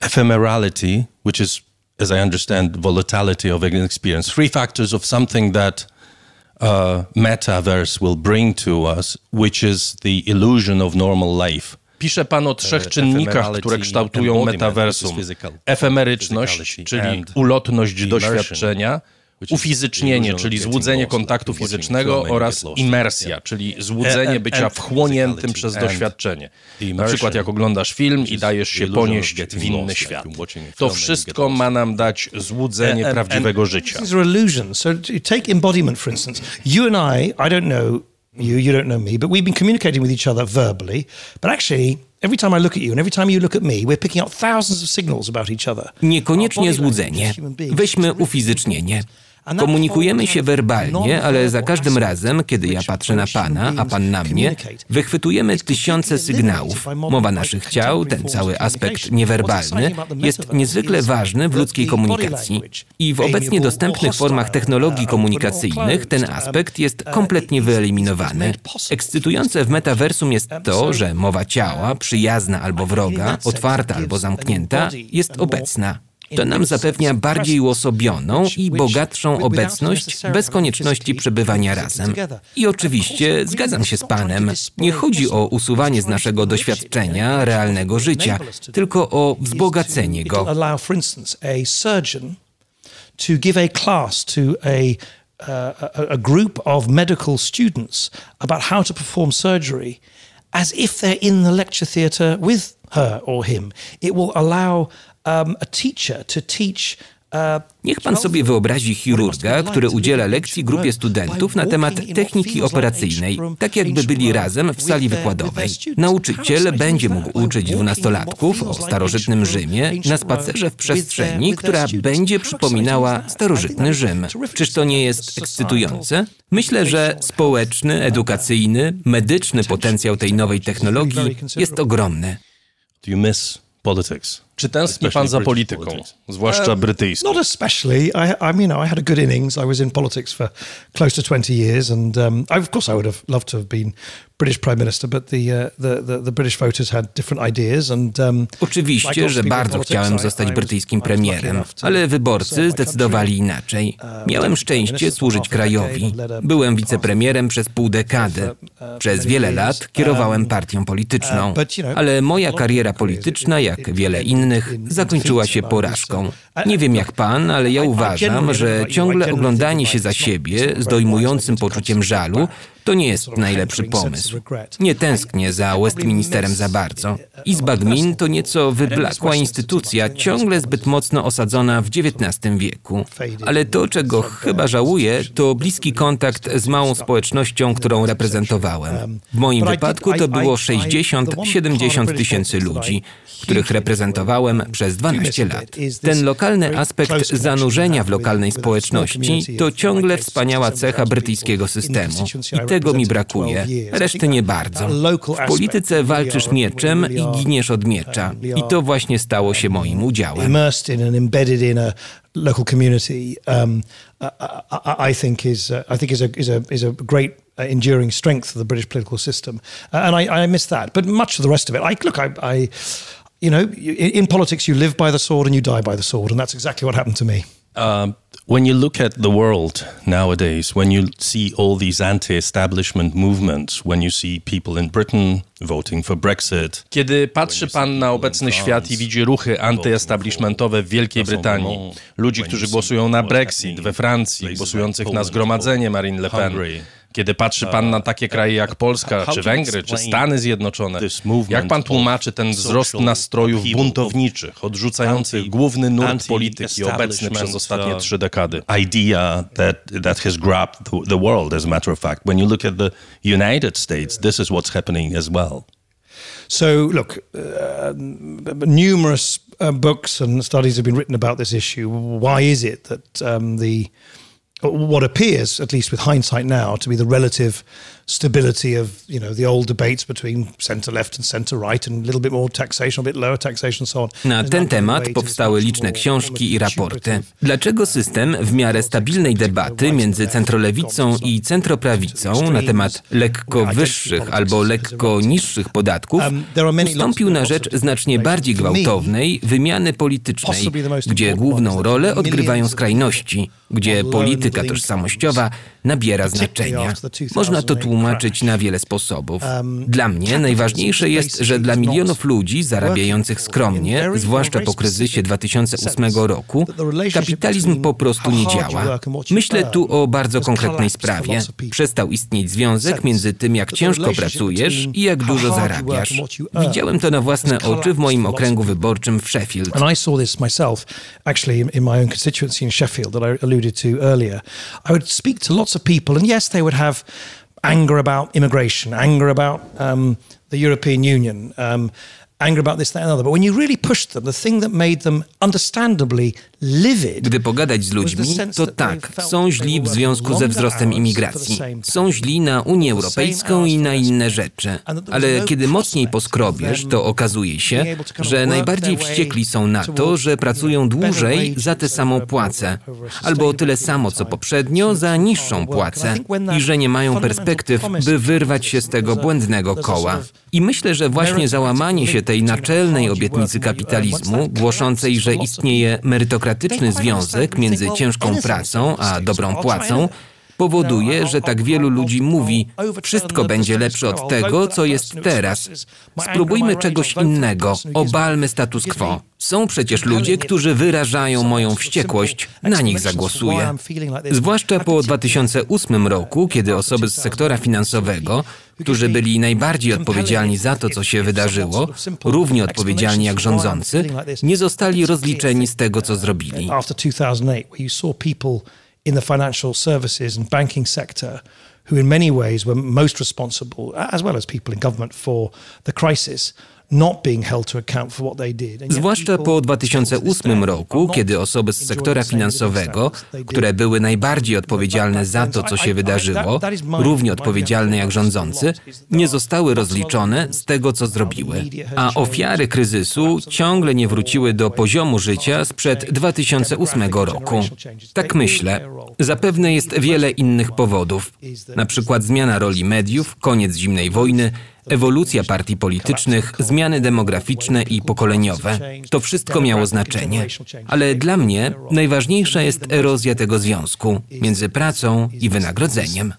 Ephemerality, which is as I understand, volatility of an experience. Three factors of something that uh, metaverse will bring to us, which is the illusion of normal life. Pisze pan o trzech czynnikach, które kształtują metaversum. Efemeryczność, czyli ulotność doświadczenia, ufizycznienie, czyli złudzenie kontaktu fizycznego oraz imersja, czyli złudzenie bycia wchłoniętym przez doświadczenie. Na przykład jak oglądasz film i dajesz się ponieść w inny świat. To wszystko ma nam dać złudzenie prawdziwego życia. These are illusions. So take embodiment, for instance. You and I, I don't know you, you don't know me, but we've been communicating with each other verbally, but actually Every time I look at you and every time you look at me, we're picking up thousands of signals about each other. Niekoniecznie złudzenie. Weźmy ufizycznienie. Komunikujemy się werbalnie, ale za każdym razem, kiedy ja patrzę na Pana, a Pan na mnie, wychwytujemy tysiące sygnałów. Mowa naszych ciał, ten cały aspekt niewerbalny, jest niezwykle ważny w ludzkiej komunikacji. I w obecnie dostępnych formach technologii komunikacyjnych ten aspekt jest kompletnie wyeliminowany. Ekscytujące w metaversum jest to, że mowa ciała, przyjazna albo wroga, otwarta albo zamknięta, jest obecna. To nam zapewnia bardziej uosobioną i bogatszą obecność bez konieczności przebywania razem. I oczywiście zgadzam się z Panem. Nie chodzi o usuwanie z naszego doświadczenia realnego życia, tylko o wzbogacenie go. To give a class to a uh, a group of medical students about how to perform surgery as if they're in the lecture theatre with her or him. It will allow a teacher to teach uh, Niech pan sobie wyobrazi chirurga, który udziela lekcji grupie studentów na temat techniki operacyjnej, tak jakby byli razem w sali wykładowej. Nauczyciel będzie mógł uczyć dwunastolatków o starożytnym Rzymie na spacerze w przestrzeni, która będzie przypominała starożytny Rzym. Czyż to nie jest ekscytujące? Myślę, że społeczny, edukacyjny, medyczny potencjał tej nowej technologii jest ogromny. Do you miss politics? Czy tęskni pan za polityką, zwłaszcza um, brytyjską? Not especially. I, I mean, I had a good innings. I was in politics for close to 20 years, and um, I, of course I would have loved to have been British Prime Minister, but the, uh, the, the, the, British voters had different ideas and, um, Oczywiście, że bardzo chciałem zostać brytyjskim premierem, ale wyborcy zdecydowali inaczej. Um, Miałem szczęście służyć krajowi. Byłem wicepremierem przez pół dekady. Uh, przez wiele lat kierowałem um, partią polityczną, uh, ale moja kariera polityczna, jak wiele innych, zakończyła się porażką. Nie wiem jak pan, ale ja uważam, że ciągle oglądanie się za siebie z dojmującym poczuciem żalu to nie jest najlepszy pomysł. Nie tęsknię za Westminsterem za bardzo. Izba Gmin to nieco wyblakła instytucja, ciągle zbyt mocno osadzona w XIX wieku. Ale to, czego chyba żałuję, to bliski kontakt z małą społecznością, którą reprezentowałem. W moim wypadku to było 60-70 tysięcy ludzi, których reprezentowałem przez 12 lat. Ten lokalny aspekt zanurzenia w lokalnej społeczności to ciągle wspaniała cecha brytyjskiego systemu. I tego mi brakuje, reszty nie bardzo. W polityce walczysz mieczem i giniesz od miecza. I to właśnie stało się moim udziałem. local community, um, I, think is uh, I think is a is a is a great uh, enduring strength of the British political system, uh, and I, I miss that. But much of the rest of it, I look, I, I you know, in politics, you live by the sword and you die by the sword, and that's exactly what happened to me. Um, when you look at the world nowadays, when you see all these anti-establishment movements, when you see people in Britain voting for Brexit. Kiedy patrzy pan na obecny świat i widzi ruchy antyestablishmentowe w Wielkiej Brytanii, ludzi, którzy głosują na Brexit we Francji, głosujących na zgromadzenie Marine Le Pen, kiedy patrzy pan na takie kraje jak Polska, czy Węgry, czy Stany Zjednoczone, jak pan tłumaczy ten wzrost nastrojów buntowniczych, odrzucających główny nurt polityki obecny przez ostatnie trzy dekady? Idea that, that has grabbed the world, as a matter of fact. When you look at the United States, this is what's happening as well. So, look, uh, numerous uh, books and studies have been written about this issue. Why is it that um, the what appears, at least with hindsight now, to be the relative stability of you know the old debates between centre left and centre right and a little bit more taxation, a bit lower taxation so on. Na ten temat powstały liczne książki i raporty. Dlaczego system w miarę stabilnej debaty między centrolewicą i centroprawicą na temat lekko wyższych albo lekko niższych podatków um, ustąpił na rzecz znacznie bardziej gwałtownej wymiany politycznej, gdzie główną rolę odgrywają skrajności? gdzie polityka tożsamościowa nabiera znaczenia. Można to tłumaczyć na wiele sposobów. Dla mnie najważniejsze jest, że dla milionów ludzi zarabiających skromnie, zwłaszcza po kryzysie 2008 roku, kapitalizm po prostu nie działa. Myślę tu o bardzo konkretnej sprawie. Przestał istnieć związek między tym, jak ciężko pracujesz i jak dużo zarabiasz. Widziałem to na własne oczy w moim okręgu wyborczym w Sheffield. Anger about immigration, anger about um, the European Union, um, anger about this, that, and the other. But when you really pushed them, the thing that made them understandably. Gdy pogadać z ludźmi, to tak, są źli w związku ze wzrostem imigracji. Są źli na Unię Europejską i na inne rzeczy. Ale kiedy mocniej poskrobiesz, to okazuje się, że najbardziej wściekli są na to, że pracują dłużej za tę samą płacę, albo tyle samo co poprzednio za niższą płacę i że nie mają perspektyw, by wyrwać się z tego błędnego koła. I myślę, że właśnie załamanie się tej naczelnej obietnicy kapitalizmu, głoszącej, że istnieje merytokratyczny związek między ciężką pracą a dobrą płacą, powoduje, że tak wielu ludzi mówi: Wszystko będzie lepsze od tego, co jest teraz. Spróbujmy czegoś innego, obalmy status quo. Są przecież ludzie, którzy wyrażają moją wściekłość, na nich zagłosuję. Zwłaszcza po 2008 roku, kiedy osoby z sektora finansowego, którzy byli najbardziej odpowiedzialni za to, co się wydarzyło, równie odpowiedzialni jak rządzący, nie zostali rozliczeni z tego, co zrobili. in the financial services and banking sector who in many ways were most responsible, as well as people in government, for the crisis. Zwłaszcza po 2008 roku, kiedy osoby z sektora finansowego, które były najbardziej odpowiedzialne za to, co się wydarzyło, równie odpowiedzialne jak rządzący, nie zostały rozliczone z tego, co zrobiły. A ofiary kryzysu ciągle nie wróciły do poziomu życia sprzed 2008 roku. Tak myślę. Zapewne jest wiele innych powodów, na przykład zmiana roli mediów, koniec zimnej wojny, ewolucja partii politycznych, zmiany demograficzne i pokoleniowe. To wszystko miało znaczenie. Ale dla mnie najważniejsza jest erozja tego związku między pracą i wynagrodzeniem.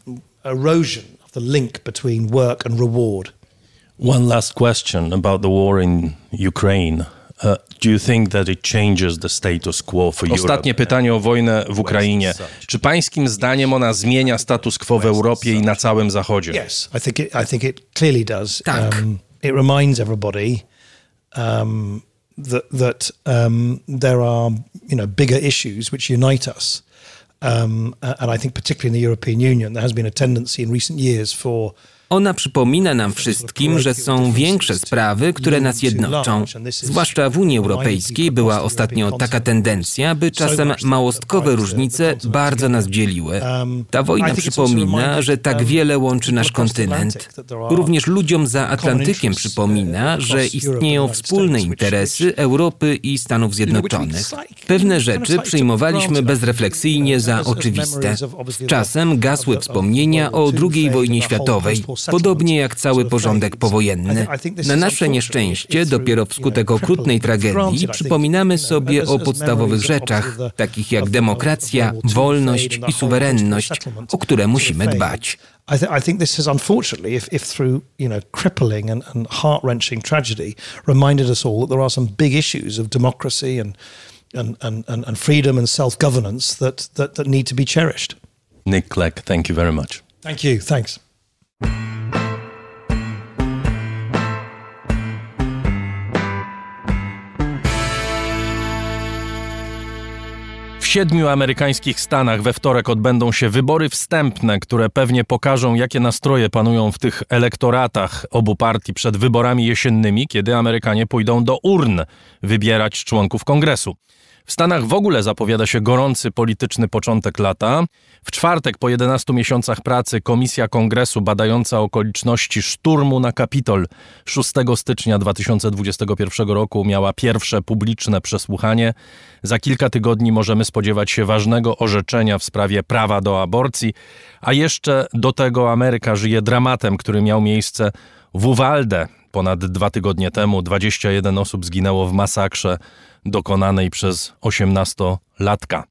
One last question about the war in Ukraine. Uh, Ostatnie pytanie o wojnę w Ukrainie. Czy pańskim zdaniem ona zmienia status quo w Europie i na całym Zachodzie? Yes, I think it, I think it clearly does. Tak. Um, it reminds everybody um, that, that um, there are you know, bigger issues which unite us. Um, and I think particularly in the European Union there has been a tendency in recent years for Ona przypomina nam wszystkim, że są większe sprawy, które nas jednoczą. Zwłaszcza w Unii Europejskiej była ostatnio taka tendencja, by czasem małostkowe różnice bardzo nas dzieliły. Ta wojna przypomina, że tak wiele łączy nasz kontynent. Również ludziom za Atlantykiem przypomina, że istnieją wspólne interesy Europy i Stanów Zjednoczonych. Pewne rzeczy przyjmowaliśmy bezrefleksyjnie za oczywiste. Czasem gasły wspomnienia o II wojnie światowej podobnie jak cały porządek powojenny. Na nasze nieszczęście, dopiero wskutek okrutnej tragedii, przypominamy sobie o podstawowych rzeczach, takich jak demokracja, wolność i suwerenność, o które musimy dbać. I, th- I, think this has unfortunately, if, if through you know crippling and, and heart wrenching tragedy, reminded us all that there are some big issues of democracy and and, and, and freedom and self governance that, that that need to be cherished. Nick Clegg, thank you very much. Thank you. Thanks. W siedmiu amerykańskich stanach we wtorek odbędą się wybory wstępne, które pewnie pokażą, jakie nastroje panują w tych elektoratach obu partii przed wyborami jesiennymi, kiedy Amerykanie pójdą do urn wybierać członków kongresu. W Stanach w ogóle zapowiada się gorący polityczny początek lata. W czwartek po 11 miesiącach pracy Komisja Kongresu badająca okoliczności szturmu na Kapitol 6 stycznia 2021 roku miała pierwsze publiczne przesłuchanie. Za kilka tygodni możemy spodziewać się ważnego orzeczenia w sprawie prawa do aborcji, a jeszcze do tego Ameryka żyje dramatem, który miał miejsce w Uvalde ponad dwa tygodnie temu. 21 osób zginęło w masakrze dokonanej przez 18-latka.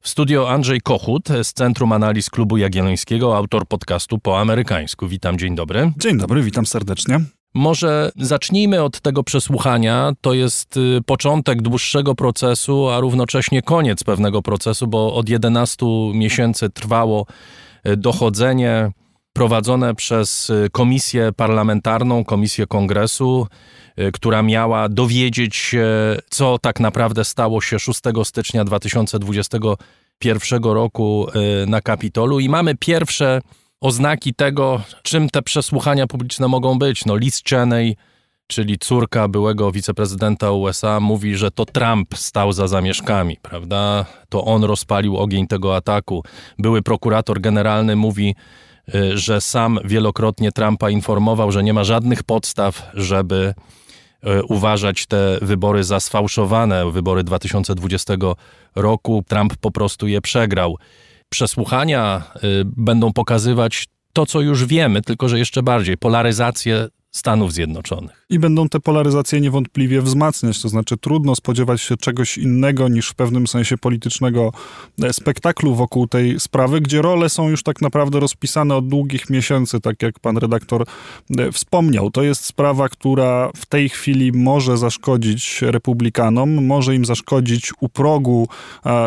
W studio Andrzej Kochut z Centrum Analiz Klubu Jagiellońskiego, autor podcastu po amerykańsku. Witam, dzień dobry. Dzień dobry, witam serdecznie. Może zacznijmy od tego przesłuchania. To jest y, początek dłuższego procesu, a równocześnie koniec pewnego procesu, bo od 11 miesięcy trwało y, dochodzenie prowadzone przez y, komisję parlamentarną, komisję kongresu, która miała dowiedzieć się, co tak naprawdę stało się 6 stycznia 2021 roku na Kapitolu. I mamy pierwsze oznaki tego, czym te przesłuchania publiczne mogą być. No, Liz Cheney, czyli córka byłego wiceprezydenta USA, mówi, że to Trump stał za zamieszkami, prawda? To on rozpalił ogień tego ataku. Były prokurator generalny mówi, y, że sam wielokrotnie Trumpa informował, że nie ma żadnych podstaw, żeby y, uważać te wybory za sfałszowane, wybory 2020 roku. Trump po prostu je przegrał przesłuchania y, będą pokazywać to, co już wiemy, tylko że jeszcze bardziej polaryzację Stanów Zjednoczonych. I będą te polaryzacje niewątpliwie wzmacniać, to znaczy trudno spodziewać się czegoś innego niż w pewnym sensie politycznego e, spektaklu wokół tej sprawy, gdzie role są już tak naprawdę rozpisane od długich miesięcy, tak jak pan redaktor e, wspomniał. To jest sprawa, która w tej chwili może zaszkodzić republikanom, może im zaszkodzić u progu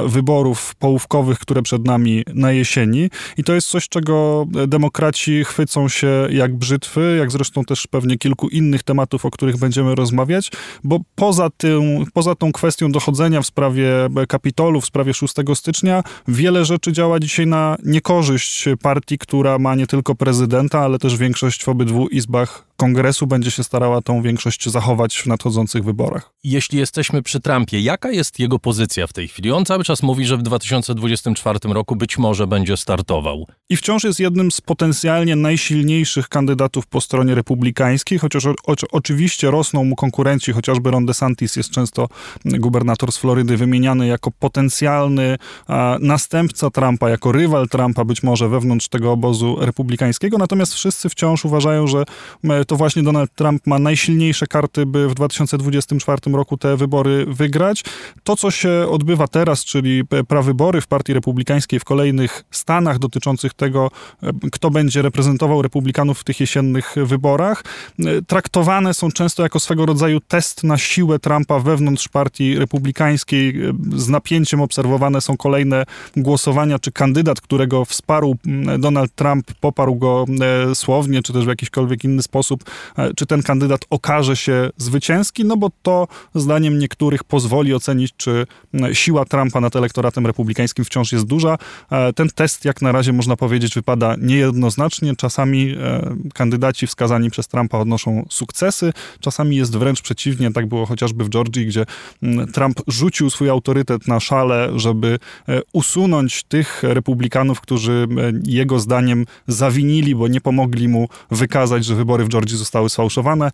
wyborów połówkowych, które przed nami na jesieni i to jest coś, czego demokraci chwycą się jak brzytwy, jak zresztą też pewnie kilku innych tematów, o których będziemy rozmawiać, bo poza, tym, poza tą kwestią dochodzenia w sprawie Kapitolu, w sprawie 6 stycznia, wiele rzeczy działa dzisiaj na niekorzyść partii, która ma nie tylko prezydenta, ale też większość w obydwu izbach kongresu będzie się starała tą większość zachować w nadchodzących wyborach. Jeśli jesteśmy przy Trumpie, jaka jest jego pozycja w tej chwili? On cały czas mówi, że w 2024 roku być może będzie startował. I wciąż jest jednym z potencjalnie najsilniejszych kandydatów po stronie republikańskiej, chociaż o, o, oczywiście rosną mu konkurenci, chociażby Ron DeSantis jest często gubernator z Florydy wymieniany jako potencjalny a, następca Trumpa, jako rywal Trumpa być może wewnątrz tego obozu republikańskiego, natomiast wszyscy wciąż uważają, że to właśnie Donald Trump ma najsilniejsze karty, by w 2024 roku te wybory wygrać. To, co się odbywa teraz, czyli prawybory w Partii Republikańskiej w kolejnych stanach dotyczących tego, e, kto będzie reprezentował republikanów w tych jesiennych wyborach, e, traktowane są często jako swego rodzaju test na siłę Trumpa wewnątrz Partii Republikańskiej. E, z napięciem obserwowane są kolejne głosowania, czy kandydat, którego wsparł Donald Trump, poparł go słownie, czy też w jakikolwiek inny sposób sposób, e, czy ten kandydat okaże się zwycięski, no bo to zdaniem niektórych pozwoli ocenić, czy siła Trumpa nad elektoratem republikańskim wciąż jest duża. E, ten test, jak na razie można powiedzieć, wypada niejednoznacznie. Czasami e, kandydaci wskazani przez Trumpa odnoszą sukcesy, czasami jest wręcz przeciwnie. Tak było chociażby w Georgii, gdzie Trump rzucił swój autorytet na szale, żeby usunąć tych republikanów, którzy jego zdaniem zawinili, bo nie pomogli mu wykazać, że wybory w Georgii Georgii zostały sfałszowane.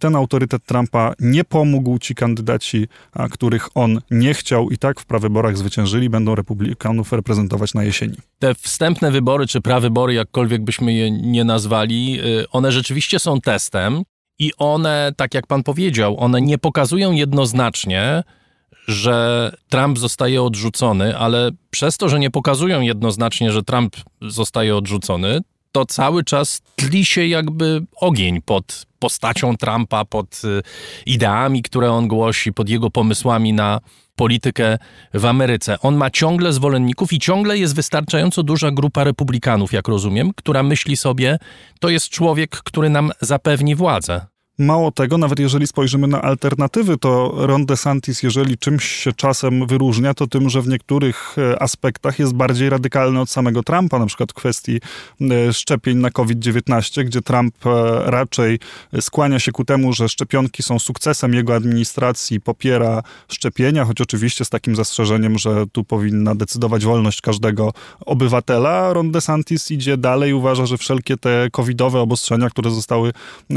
Ten autorytet Trumpa nie pomógł. Ci kandydaci, których on nie chciał i tak w prawyborach zwyciężyli, będą republikanów reprezentować na jesieni. Te wstępne wybory, czy prawybory, jakkolwiek byśmy je nie nazwali, y, one rzeczywiście są testem i one, tak jak pan powiedział, one nie pokazują jednoznacznie, że Trump zostaje odrzucony, ale przez to, że nie pokazują jednoznacznie, że Trump zostaje odrzucony, to cały czas tli się jakby ogień pod postacią Trumpa, pod y, ideami, które on głosi, pod jego pomysłami na politykę w Ameryce. On ma ciągle zwolenników i ciągle jest wystarczająco duża grupa republikanów, jak rozumiem, która myśli sobie, to jest człowiek, który nam zapewni władzę. Mało tego, nawet jeżeli spojrzymy na alternatywy, to Ron DeSantis, jeżeli czymś się czasem wyróżnia, to tym, że w niektórych e, aspektach jest bardziej radykalny od samego Trumpa, na przykład w kwestii e, szczepień na COVID-19, gdzie Trump e, raczej skłania się ku temu, że szczepionki są sukcesem jego administracji, popiera szczepienia, choć oczywiście z takim zastrzeżeniem, że tu powinna decydować wolność każdego obywatela. Ron DeSantis idzie dalej, uważa, że wszelkie te covidowe obostrzenia, które zostały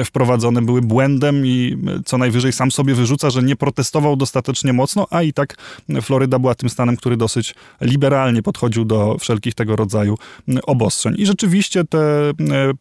wprowadzone, były błędem i co najwyżej sam sobie wyrzuca, że nie protestował dostatecznie mocno, a i tak Floryda była tym stanem, który dosyć liberalnie podchodził do wszelkich tego rodzaju obostrzeń. I rzeczywiście te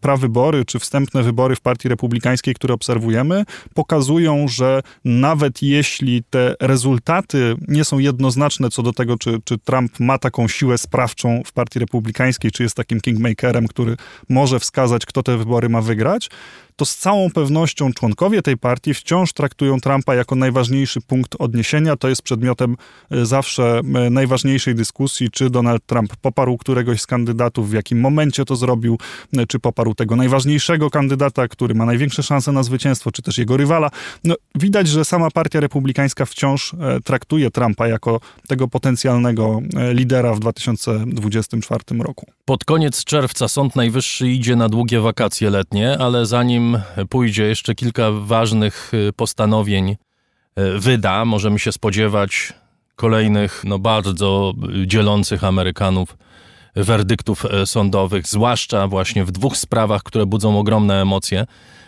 prawybory, czy wstępne wybory w Partii Republikańskiej, które obserwujemy, pokazują, że nawet jeśli te rezultaty nie są jednoznaczne co do tego, czy, czy Trump ma taką siłę sprawczą w Partii Republikańskiej, czy jest takim kingmakerem, który może wskazać, kto te wybory ma wygrać, to z całą pewnością członkowie tej partii wciąż traktują Trumpa jako najważniejszy punkt odniesienia. To jest przedmiotem e, zawsze e, najważniejszej dyskusji, czy Donald Trump poparł któregoś z kandydatów, w jakim momencie to zrobił, e, czy poparł tego najważniejszego kandydata, który ma największe szanse na zwycięstwo, czy też jego rywala. No, widać, że sama partia republikańska wciąż traktuje Trumpa jako tego potencjalnego lidera w 2024 roku. Pod koniec czerwca Sąd Najwyższy idzie na długie wakacje letnie, ale zanim pójdzie, jeszcze kilka ważnych y, postanowień y, wyda. Możemy się spodziewać kolejnych, no bardzo dzielących Amerykanów werdyktów y, sądowych, zwłaszcza właśnie w dwóch sprawach, które budzą ogromne emocje: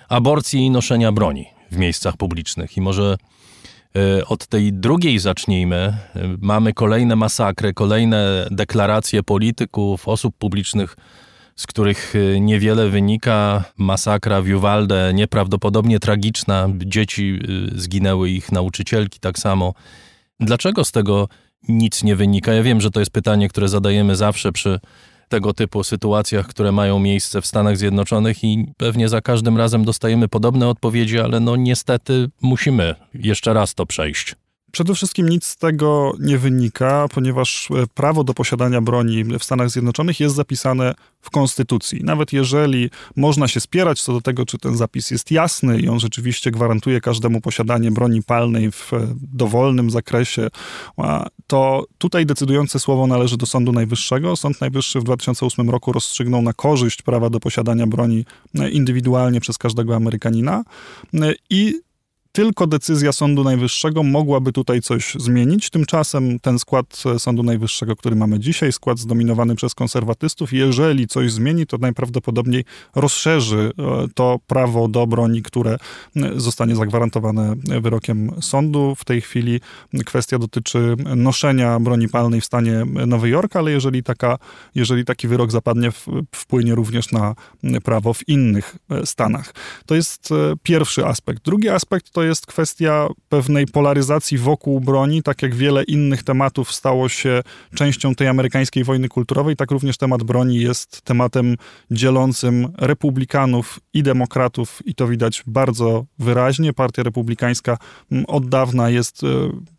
aborcji i noszenia broni w miejscach publicznych. I może od tej drugiej zacznijmy. Mamy kolejne masakry, kolejne deklaracje polityków, osób publicznych z których y, niewiele wynika. Masakra w Uvalde, nieprawdopodobnie tragiczna. Dzieci y, zginęły, ich nauczycielki tak samo. Dlaczego z tego nic nie wynika? Ja wiem, że to jest pytanie, które zadajemy zawsze przy tego typu sytuacjach, które mają miejsce w Stanach Zjednoczonych i pewnie za każdym razem dostajemy podobne odpowiedzi, ale no niestety musimy jeszcze raz to przejść. Przede wszystkim nic z tego nie wynika, ponieważ e, prawo do posiadania broni w Stanach Zjednoczonych jest zapisane w Konstytucji. Nawet jeżeli można się spierać co do tego, czy ten zapis jest jasny i on rzeczywiście gwarantuje każdemu posiadanie broni palnej w e, dowolnym zakresie, to tutaj decydujące słowo należy do Sądu Najwyższego. Sąd Najwyższy w 2008 roku rozstrzygnął na korzyść prawa do posiadania broni e, indywidualnie przez każdego Amerykanina i tylko decyzja Sądu Najwyższego mogłaby tutaj coś zmienić. Tymczasem ten skład Sądu Najwyższego, który mamy dzisiaj, skład zdominowany przez konserwatystów, jeżeli coś zmieni, to najprawdopodobniej rozszerzy e, to prawo do broni, które zostanie zagwarantowane wyrokiem sądu. W tej chwili kwestia dotyczy noszenia broni palnej w stanie Nowy Jork, ale jeżeli, taka, jeżeli taki wyrok zapadnie, wpłynie również na prawo w innych e, stanach. To jest e, pierwszy aspekt. Drugi aspekt to jest kwestia pewnej polaryzacji wokół broni, tak jak wiele innych tematów stało się częścią tej amerykańskiej wojny kulturowej, tak również temat broni jest tematem dzielącym republikanów i demokratów i to widać bardzo wyraźnie. Partia republikańska mm, od dawna jest e,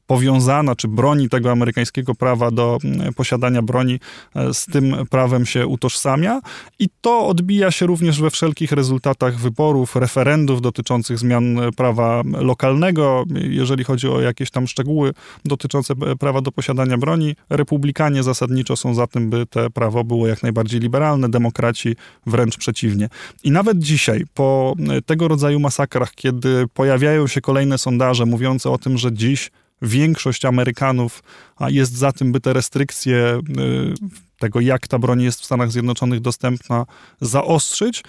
powiązana, czy broni tego amerykańskiego prawa do mm, posiadania broni e, z tym prawem się utożsamia i to odbija się również we wszelkich rezultatach wyborów, referendów dotyczących zmian prawa lokalnego, jeżeli chodzi o jakieś tam szczegóły dotyczące e, prawa do posiadania broni. Republikanie zasadniczo są za tym, by te prawo było jak najbardziej liberalne, demokraci wręcz przeciwnie. I nawet dzisiaj, po e, tego rodzaju masakrach, kiedy pojawiają się kolejne sondaże mówiące o tym, że dziś większość Amerykanów jest za tym, by te restrykcje y, tego, jak ta broń jest w Stanach Zjednoczonych dostępna, zaostrzyć,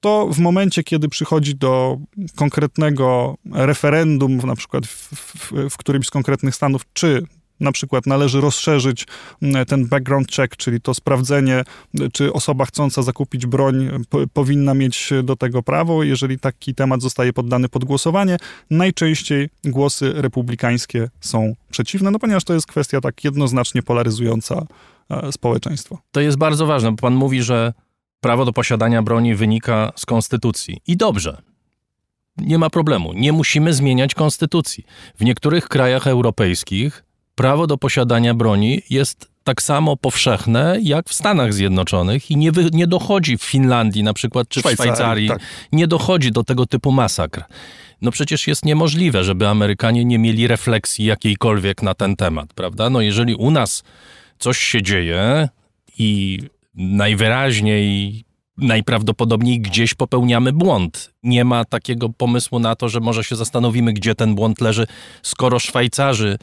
to w momencie, kiedy przychodzi do konkretnego referendum, na przykład w, w, w którymś z konkretnych stanów, czy na przykład należy rozszerzyć mm, ten background check, czyli to sprawdzenie, czy osoba chcąca zakupić broń powinna mieć do tego prawo. Jeżeli taki temat zostaje poddany pod głosowanie, najczęściej głosy republikańskie są przeciwne, no ponieważ to jest kwestia tak jednoznacznie polaryzująca e, społeczeństwo. To jest bardzo ważne, bo pan mówi, że prawo do posiadania broni wynika z konstytucji. I dobrze. Nie ma problemu. Nie musimy zmieniać konstytucji. W niektórych krajach europejskich prawo do posiadania broni jest tak samo powszechne jak w Stanach Zjednoczonych i nie, wy, nie dochodzi w Finlandii na przykład, czy Szwajcarii, w Szwajcarii, tak. nie dochodzi do tego typu masakr. No przecież jest niemożliwe, żeby Amerykanie nie mieli refleksji jakiejkolwiek na ten temat, prawda? No jeżeli u nas coś się dzieje i najwyraźniej najprawdopodobniej gdzieś popełniamy błąd. Nie ma takiego pomysłu na to, że może się zastanowimy, gdzie ten błąd leży, skoro Szwajcarzy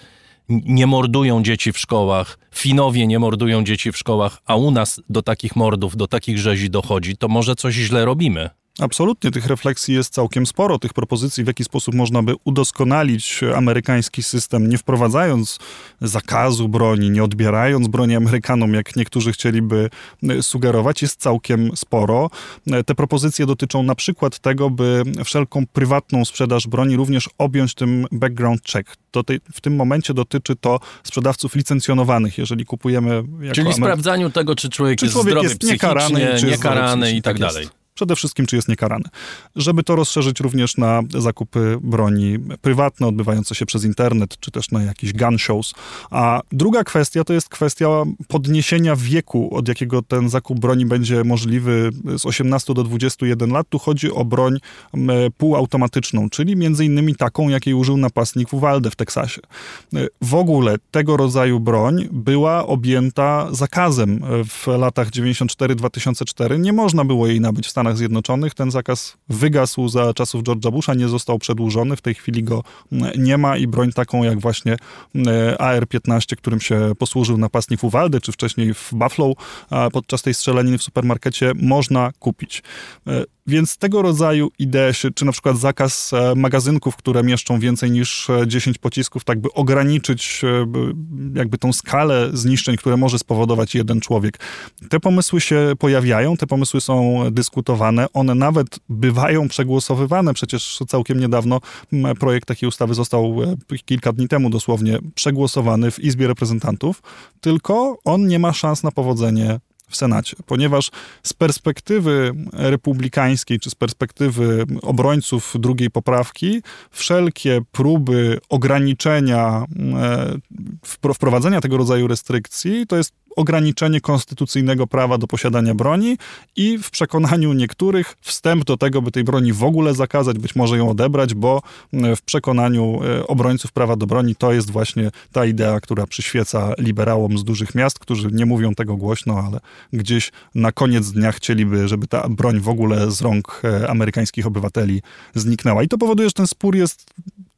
nie mordują dzieci w szkołach, Finowie nie mordują dzieci w szkołach, a u nas do takich mordów, do takich rzezi dochodzi, to może coś źle robimy. Absolutnie, tych refleksji jest całkiem sporo, tych propozycji, w jaki sposób można by udoskonalić amerykański system, nie wprowadzając zakazu broni, nie odbierając broni Amerykanom, jak niektórzy chcieliby sugerować, jest całkiem sporo. Te propozycje dotyczą na przykład tego, by wszelką prywatną sprzedaż broni również objąć tym background check. To tej, w tym momencie dotyczy to sprzedawców licencjonowanych, jeżeli kupujemy... Czyli Amery... sprawdzaniu tego, czy człowiek, czy człowiek jest jest niekarany, czy niekarany i tak, tak dalej. Jest. Przede wszystkim, czy jest niekarany. Żeby to rozszerzyć również na zakupy broni prywatne, odbywające się przez internet, czy też na jakieś gun shows. A druga kwestia to jest kwestia podniesienia wieku, od jakiego ten zakup broni będzie możliwy z 18 do 21 lat. Tu chodzi o broń półautomatyczną, czyli między innymi taką, jakiej użył napastnik w Uvalde w Teksasie. W ogóle tego rodzaju broń była objęta zakazem w latach 94-2004. Nie można było jej nabyć w Stanach Stanach Zjednoczonych. Ten zakaz wygasł za czasów George'a Busha, nie został przedłużony. W tej chwili go nie ma i broń taką jak właśnie mm, AR-15, którym się posłużył napastnik w Uvalde, czy wcześniej w Buffalo podczas tej strzelaniny w supermarkecie, można kupić. E, więc tego rodzaju idee, czy na przykład zakaz e, magazynków, które mieszczą więcej niż 10 e, pocisków, tak by ograniczyć jakby tą skalę zniszczeń, które może spowodować jeden człowiek. Te pomysły się pojawiają, te pomysły są dyskutowane, one nawet bywają przegłosowywane. Przecież całkiem niedawno projekt takiej ustawy został kilka dni temu dosłownie przegłosowany w Izbie Reprezentantów, tylko on nie ma szans na powodzenie w Senacie, ponieważ z perspektywy republikańskiej czy z perspektywy obrońców drugiej poprawki, wszelkie próby ograniczenia, e, wprowadzenia tego rodzaju restrykcji to jest ograniczenie konstytucyjnego prawa do posiadania broni i w przekonaniu niektórych wstęp do tego, by tej broni w ogóle zakazać, być może ją odebrać, bo w przekonaniu e, obrońców prawa do broni to jest właśnie ta idea, która przyświeca liberałom z dużych miast, którzy nie mówią tego głośno, ale gdzieś na koniec dnia chcieliby, żeby ta broń w ogóle z rąk e, amerykańskich obywateli zniknęła. I to powoduje, że ten spór jest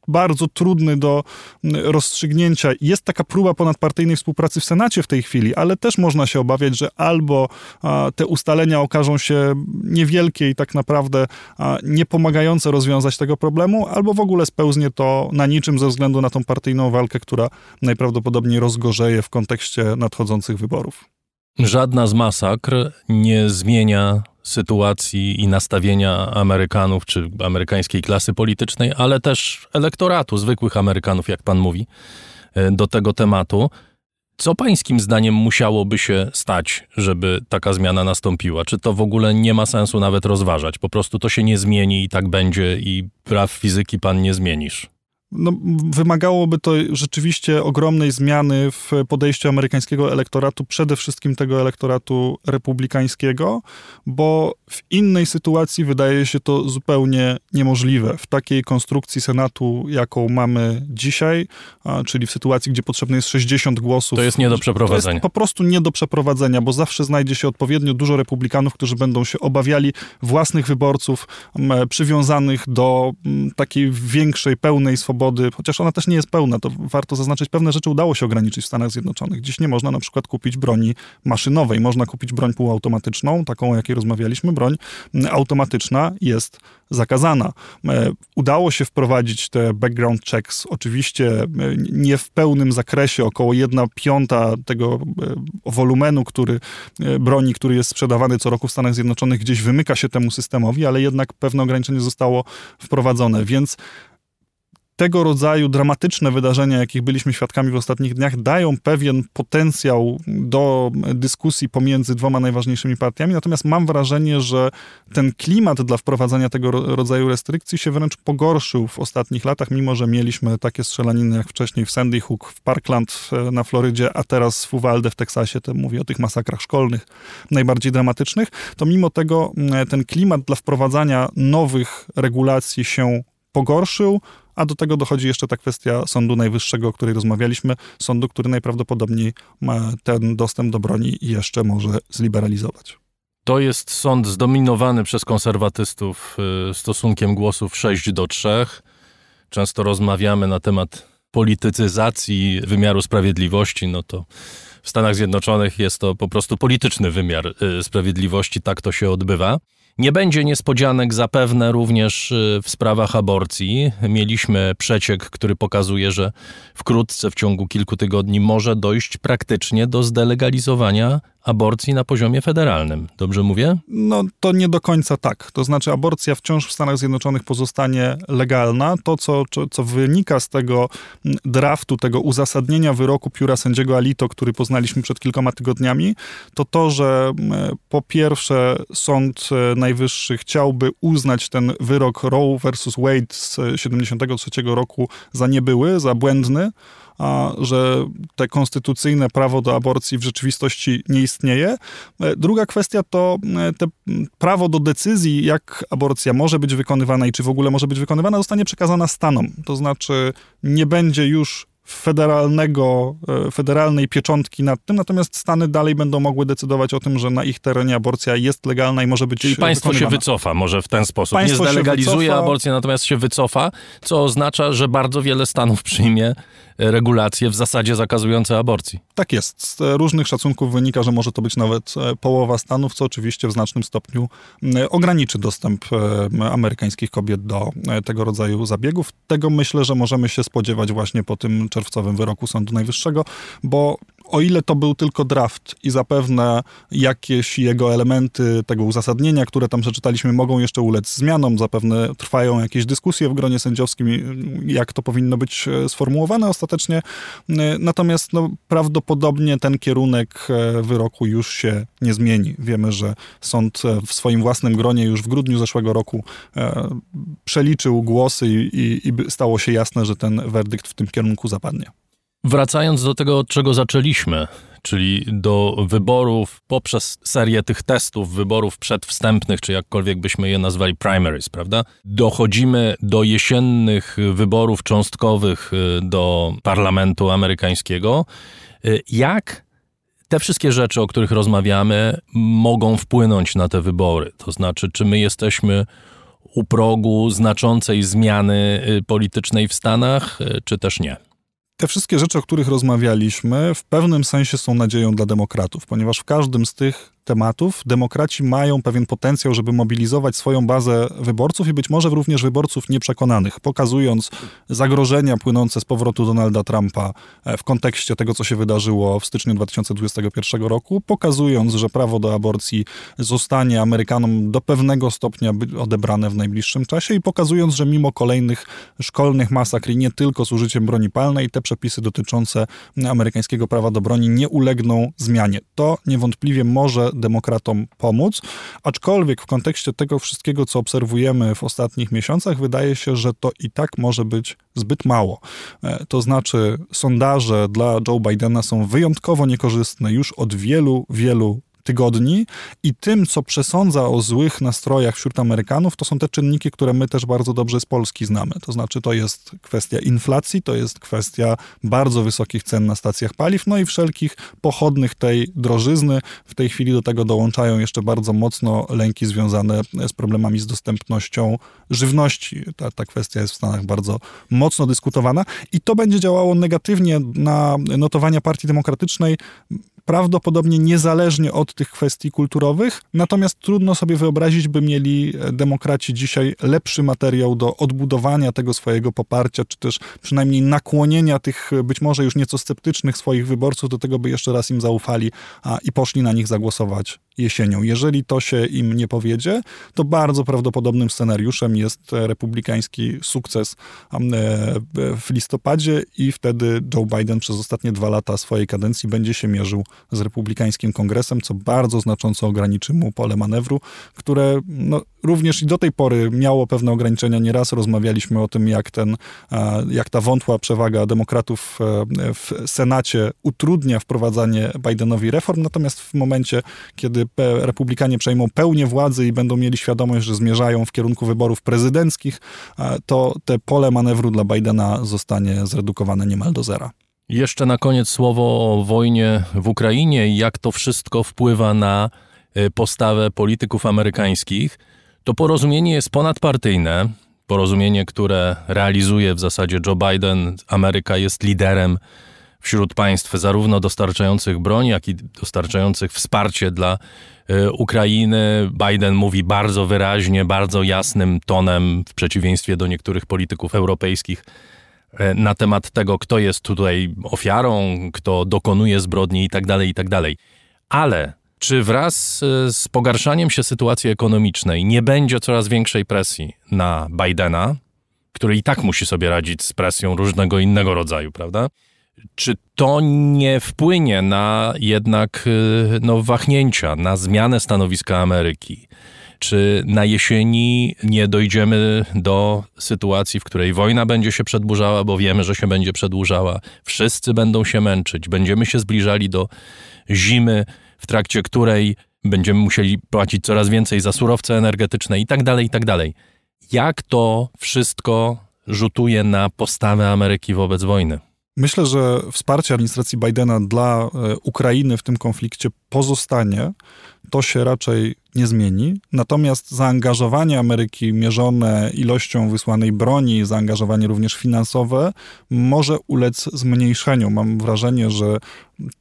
bardzo trudny do rozstrzygnięcia. Jest taka próba ponadpartyjnej współpracy w Senacie w tej chwili, ale też można się obawiać, że albo te ustalenia okażą się niewielkie i tak naprawdę niepomagające rozwiązać tego problemu, albo w ogóle spełznie to na niczym ze względu na tą partyjną walkę, która najprawdopodobniej rozgorzeje w kontekście nadchodzących wyborów. Żadna z masakr nie zmienia sytuacji i nastawienia Amerykanów czy amerykańskiej klasy politycznej, ale też elektoratu, zwykłych Amerykanów, jak pan mówi, e, do tego tematu. Co pańskim zdaniem musiałoby się stać, żeby taka zmiana nastąpiła? Czy to w ogóle nie ma sensu nawet rozważać? Po prostu to się nie zmieni i tak będzie i praw fizyki pan nie zmienisz? No, wymagałoby to rzeczywiście ogromnej zmiany w podejściu amerykańskiego elektoratu, przede wszystkim tego elektoratu republikańskiego, bo w innej sytuacji wydaje się to zupełnie niemożliwe. W takiej konstrukcji Senatu, jaką mamy dzisiaj, a, czyli w sytuacji, gdzie potrzebne jest 60 głosów. To jest nie do przeprowadzenia. To jest po prostu nie do przeprowadzenia, bo zawsze znajdzie się odpowiednio dużo republikanów, którzy będą się obawiali własnych wyborców m, przywiązanych do m, takiej większej, pełnej swobody swobody, chociaż ona też nie jest pełna, to warto zaznaczyć, pewne rzeczy udało się ograniczyć w Stanach Zjednoczonych. Dziś nie można na przykład kupić broni maszynowej, można kupić broń półautomatyczną, taką o jakiej rozmawialiśmy, broń automatyczna jest zakazana. E, udało się wprowadzić te background checks, oczywiście e, nie w pełnym zakresie, około jedna piąta tego e, wolumenu, który, broni, który jest sprzedawany co roku w Stanach Zjednoczonych, gdzieś wymyka się temu systemowi, ale jednak pewne ograniczenie zostało wprowadzone, więc tego rodzaju dramatyczne wydarzenia, jakich byliśmy świadkami w ostatnich dniach, dają pewien potencjał do dyskusji pomiędzy dwoma najważniejszymi partiami. Natomiast mam wrażenie, że ten klimat dla wprowadzania tego rodzaju restrykcji się wręcz pogorszył w ostatnich latach, mimo że mieliśmy takie strzelaniny jak wcześniej w Sandy Hook, w Parkland e, na Florydzie, a teraz w Uvalde w Teksasie, to mówię o tych masakrach szkolnych, najbardziej dramatycznych, to mimo tego ten klimat dla wprowadzania nowych regulacji się pogorszył, a do tego dochodzi jeszcze ta kwestia Sądu Najwyższego, o której rozmawialiśmy, sądu, który najprawdopodobniej ten dostęp do broni jeszcze może zliberalizować. To jest sąd zdominowany przez konserwatystów y, stosunkiem głosów 6 do 3. Często rozmawiamy na temat politycyzacji wymiaru sprawiedliwości, no to w Stanach Zjednoczonych jest to po prostu polityczny wymiar y, sprawiedliwości, tak to się odbywa. Nie będzie niespodzianek zapewne również y, w sprawach aborcji. Mieliśmy przeciek, który pokazuje, że wkrótce, w ciągu kilku tygodni, może dojść praktycznie do zdelegalizowania aborcji na poziomie federalnym. Dobrze mówię? No to nie do końca tak. To znaczy aborcja wciąż w Stanach Zjednoczonych pozostanie legalna. To, co, co wynika z tego draftu, tego uzasadnienia wyroku pióra sędziego Alito, który poznaliśmy przed kilkoma tygodniami, to to, że po pierwsze Sąd e, Najwyższy chciałby uznać ten wyrok Roe versus Wade z 73 roku za niebyły, za błędny, że te konstytucyjne prawo do aborcji w rzeczywistości nie istnieje. E, druga kwestia to e, te prawo do decyzji, jak aborcja może być wykonywana i czy w ogóle może być wykonywana, zostanie przekazana Stanom. To znaczy nie będzie już federalnego, e, federalnej pieczątki nad tym, natomiast Stany dalej będą mogły decydować o tym, że na ich terenie aborcja jest legalna i może być Czyli państwo wykonywana. się wycofa może w ten sposób. Państwo nie zdelegalizuje aborcji, natomiast się wycofa, co oznacza, że bardzo wiele stanów przyjmie regulacje w zasadzie zakazujące aborcji. Tak jest. Z różnych szacunków wynika, że może to być nawet e, połowa stanów, co oczywiście w znacznym stopniu ograniczy dostęp e, amerykańskich kobiet do tego rodzaju zabiegów. Tego myślę, że możemy się spodziewać właśnie po tym czerwcowym wyroku Sądu Najwyższego, bo o ile to był tylko draft i zapewne jakieś jego elementy tego uzasadnienia, które tam przeczytaliśmy, mogą jeszcze ulec zmianom, zapewne trwają jakieś dyskusje w gronie sędziowskim, jak to powinno być e, sformułowane ostatecznie. E, natomiast no, prawdopodobnie ten kierunek e, wyroku już się nie zmieni. Wiemy, że sąd w swoim własnym gronie już w grudniu zeszłego roku przeliczył głosy i, i, i stało się jasne, że ten werdykt w tym kierunku zapadnie. Wracając do tego, od czego zaczęliśmy, czyli do wyborów poprzez serię tych testów, wyborów przedwstępnych, czy jakkolwiek byśmy je nazwali primaries, prawda? Dochodzimy do jesiennych wyborów cząstkowych y, do parlamentu amerykańskiego. Y, jak te wszystkie rzeczy, o których rozmawiamy, mogą wpłynąć na te wybory? To znaczy, czy my jesteśmy u progu znaczącej zmiany y, politycznej w Stanach, czy też nie? Te wszystkie rzeczy, o których rozmawialiśmy, w pewnym sensie są nadzieją dla demokratów, ponieważ w każdym z tych tematów, demokraci mają pewien potencjał, żeby mobilizować swoją bazę wyborców i być może również wyborców nieprzekonanych, pokazując zagrożenia płynące z powrotu Donalda Trumpa e, w kontekście tego, co się wydarzyło w styczniu 2021 roku, pokazując, że prawo do aborcji zostanie Amerykanom do pewnego stopnia odebrane w najbliższym czasie i pokazując, że mimo kolejnych szkolnych masakr i nie tylko z użyciem broni palnej, te przepisy dotyczące amerykańskiego prawa do broni nie ulegną zmianie. To niewątpliwie może demokratom pomóc, aczkolwiek w kontekście tego wszystkiego, co obserwujemy w ostatnich miesiącach, wydaje się, że to i tak może być zbyt mało. E, to znaczy, sondaże dla Joe Bidena są wyjątkowo niekorzystne już od wielu, wielu tygodni i tym, co przesądza o złych nastrojach wśród Amerykanów, to są te czynniki, które my też bardzo dobrze z Polski znamy. To znaczy, to jest kwestia inflacji, to jest kwestia bardzo wysokich cen na stacjach paliw, no i wszelkich pochodnych tej drożyzny. W tej chwili do tego dołączają jeszcze bardzo mocno lęki związane z problemami z dostępnością żywności. Ta, ta kwestia jest w Stanach bardzo mocno dyskutowana i to będzie działało negatywnie na notowania Partii Demokratycznej prawdopodobnie niezależnie od tych kwestii kulturowych, natomiast trudno sobie wyobrazić, by mieli demokraci dzisiaj lepszy materiał do odbudowania tego swojego poparcia, czy też przynajmniej nakłonienia tych być może już nieco sceptycznych swoich wyborców do tego, by jeszcze raz im zaufali a, i poszli na nich zagłosować jesienią. Jeżeli to się im nie powiedzie, to bardzo prawdopodobnym scenariuszem jest republikański sukces e, w listopadzie i wtedy Joe Biden przez ostatnie dwa lata swojej kadencji będzie się mierzył z republikańskim kongresem, co bardzo znacząco ograniczy mu pole manewru, które no, również i do tej pory miało pewne ograniczenia. Nieraz rozmawialiśmy o tym, jak, ten, jak ta wątła przewaga demokratów e, w Senacie utrudnia wprowadzanie Bidenowi reform, natomiast w momencie, kiedy republikanie przejmą pełnię władzy i będą mieli świadomość, że zmierzają w kierunku wyborów prezydenckich, to te pole manewru dla Bidena zostanie zredukowane niemal do zera. Jeszcze na koniec słowo o wojnie w Ukrainie i jak to wszystko wpływa na e, postawę polityków amerykańskich. To porozumienie jest ponadpartyjne, porozumienie, które realizuje w zasadzie Joe Biden. Ameryka jest liderem wśród państw zarówno dostarczających broń, jak i dostarczających wsparcie dla y, Ukrainy. Biden mówi bardzo wyraźnie, bardzo jasnym tonem, w przeciwieństwie do niektórych polityków europejskich, y, na temat tego, kto jest tutaj ofiarą, kto dokonuje zbrodni itd., tak itd. Tak Ale czy wraz z pogarszaniem się sytuacji ekonomicznej nie będzie coraz większej presji na Bidena, który i tak musi sobie radzić z presją różnego innego rodzaju, prawda? Czy to nie wpłynie na jednak y, no, wahnięcia, na zmianę stanowiska Ameryki? Czy na jesieni nie dojdziemy do sytuacji, w której wojna będzie się przedłużała, bo wiemy, że się będzie przedłużała, wszyscy będą się męczyć, będziemy się zbliżali do zimy, w trakcie której będziemy musieli płacić coraz więcej za surowce energetyczne i tak dalej, i tak dalej. Jak to wszystko rzutuje na postawę Ameryki wobec wojny? Myślę, że wsparcie administracji Bidena dla e, Ukrainy w tym konflikcie pozostanie. To się raczej nie zmieni. Natomiast zaangażowanie Ameryki mierzone ilością wysłanej broni, zaangażowanie również finansowe może ulec zmniejszeniu. Mam wrażenie, że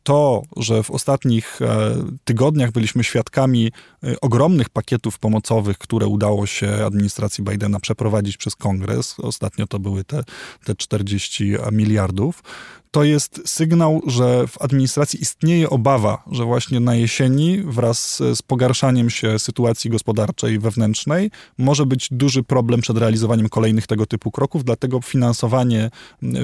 to, że w ostatnich e, tygodniach byliśmy świadkami e, ogromnych pakietów pomocowych, które udało się administracji Bidena przeprowadzić przez kongres, ostatnio to były te, te 40 miliardów, to jest sygnał, że w administracji istnieje obawa, że właśnie na jesieni wraz z pogarszaniem się sytuacji gospodarczej wewnętrznej może być duży problem przed realizowaniem kolejnych tego typu kroków, dlatego finansowanie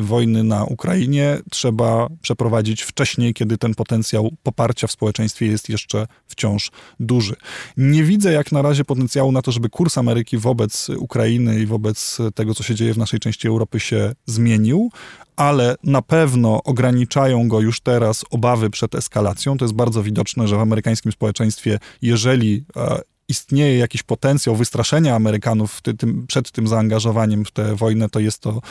wojny na Ukrainie trzeba przeprowadzić wcześniej, kiedy ten potencjał poparcia w społeczeństwie jest jeszcze wciąż duży. Nie widzę jak na razie potencjału na to, żeby kurs Ameryki wobec Ukrainy i wobec tego, co się dzieje w naszej części Europy się zmienił, ale na pewno ograniczają go już teraz obawy przed eskalacją. To jest bardzo widoczne, że w amerykańskim społeczeństwie, jeżeli e, istnieje jakiś potencjał wystraszenia Amerykanów ty, tym, przed tym zaangażowaniem w tę wojnę, to jest to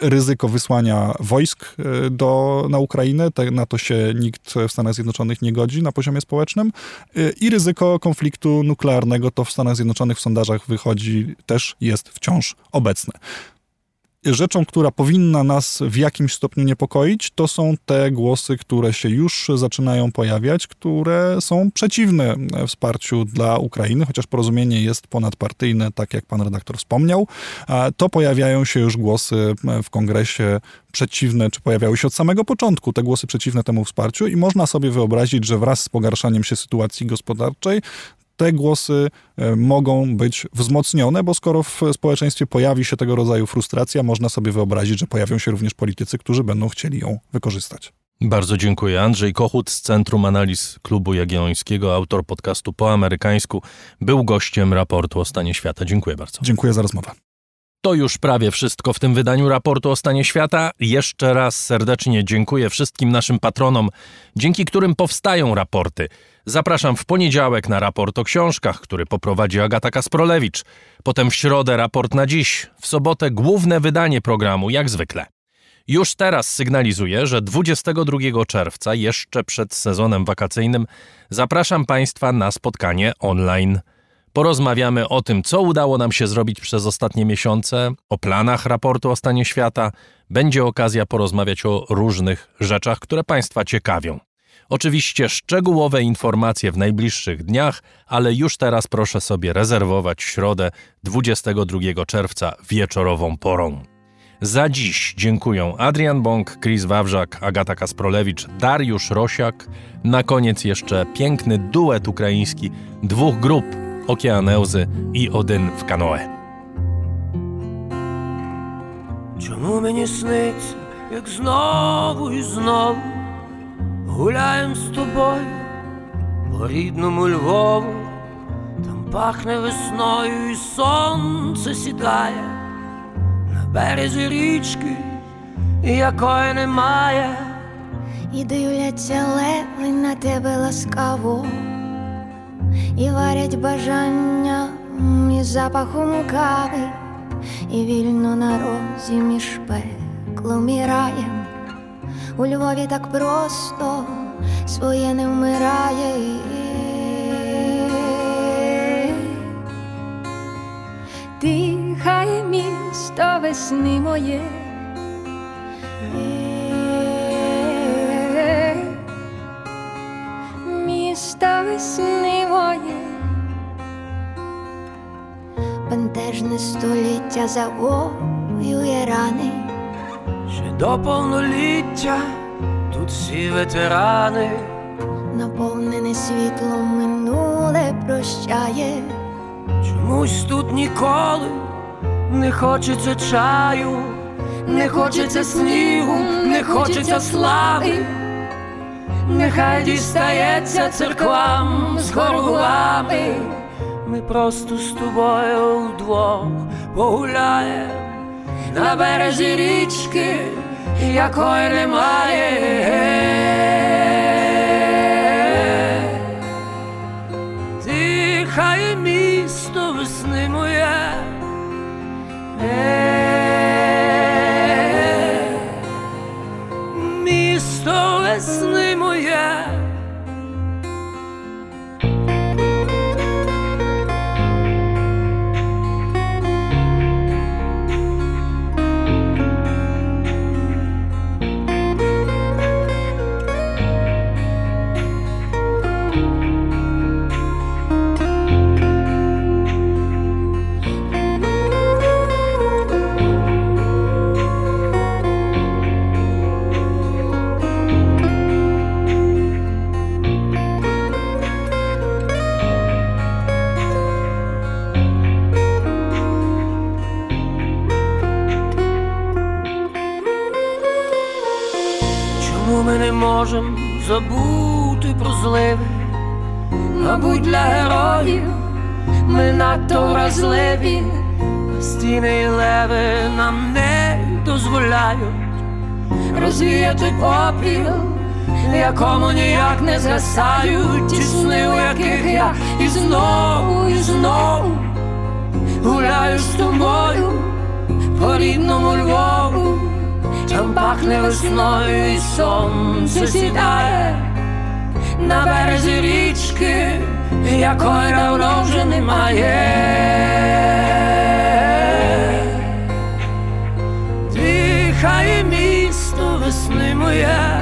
ryzyko wysłania wojsk e, do, na Ukrainę. Te, na to się nikt w Stanach Zjednoczonych nie godzi na poziomie społecznym. E, I ryzyko konfliktu nuklearnego, to w Stanach Zjednoczonych w sondażach wychodzi, też jest wciąż obecne rzeczą, która powinna nas w jakimś stopniu niepokoić, to są te głosy, które się już zaczynają pojawiać, które są przeciwne wsparciu dla Ukrainy, chociaż porozumienie jest ponadpartyjne, tak jak pan redaktor wspomniał. To pojawiają się już głosy w kongresie przeciwne, czy pojawiały się od samego początku te głosy przeciwne temu wsparciu i można sobie wyobrazić, że wraz z pogarszaniem się sytuacji gospodarczej te głosy e, mogą być wzmocnione, bo skoro w społeczeństwie pojawi się tego rodzaju frustracja, można sobie wyobrazić, że pojawią się również politycy, którzy będą chcieli ją wykorzystać. Bardzo dziękuję. Andrzej Kochut z Centrum Analiz Klubu Jagiellońskiego, autor podcastu po amerykańsku, był gościem raportu o stanie świata. Dziękuję bardzo. Dziękuję za rozmowę. To już prawie wszystko w tym wydaniu raportu o stanie świata. Jeszcze raz serdecznie dziękuję wszystkim naszym patronom, dzięki którym powstają raporty. Zapraszam w poniedziałek na raport o książkach, który poprowadzi Agata Kasprolewicz. Potem w środę raport na dziś, w sobotę główne wydanie programu, jak zwykle. Już teraz sygnalizuję, że 22 czerwca, jeszcze przed sezonem wakacyjnym, zapraszam Państwa na spotkanie online. Porozmawiamy o tym, co udało nam się zrobić przez ostatnie miesiące, o planach raportu o stanie świata. Będzie okazja porozmawiać o różnych rzeczach, które Państwa ciekawią. Oczywiście szczegółowe informacje w najbliższych dniach, ale już teraz proszę sobie rezerwować środę 22 czerwca wieczorową porą. Za dziś dziękuję Adrian Bąk, Chris Wawrzak, Agata Kasprolewicz, Dariusz Rosiak. Na koniec jeszcze piękny duet ukraiński dwóch grup Okeaneuzy i Odyn w kanoe. Чому мені сниться, як знову і знову гуляєм з тобою по рідному Львову, там пахне весною і сонце сідає на березі річки, якої немає. І дивляться леви на тебе ласкаво, і варять бажання із запахом кави, і вільно на розі між пеклом і раєм. У Львові так просто своє не вмирає. Дихає місто весни моє. міста весни моє, бентежне століття завоює рани, ще до повноліття тут всі ветерани, наповнене світлом минуле прощає, чомусь тут ніколи не хочеться чаю, не хочеться снігу, не хочеться слави. Нехай дістається церквам з горгулами. Ми просто з тобою вдвох погуляємо на березі річки, якої немає. Тихає місто весни моє. Місто весни можемо забути про зливи? Мабуть, для героїв ми надто вразливі, стіни і леви нам не дозволяють розвіяти попіл, якому ніяк не згасають ті сни, у яких я і знову, і знову гуляю з тобою по рідному Львову. Там пахне весною і сонце сідає на березі річки, якої давно вже немає. Дихає місто весни моє.